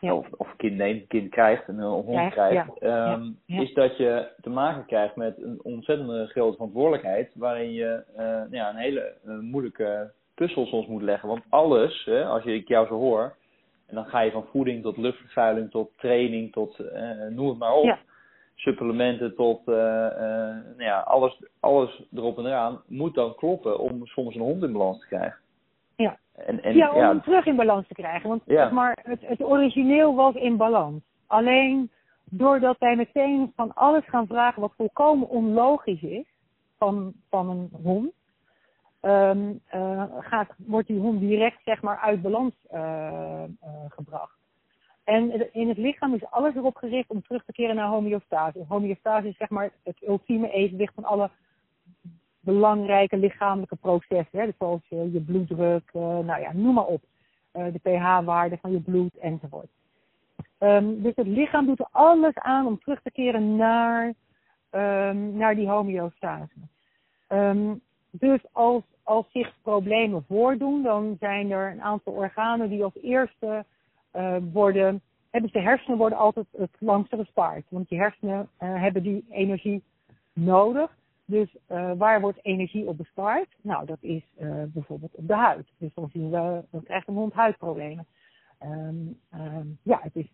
Ja. Of, of een kind neemt, een kind krijgt, een, een hond krijgt. Um, is dat je te maken krijgt met een ontzettende grote verantwoordelijkheid. Waarin je uh, ja, een hele uh, moeilijke puzzel soms moet leggen. Want alles, hè, als je, ik jou zo hoor, en dan ga je van voeding tot luchtvervuiling, tot training, tot uh, noem het maar op. Ja. Supplementen tot uh, uh, nou ja, alles, alles erop en eraan moet dan kloppen om soms een hond in balans te krijgen.
Ja, en, en, ja om hem terug in balans te krijgen. Want ja. zeg maar, het, het origineel was in balans. Alleen doordat wij meteen van alles gaan vragen wat volkomen onlogisch is van, van een hond, um, uh, gaat, wordt die hond direct zeg maar uit balans uh, uh, gebracht. En in het lichaam is alles erop gericht om terug te keren naar homeostase. Homeostase is zeg maar het ultieme evenwicht van alle belangrijke lichamelijke processen. Hè? Dus zoals je, bloeddruk, nou ja, noem maar op. de pH-waarde van je bloed enzovoort. Um, dus het lichaam doet er alles aan om terug te keren naar, um, naar die homeostase. Dus als, als zich problemen voordoen, dan zijn er een aantal organen die als eerste uh, worden. Hebben de hersenen worden altijd het langste gespaard. Want die hersenen uh, hebben die energie nodig. Dus uh, waar wordt energie op bespaard? Nou, dat is bijvoorbeeld op de huid. Dus dan zien we, dan krijgt een hond huidproblemen. Um, um, ja, het is,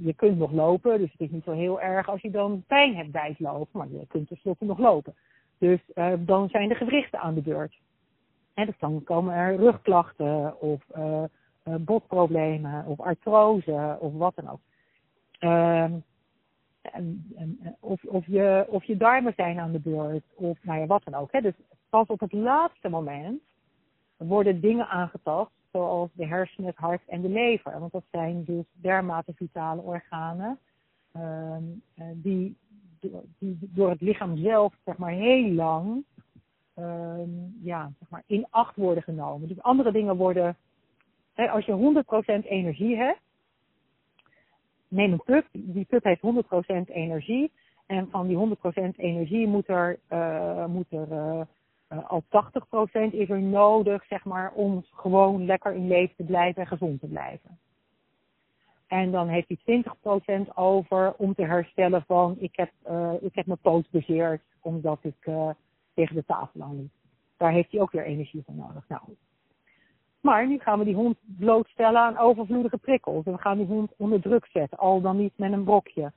je kunt nog lopen, dus het is niet zo heel erg als je dan pijn hebt bij het lopen, maar je kunt tenslotte nog lopen. Dus uh, dan zijn de gewrichten aan de beurt. En dus dan komen er rugklachten of uh, uh, botproblemen of artrose of wat dan ook. Ehm, en, of, of, je, of je darmen zijn aan de beurt of nou ja, wat dan ook. Hè. Dus pas op het laatste moment worden dingen aangetast zoals de hersenen, het hart en de lever. Want dat zijn dus dermate vitale organen ehm, die die door het lichaam zelf zeg maar heel lang um, ja, zeg maar in acht worden genomen. Dus andere dingen worden, hè, als je 100% energie hebt, neem een pup, die pup heeft 100% energie en van die 100% energie moet er, uh, moet er uh, uh, al 80% is er nodig zeg maar om gewoon lekker in leven te blijven en gezond te blijven. En dan heeft hij 20% over om te herstellen van ik heb, uh, ik heb mijn poot bezeerd omdat ik uh, tegen de tafel aan liep. Daar heeft hij ook weer energie voor nodig. Nou, maar nu gaan we die hond blootstellen aan overvloedige prikkels. En we gaan die hond onder druk zetten, al dan niet met een brokje.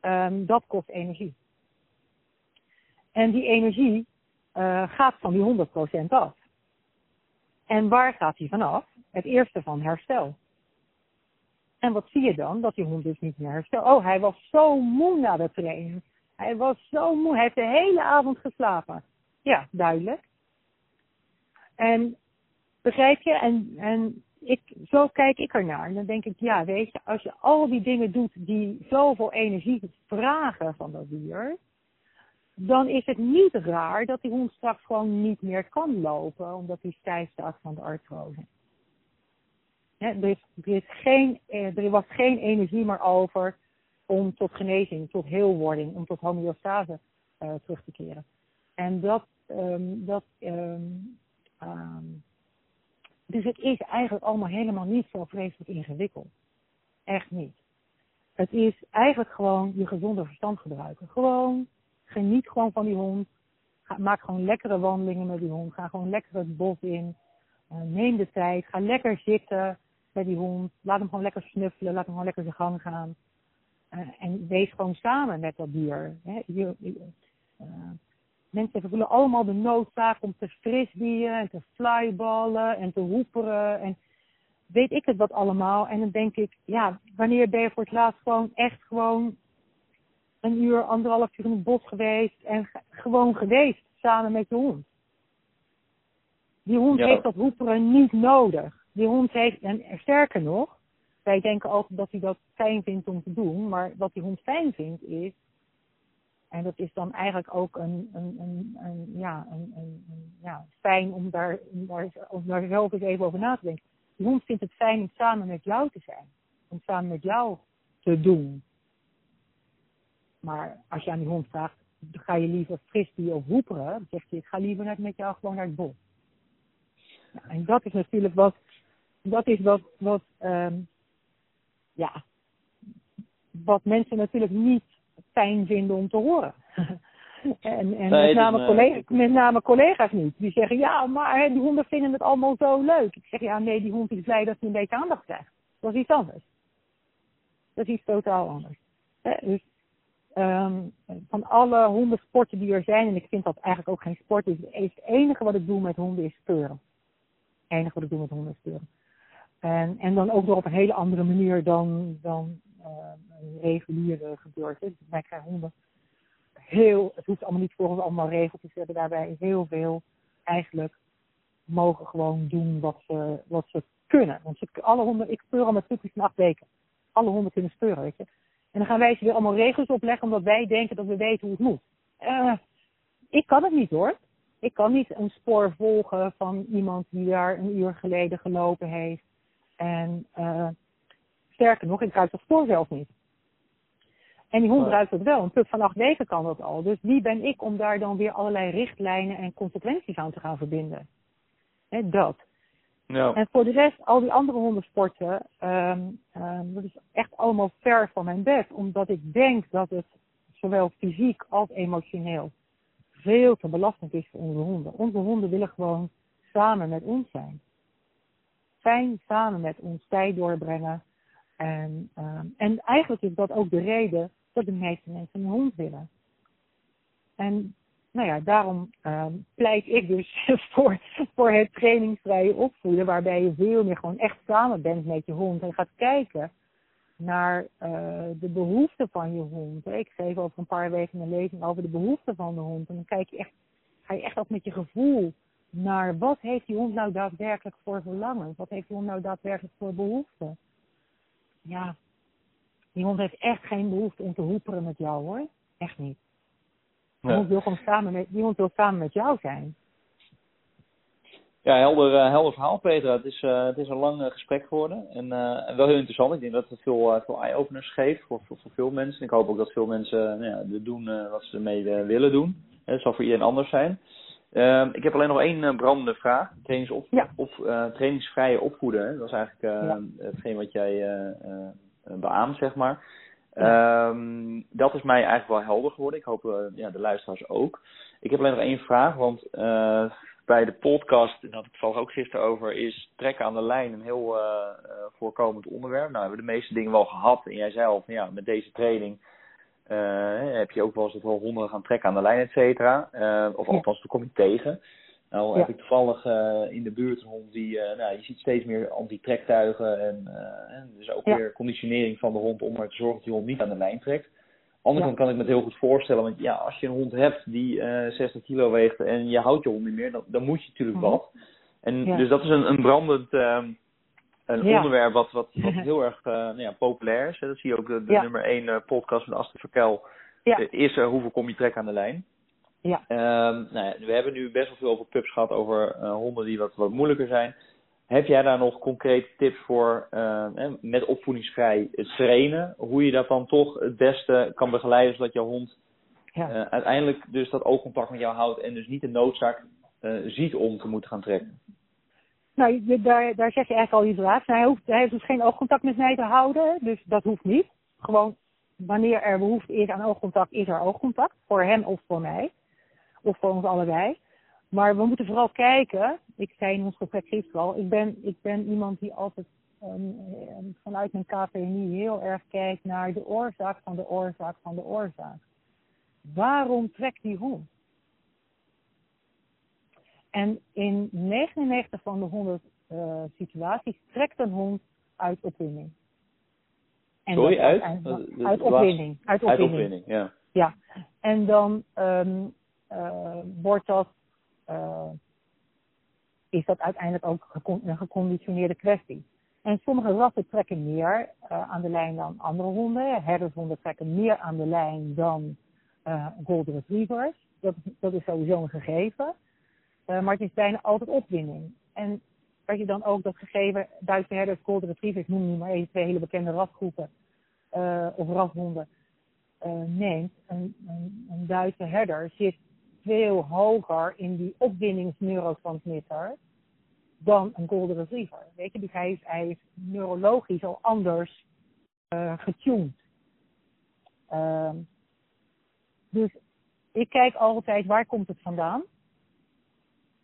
Um, dat kost energie. En die energie uh, gaat van die 100% af. En waar gaat die vanaf? Het eerste van herstel. En wat zie je dan? Dat die hond dus niet meer. Oh, hij was zo moe na de training. Hij was zo moe. Hij heeft de hele avond geslapen. Ja, duidelijk. En begrijp je? En, en ik, zo kijk ik ernaar. En dan denk ik, ja, weet je, als je al die dingen doet die zoveel energie vragen van dat dier, dan is het niet raar dat die hond straks gewoon niet meer kan lopen, omdat hij stijf staat van de artrose er, er, is geen, eh, er was geen energie meer over om tot genezing, tot heelwording, om tot homeostase uh, terug te keren. En dat, um, dat um, um, dus het is eigenlijk allemaal helemaal niet zo vreselijk ingewikkeld. Echt niet. Het is eigenlijk gewoon je gezonde verstand gebruiken. Gewoon, geniet gewoon van die hond. Ga, maak gewoon lekkere wandelingen met die hond. Ga gewoon lekker het bos in. Uh, neem de tijd. Ga lekker zitten bij die hond. Laat hem gewoon lekker snuffelen. Laat hem gewoon lekker zijn gang gaan. Uh, en wees gewoon samen met dat dier. Hè. Je, uh, mensen voelen allemaal de noodzaak om te frisbeeën en te flyballen en te hoeperen. En weet ik het wat allemaal. En dan denk ik, ja, wanneer ben je voor het laatst gewoon echt gewoon een uur, anderhalf uur in het bos geweest en gewoon geweest samen met je hond. Die hond heeft dat hoeperen niet nodig. Die hond heeft, en sterker nog, wij denken altijd dat hij dat fijn vindt om te doen, maar wat die hond fijn vindt is, en dat is dan eigenlijk ook een, een, een, een ja, een, ja, fijn om daar, om daar, om daar zelf eens even over na te denken. Die hond vindt het fijn om samen met jou te zijn, om samen met jou te doen. Maar als je aan die hond vraagt, ga je liever frisbee of hoeperen, dan zegt hij, ik ga liever net met jou gewoon naar het bos. en dat is natuurlijk wat, dat is wat, wat um, ja, wat mensen natuurlijk niet fijn vinden om te horen. en en met, name collega's, met name collega's niet. Die zeggen, ja, maar die honden vinden het allemaal zo leuk. Ik zeg, ja, nee, die hond is blij dat hij een beetje aandacht krijgt. Dat is iets anders. Dat is iets totaal anders. dus um, van alle hondensporten die er zijn, en ik vind dat eigenlijk ook geen sport, is het enige wat ik doe met honden is speuren. Het enige wat ik doe met honden is speuren. En, en dan ook nog op een hele andere manier dan, dan een reguliere gebeurt. Dus wij krijgen honden heel, het hoeft allemaal niet volgens allemaal regeltjes. We hebben daarbij heel veel eigenlijk mogen gewoon doen wat ze, wat ze kunnen. Want ze, alle honden, ik speur al met puppy's van acht weken. Alle honden kunnen speuren, weet je. En dan gaan wij ze weer allemaal regels opleggen omdat wij denken dat we weten hoe het moet. Uh, ik kan het niet hoor. Ik kan niet een spoor volgen van iemand die daar een uur geleden gelopen heeft. En uh, sterker nog, ik ruik dat spoor zelf niet. En die hond oh. ruikt het wel. Een pup van acht weken kan dat al. Dus wie ben ik om daar dan weer allerlei richtlijnen en consequenties aan te gaan verbinden? He, dat. Ja. En voor de rest, al die andere hondensporten, um, um, dat is echt allemaal ver van mijn bed. Omdat ik denk dat het zowel fysiek als emotioneel veel te belastend is voor onze honden. Onze honden willen gewoon samen met ons zijn. Samen met ons tijd doorbrengen. En, um, en eigenlijk is dat ook de reden dat de meeste mensen een hond willen. En nou ja, daarom um, pleit ik dus voor, voor het trainingsvrije opvoeden, waarbij je veel meer gewoon echt samen bent met je hond en gaat kijken naar uh, de behoeften van je hond. Ik geef over een paar weken een lezing over de behoeften van de hond. En dan kijk je echt, ga je echt ook met je gevoel naar wat heeft die hond nou daadwerkelijk voor verlangen? Wat heeft die hond nou daadwerkelijk voor behoeften? Ja, die hond heeft echt geen behoefte om te hoeperen met jou hoor. Echt niet. Die, hond wil gewoon samen met, die hond wil samen met jou zijn.
Ja, helder, uh, helder verhaal, Petra. Het is, uh, het is een lang uh, gesprek geworden en, wel heel interessant. Ik denk dat het veel, veel eye-openers geeft voor, voor, voor, veel mensen. Ik hoop ook dat veel mensen nou ja, doen wat ze ermee willen doen. Het zal voor iedereen anders zijn. Ehm, ik heb alleen nog één brandende vraag. Trainings op, ja. op, trainingsvrije opvoeden. Hè? Dat is eigenlijk ja. hetgeen wat jij beaamt, zeg maar. Um, dat is mij eigenlijk wel helder geworden. Ik hoop ja, de luisteraars ook. Ik heb alleen nog één vraag, want bij de podcast, en dat ik het ook gisteren over, is trekken aan de lijn een heel voorkomend onderwerp. Nou, we hebben de meeste dingen wel gehad. En jij zei al, van, ja, met deze training heb je ook wel eens dat wel honden gaan trekken aan de lijn, et cetera. of althans, daar kom je tegen. Nou ja. heb ik toevallig uh, in de buurt een hond die, uh, nou, je ziet steeds meer anti-trektuigen en, uh, en dus ook weer conditionering van de hond om er te zorgen dat die hond niet aan de lijn trekt. Andere kant kan ik me het heel goed voorstellen, want ja, als je een hond hebt die 60 kilo weegt en je houdt je hond niet meer, dan, dan moet je natuurlijk mhm. wat. En dus dat is een, een brandend ehm, een onderwerp wat, wat, wat heel erg nou ja, populair is. Hè. Dat zie je ook de, de nummer 1 podcast van Astrid Verkel. Is er hoeveel kom je trek aan de lijn?
Ja.
Um, nou ja, we hebben nu best wel veel over pups gehad, over uh, honden die wat, wat moeilijker zijn. Heb jij daar nog concrete tips voor uh, met opvoedingsvrij trainen? Hoe je dat dan toch het beste kan begeleiden zodat jouw hond ja. uiteindelijk dus dat oogcontact met jou houdt en dus niet de noodzaak ziet om te moeten gaan trekken?
Nou, daar, daar zeg je eigenlijk al iets raars. Hij, hoeft, hij heeft dus geen oogcontact met mij te houden, dus dat hoeft niet. Gewoon wanneer er behoefte is aan oogcontact, is er oogcontact. Voor hem of voor mij of voor ons allebei. Maar we moeten vooral kijken, ik zei in ons gesprek gisteren al, ik ben, ik ben iemand die altijd um, vanuit mijn KPNI heel erg kijkt naar de oorzaak van de oorzaak van de oorzaak. Waarom trekt die hond? En in 99 van de 100 uh, eh, situaties trekt een hond uit opwinding.
En Sorry, uit?
Uit, uit opwinding. Uit opwinding,
ja.
Ja, en dan um, wordt dat, is dat uiteindelijk ook een geconditioneerde kwestie. En sommige rassen trekken meer aan de lijn dan andere honden. Herdershonden trekken meer aan de lijn dan golden retrievers. Dat, dat is sowieso een gegeven. Maar het is bijna altijd opwinding. En dat je dan ook dat gegeven Duitse herders, golden retrievers, noem je maar even twee hele bekende rasgroepen of rashonden uh, neemt, een, een, een, Duitse herder zit veel hoger in die opwindingsneurotransmitter dan een golden retriever. Weet je, dus hij is, hij is neurologisch al anders uh, getuned. Uh, dus ik kijk altijd waar komt het vandaan.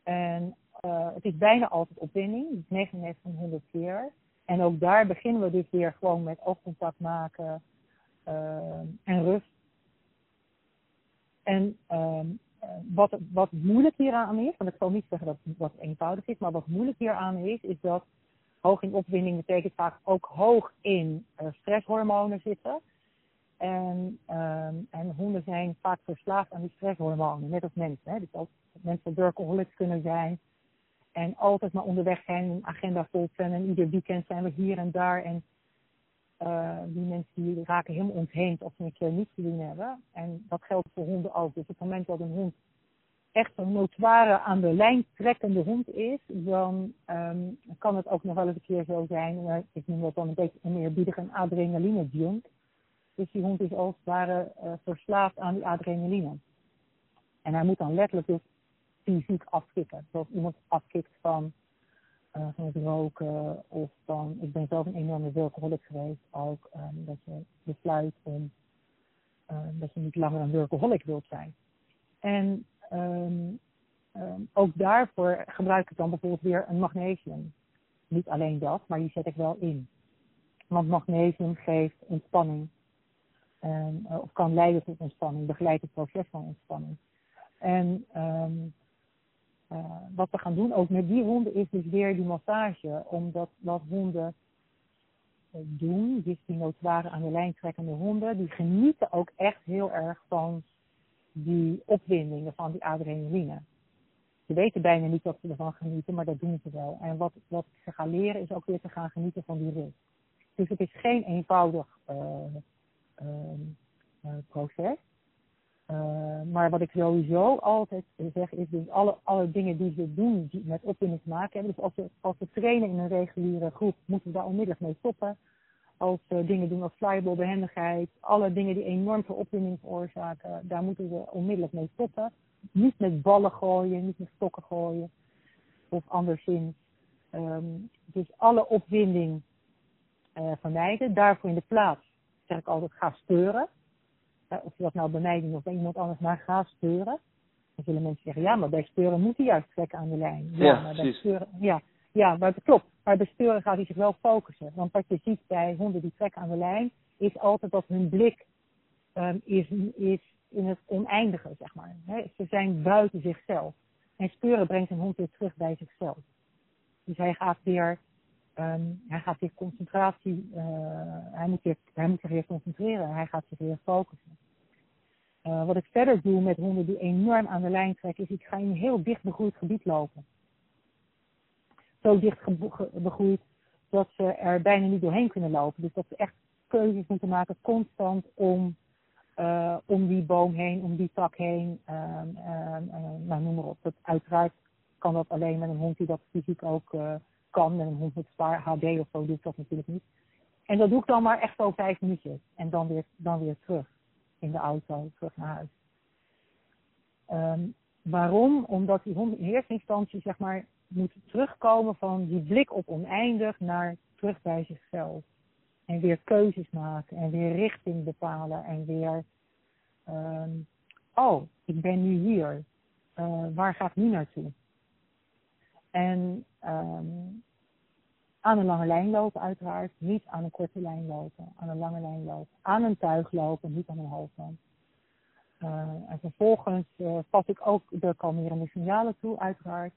En uh, het is bijna altijd opwinding, 99 van 100 keer. En ook daar beginnen we dus weer gewoon met oogcontact maken, uh, en rust. En uh, wat, wat moeilijk hieraan is, want ik zal niet zeggen dat het wat eenvoudig is, maar wat moeilijk hieraan is, is dat hoog in opwinding betekent vaak ook hoog in stresshormonen zitten. En, um, en honden zijn vaak verslaafd aan die stresshormonen, net als mensen. Hè? Dus als mensen workaholics kunnen zijn en altijd maar onderweg zijn, een agenda vol zijn en ieder weekend zijn we hier en daar. En uh, die mensen die raken helemaal ontheemd als ze een keer niets te doen hebben. En dat geldt voor honden ook. Dus op het moment dat een hond echt een notoire aan de lijn trekkende hond is, dan um, kan het ook nog wel eens een keer zo zijn. ik noem dat dan een beetje een een adrenaline junk. Dus die hond is als het ware uh, verslaafd aan die adrenaline. En hij moet dan letterlijk dus fysiek afkicken. Zoals iemand afkikt van uh, van het roken of dan, ik ben zelf een enorme workaholic geweest ook, um, dat je besluit om, um, dat je niet langer een workaholic wilt zijn. En um, ook daarvoor gebruik ik dan bijvoorbeeld weer een magnesium. Niet alleen dat, maar die zet ik wel in. Want magnesium geeft ontspanning. En, uh, of kan leiden tot ontspanning, begeleidt het proces van ontspanning. En um, uh, wat we gaan doen, ook met die honden, is dus weer die massage. Omdat wat honden uh, doen, dus die notoire aan de lijn trekkende honden, die genieten ook echt heel erg van die opwindingen, van die adrenaline. Ze weten bijna niet dat ze ervan genieten, maar dat doen ze wel. En wat, wat ze gaan leren is ook weer te gaan genieten van die rust. Dus het is geen eenvoudig proces. Uh, maar wat ik sowieso altijd zeg is dus alle, alle dingen die ze doen die met opwinding te maken hebben. Dus als we, als we trainen in een reguliere groep, moeten we daar onmiddellijk mee stoppen. Als we dingen doen als flyball, behendigheid, alle dingen die enorm veel opwinding veroorzaken, daar moeten we onmiddellijk mee stoppen. Niet met ballen gooien, niet met stokken gooien of anderszins. Um, dus alle opwinding uh, vermijden. Daarvoor in de plaats zeg ik altijd ga steuren of je dat nou bij mij doet of bij iemand anders, maar ga speuren. Dan zullen mensen zeggen, ja, maar bij speuren moet hij juist trekken aan de lijn.
Ja, ja maar bij speuren,
ja, ja, maar dat klopt. Maar bij speuren gaat hij zich wel focussen. Want wat je ziet bij honden die trekken aan de lijn, is altijd dat hun blik um, is, is in het oneindige, zeg maar. ze zijn buiten zichzelf. En speuren brengt een hond weer terug bij zichzelf. Dus hij gaat weer, um, hij gaat weer concentratie, uh, hij, moet weer, hij moet zich weer concentreren. Hij gaat zich weer focussen. Uh, wat ik verder doe met honden die enorm aan de lijn trekken, is ik ga in een heel dicht begroeid gebied lopen. Zo dicht begroeid dat ze er bijna niet doorheen kunnen lopen. Dus dat ze echt keuzes moeten maken constant om, uh, om die boom heen, om die tak heen. Uh, nou, noem maar op. Dat, uiteraard kan dat alleen met een hond die dat fysiek ook kan. Met een hond met zwaar HD of zo doe ik dat natuurlijk niet. En dat doe ik dan maar echt zo vijf minuutjes. En dan weer, dan weer terug in de auto terug naar huis. Um, waarom? Omdat die hond in eerste instantie zeg maar moet terugkomen van die blik op oneindig naar terug bij zichzelf. En weer keuzes maken en weer richting bepalen en weer, um, oh, ik ben nu hier. Uh, waar ga ik nu naartoe? En um, aan een lange lijn lopen uiteraard, niet aan een korte lijn lopen, aan een lange lijn lopen, aan een tuig lopen, niet aan een hoofdband. Uh, en vervolgens uh, pas ik ook de kalmerende signalen toe, uiteraard.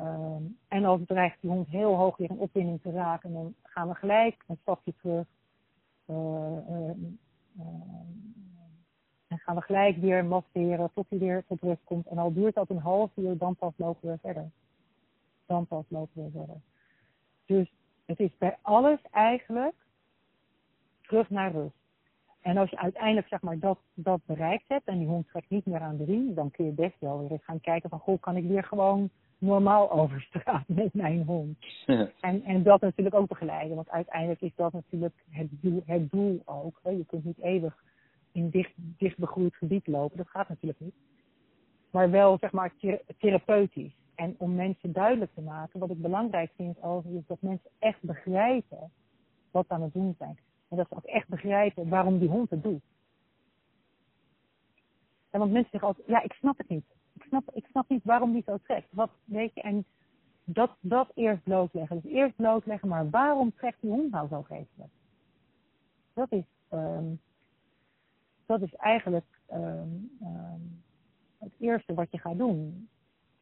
Uh, en als het dreigt die hond heel hoog weer in opwinding te raken, dan gaan we gelijk een stapje terug. Uh, En gaan we gelijk weer masseren tot hij weer tot rust komt. En al duurt dat een half uur, dan pas lopen we verder. Dan pas lopen we verder. Dus het is bij alles eigenlijk terug naar rust. En als je uiteindelijk zeg maar, dat, dat bereikt hebt en die hond trekt niet meer aan de riem, dan kun je best wel weer eens gaan kijken van, goh, kan ik weer gewoon normaal over straat met mijn hond? En, en dat natuurlijk ook begeleiden, want uiteindelijk is dat natuurlijk het doel, het doel ook. Hè? Je kunt niet eeuwig in dicht, dicht begroeid gebied lopen, dat gaat natuurlijk niet. Maar wel, zeg maar, therapeutisch. En om mensen duidelijk te maken, wat ik belangrijk vind over is dat mensen echt begrijpen wat ze aan het doen zijn. En dat ze ook echt begrijpen waarom die hond het doet. En want mensen zeggen altijd, ja, ik snap het niet. Ik snap, ik snap niet waarom die zo trekt. Wat, weet je, en dat, dat eerst blootleggen. Dus eerst blootleggen, maar waarom trekt die hond nou zo geestelijk? Dat is, um, dat is eigenlijk um, um, het eerste wat je gaat doen.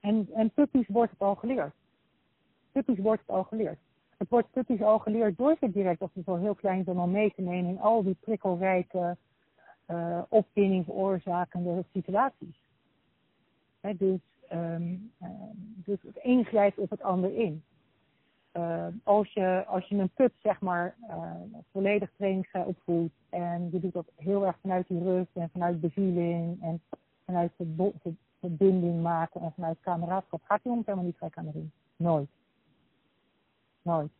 En, en puppies wordt het al geleerd. Puppies wordt het al geleerd. Het wordt puppies al geleerd door ze direct, als ze zo heel klein zijn, al mee te nemen in al die prikkelrijke, uh, opwinding veroorzakende situaties. Dus, um, uh, dus het een grijpt op het ander in. Uh, als, je, als je een pup zeg maar uh, volledig trainingsvrij opvoedt en je doet dat heel erg vanuit die rust en vanuit bezieling en vanuit verbinding maken en vanuit kameraadschap, gaat die hond helemaal niet gek aan de ring. Nooit. Nooit.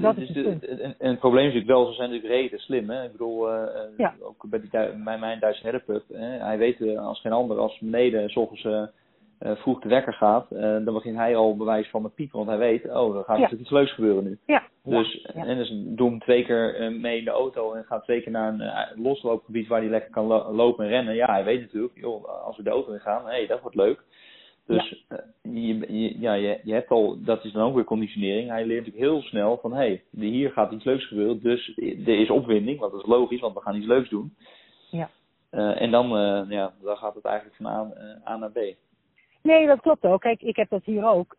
Dat is en, en het probleem is natuurlijk wel, ze zijn natuurlijk reden slim. Hè? Ik bedoel, uh, ja. ook bij, die, bij mijn Duitse herderpup, hij weet uh, als geen ander, als beneden s ochtends uh, vroeg de wekker gaat, dan begint hij al bewijs van met piepen, want hij weet, oh, er gaat ja. iets leuks gebeuren nu.
Ja.
Dus, ja. En dus doe hem twee keer mee in de auto en gaat twee keer naar een losloopgebied waar hij lekker kan lo lopen en rennen. Ja, hij weet natuurlijk, joh, als we de auto in gaan, hé, hey, dat wordt leuk. Dus ja. Uh, je, ja, je, je hebt al, dat is dan ook weer conditionering. Hij leert natuurlijk heel snel van hé, hey, hier gaat iets leuks gebeuren, dus er is opwinding, want dat is logisch, want we gaan iets leuks doen.
Ja.
En dan, ja, dan gaat het eigenlijk van A, A naar B.
Nee, dat klopt ook. Kijk, ik heb dat hier ook.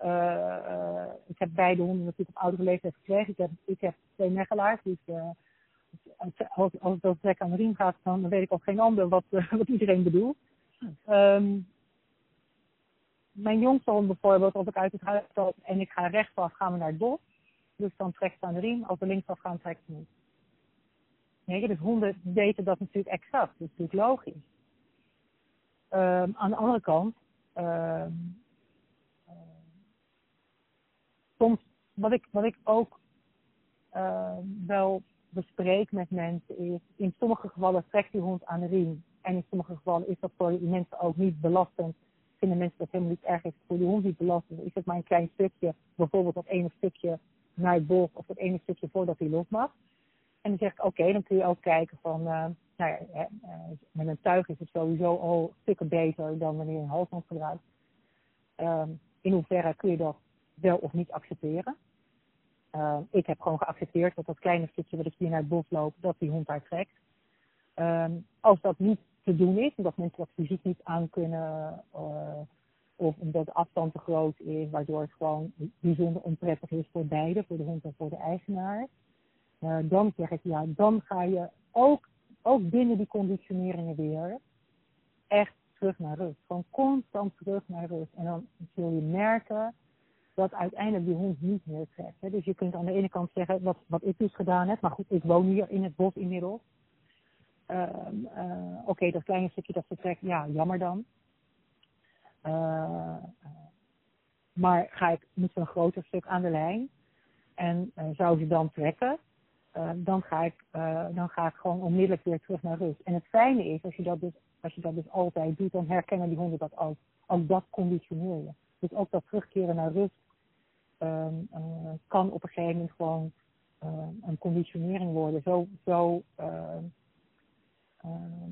ik heb beide honden natuurlijk op oudere leeftijd gekregen. Ik heb, ik heb twee megelaars, dus als, als het over trek aan de riem gaat, dan weet ik ook geen ander wat, wat iedereen bedoelt. Um, mijn jongste bijvoorbeeld, als ik uit het huis stap en ik ga rechtsaf, gaan we naar het bos. Dus dan trekt ze aan de riem. Als we linksaf gaan, trekt ze niet. Nee, dus honden weten dat natuurlijk exact. Dat is natuurlijk logisch. Um, aan de andere kant, uh, soms, wat ik, wat ik ook uh, wel bespreek met mensen is, in sommige gevallen trekt die hond aan de riem. En in sommige gevallen is dat voor die mensen ook niet belastend vinden mensen dat helemaal niet erg is voor de hond niet belastend. Is het maar een klein stukje, bijvoorbeeld dat ene stukje naar het bos of dat ene stukje voordat hij los mag. En dan zeg ik, oké, dan kun je ook kijken van, nou ja, uh, met een tuig is het sowieso al stukken beter dan wanneer je een halsband gebruikt. Um, in hoeverre kun je dat wel of niet accepteren? Uh, ik heb gewoon geaccepteerd dat dat kleine stukje wat ik hier naar het bos loop, dat die hond daar trekt. Um, als dat niet te doen is. Omdat mensen dat fysiek niet aan kunnen. Uh, of omdat de afstand te groot is, waardoor het gewoon bijzonder onprettig is voor beide, voor de hond en voor de eigenaar. Dan zeg ik ja, dan ga je ook, ook binnen die conditioneringen weer echt terug naar rust. Gewoon constant terug naar rust. En dan zul je merken dat uiteindelijk die hond niet meer trekt. Hè. Dus je kunt aan de ene kant zeggen, wat, wat ik dus gedaan heb, maar goed, ik woon hier in het bos inmiddels. Uh, uh, Oké, dat kleine stukje dat vertrekt, ja, jammer dan. Uh, maar ga ik, moet een groter stuk aan de lijn en zou ze dan trekken, dan, ga ik, dan ga ik gewoon onmiddellijk weer terug naar rust. En het fijne is, als je dat dus, als je dat dus altijd doet, dan herkennen die honden dat ook. Ook dat conditioneer je. Dus ook dat terugkeren naar rust um, kan op een gegeven moment gewoon een conditionering worden. Zo, zo uh,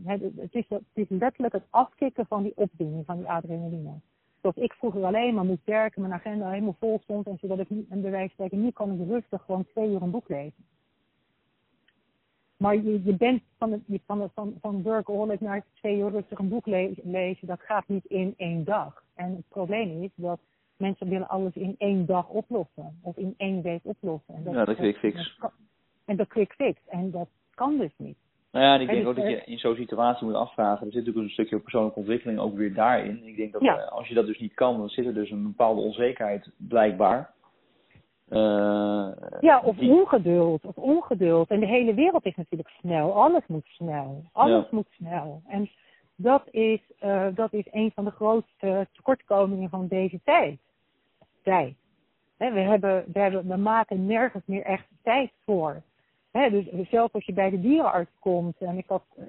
het, is, het is letterlijk het afkicken van die opwinding, van die adrenaline. Zoals ik vroeger alleen maar moest werken, mijn agenda helemaal vol stond en zodat ik niet, een bewijs spreken, nu kan ik rustig gewoon twee uur een boek lezen. Maar je, je bent van, het, van, het, van, van workaholic naar twee uur rustig een boek le lezen, dat gaat niet in één dag. En het probleem is dat mensen willen alles in één dag oplossen. Of in één week oplossen.
En dat, ja, dat quick fix.
En dat quick fix. En dat kan dus niet.
Nou ja, en ik denk ook dat je in zo'n situatie moet afvragen. Er zit natuurlijk een stukje persoonlijke ontwikkeling ook weer daarin. Ik denk dat eh, als je dat dus niet kan, dan zit er dus een bepaalde onzekerheid blijkbaar.
Uh, ja, of ongeduld, of ongeduld. En de hele wereld is natuurlijk snel. Alles moet snel. Alles moet snel. En dat is, uh, dat is een van de grootste tekortkomingen van deze tijd. Tijd. we, hebben, we, hebben, we maken nergens meer echt tijd voor. He, dus zelfs als je bij de dierenarts komt. En ik had uh,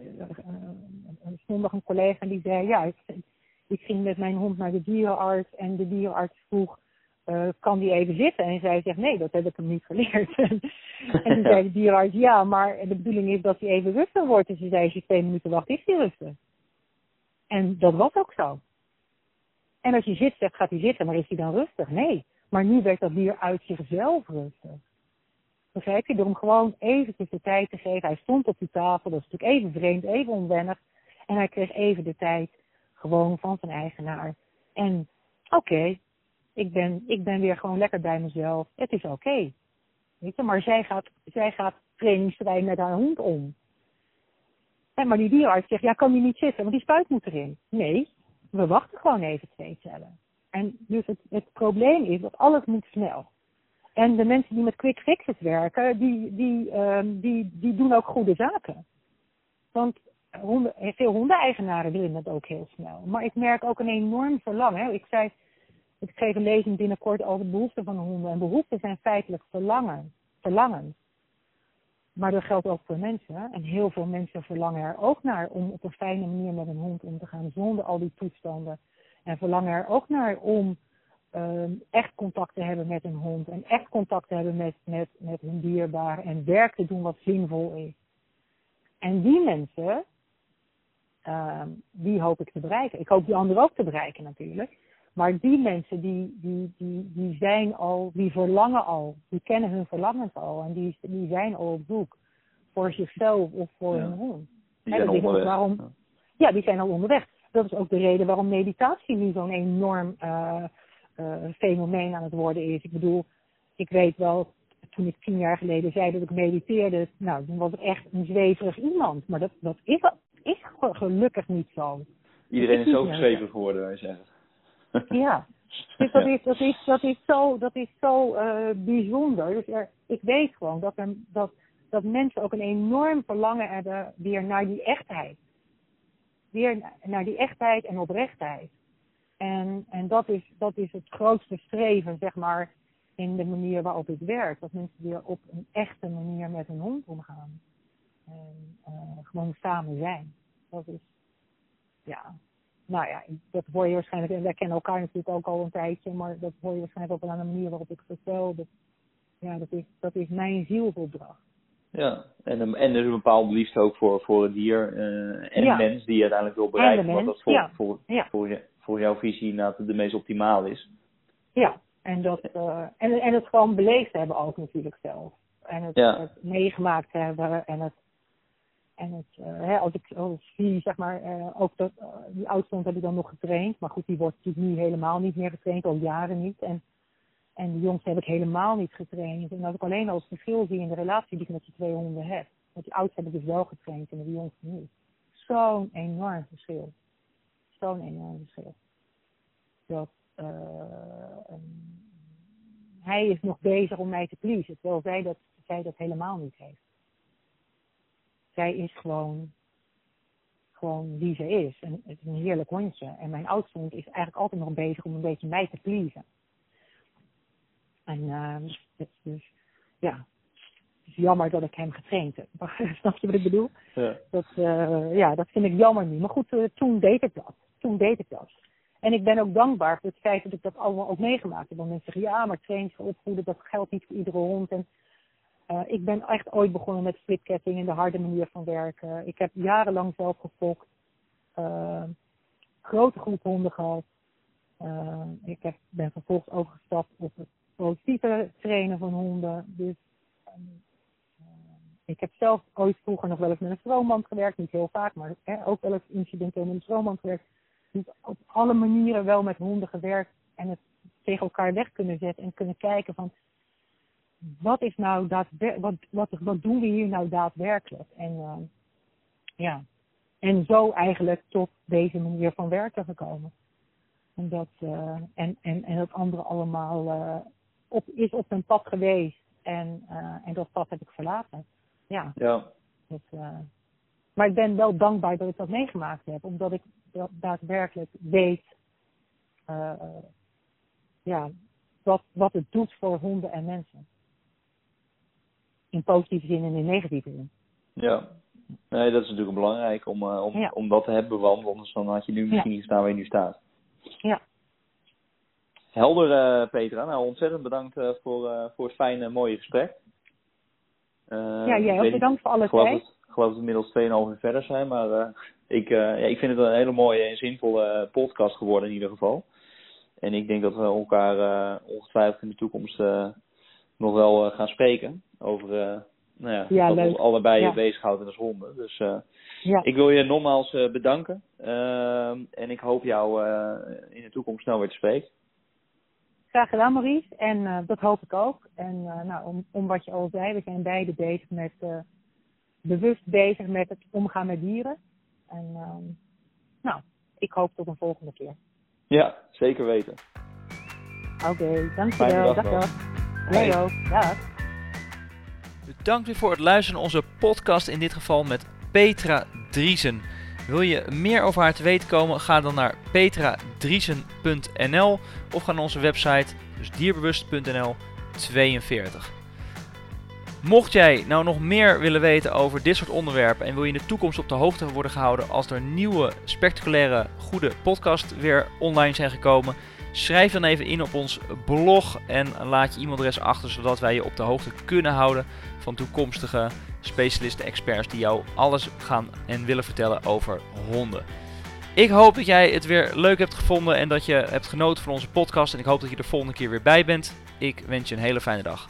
zondag een collega die zei: Ja, ik, ik ging met mijn hond naar de dierenarts. En de dierenarts vroeg uh, kan die even zitten? En zij zegt, nee, dat heb ik hem niet geleerd. en toen zei de dierenarts, ja, maar de bedoeling is dat hij even rustig wordt. En ze zei, als je twee minuten wacht, is hij rustig. En dat was ook zo. En als je zit, zegt, gaat hij zitten, maar is hij dan rustig? Nee. Maar nu werd dat dier uit zichzelf rustig. Begrijp je? Door hem gewoon eventjes de tijd te geven. Hij stond op die tafel, dat is natuurlijk even vreemd, even onwennig. En hij kreeg even de tijd gewoon van zijn eigenaar. En oké, ik ben, ik ben weer gewoon lekker bij mezelf. Het is oké. Je, maar zij gaat, zij gaat met haar hond om. En maar die dierenarts zegt, ja, kan die niet zitten, want die spuit moet erin. Nee, we wachten gewoon even twee cellen. En dus het, het probleem is dat alles moet snel. En de mensen die met quick fixes werken, die, die, um, die, die doen ook goede zaken. Want honden, veel hondeneigenaren willen het ook heel snel. Maar ik merk ook een enorm verlangen. Ik zei, ik geef een lezing binnenkort over de behoeften van honden. En behoeften zijn feitelijk verlangen. verlangen. Maar dat geldt ook voor mensen. En heel veel mensen verlangen er ook naar om op een fijne manier met een hond om te gaan zonder al die toestanden. En verlangen er ook naar om uh, echt contact te hebben met een hond. En echt contact te hebben met, met, met hun dierbaar. En werk te doen wat zinvol is. En die mensen, uh, die hoop ik te bereiken. Ik hoop die anderen ook te bereiken natuurlijk. Maar die mensen die, die, die, die zijn al, die verlangen al, die kennen hun verlangens al en die, die zijn al op zoek voor zichzelf of voor hun hond.
Die zijn onderweg. Waarom,
ja, die zijn al onderweg. Dat is ook de reden waarom meditatie nu zo'n enorm uh, uh, fenomeen aan het worden is. Ik bedoel, ik weet wel, toen ik tien jaar geleden zei dat ik mediteerde, nou, dan was ik echt een zweverig iemand. Maar dat, dat is, is gelukkig niet zo.
Iedereen is, zo zweverig geworden, wij zeggen.
Ja, dus dat is, dat is, dat is zo, dat is zo uh, bijzonder. Dus er, ik weet gewoon dat, er, dat, dat mensen ook een enorm verlangen hebben weer naar die echtheid. Weer naar die echtheid en oprechtheid. En, en dat, is, dat is het grootste streven, zeg maar, in de manier waarop ik werk. Dat mensen weer op een echte manier met hun hond omgaan. En uh, gewoon samen zijn. Dat is, ja, nou ja, dat hoor je waarschijnlijk, en wij kennen elkaar natuurlijk ook al een tijdje, maar dat hoor je waarschijnlijk ook wel aan de manier waarop ik vertel. Dat, ja, dat is, dat is mijn zielsopdracht.
Ja, en, en dus een bepaalde liefde ook voor, voor het dier uh, en de mens die je uiteindelijk wil bereiken, wat dat voor, voor, voor, je, voor jouw visie nou de meest optimaal is.
Ja, en dat, uh, en, en het gewoon beleefd hebben ook natuurlijk zelf. En het, het meegemaakt hebben en het en het, uh, hè, als ik als zeg maar, uh, ook dat, uh, die oudstond heb ik dan nog getraind. Maar goed, die wordt natuurlijk nu helemaal niet meer getraind, al jaren niet. En, en de jongste heb ik helemaal niet getraind. En als ik alleen al het verschil zie in de relatie die ik met die twee honden heb. Want die oudste heb ik dus wel getraind en de jongste niet. Zo'n enorm verschil. Zo'n enorm verschil. Dat, um, hij is nog bezig om mij te pleasen, terwijl zij dat, zij dat helemaal niet heeft. Zij is gewoon, gewoon wie ze is. En het is een heerlijk hondje. En mijn oudste hond is eigenlijk altijd nog bezig om een beetje mij te pleasen. En uh, het is dus, ja, het is jammer dat ik hem getraind heb. Snap je wat ik bedoel? Ja. Dat, uh, ja, dat vind ik jammer nu. Maar goed, uh, toen deed ik dat. Toen deed ik dat. En ik ben ook dankbaar voor het feit dat ik dat allemaal ook meegemaakt heb. Want mensen zeggen, ja, maar trainen, opvoeden, dat geldt niet voor iedere hond. En uh, ik ben echt ooit begonnen met splitketting en de harde manier van werken. Ik heb jarenlang zelf gefokt. Uh, grote groep honden gehad. Uh, ik heb, ben vervolgens overgestapt op het positieve trainen van honden. Dus ik heb zelf ooit vroeger nog wel eens met een stroomband gewerkt. Niet heel vaak, maar hè, ook wel eens incidenteel met een stroomband gewerkt. Dus op alle manieren wel met honden gewerkt. En het tegen elkaar weg kunnen zetten en kunnen kijken van wat is nou daadwerkelijk, wat, wat, wat doen we hier nou daadwerkelijk? En, uh, Ja. En zo eigenlijk tot deze manier van werken gekomen. Omdat, uh, en, en, en dat andere allemaal uh, op, is op een pad geweest. En, en dat pad heb ik verlaten. Ja.
ja.
Dat, maar ik ben wel dankbaar dat ik dat meegemaakt heb. Omdat ik daadwerkelijk weet ja, wat, wat het doet voor honden en mensen. In positieve zin en in negatieve zin.
Ja, nee, dat is natuurlijk belangrijk om, uh, om, om dat te hebben, want anders dan had je nu misschien niet staan waar je nu staat.
Ja.
Helder, uh, Petra. Nou, ontzettend bedankt uh, voor, voor het fijne, mooie gesprek.
ja, jij ook bedankt voor alles.
Ik geloof dat we inmiddels 2,5 uur verder zijn, maar ik, ja, ik vind het een hele mooie en zinvolle podcast geworden in ieder geval. En ik denk dat we elkaar ongetwijfeld in de toekomst nog wel gaan spreken over nou ja, ja dat ons allebei ja. bezighouden als honden. Dus ja. ik wil je nogmaals uh, bedanken. En ik hoop jou in de toekomst snel weer te spreken.
Graag gedaan Maurice. En dat hoop ik ook. En nou, om, om wat je al zei, we zijn beide bezig met, bewust bezig met het omgaan met dieren. En ehm, nou, ik hoop tot een volgende keer.
Ja, zeker weten.
Oké, okay, dankjewel. Dag, dag. Jij ook. Dag.
Bedankt weer voor het luisteren naar onze podcast, in dit geval met Petra Driesen. Wil je meer over haar te weten komen, ga dan naar petradriesen.nl of ga naar onze website, dus dierbewust.nl 42. Mocht jij nou nog meer willen weten over dit soort onderwerpen en wil je in de toekomst op de hoogte worden gehouden als er nieuwe, spectaculaire, goede podcasts weer online zijn gekomen, schrijf dan even in op ons blog en laat je e-mailadres achter zodat wij je op de hoogte kunnen houden van toekomstige specialisten, experts die jou alles gaan en willen vertellen over honden. Ik hoop dat jij het weer leuk hebt gevonden en dat je hebt genoten van onze podcast. En ik hoop dat je er volgende keer weer bij bent. Ik wens je een hele fijne dag.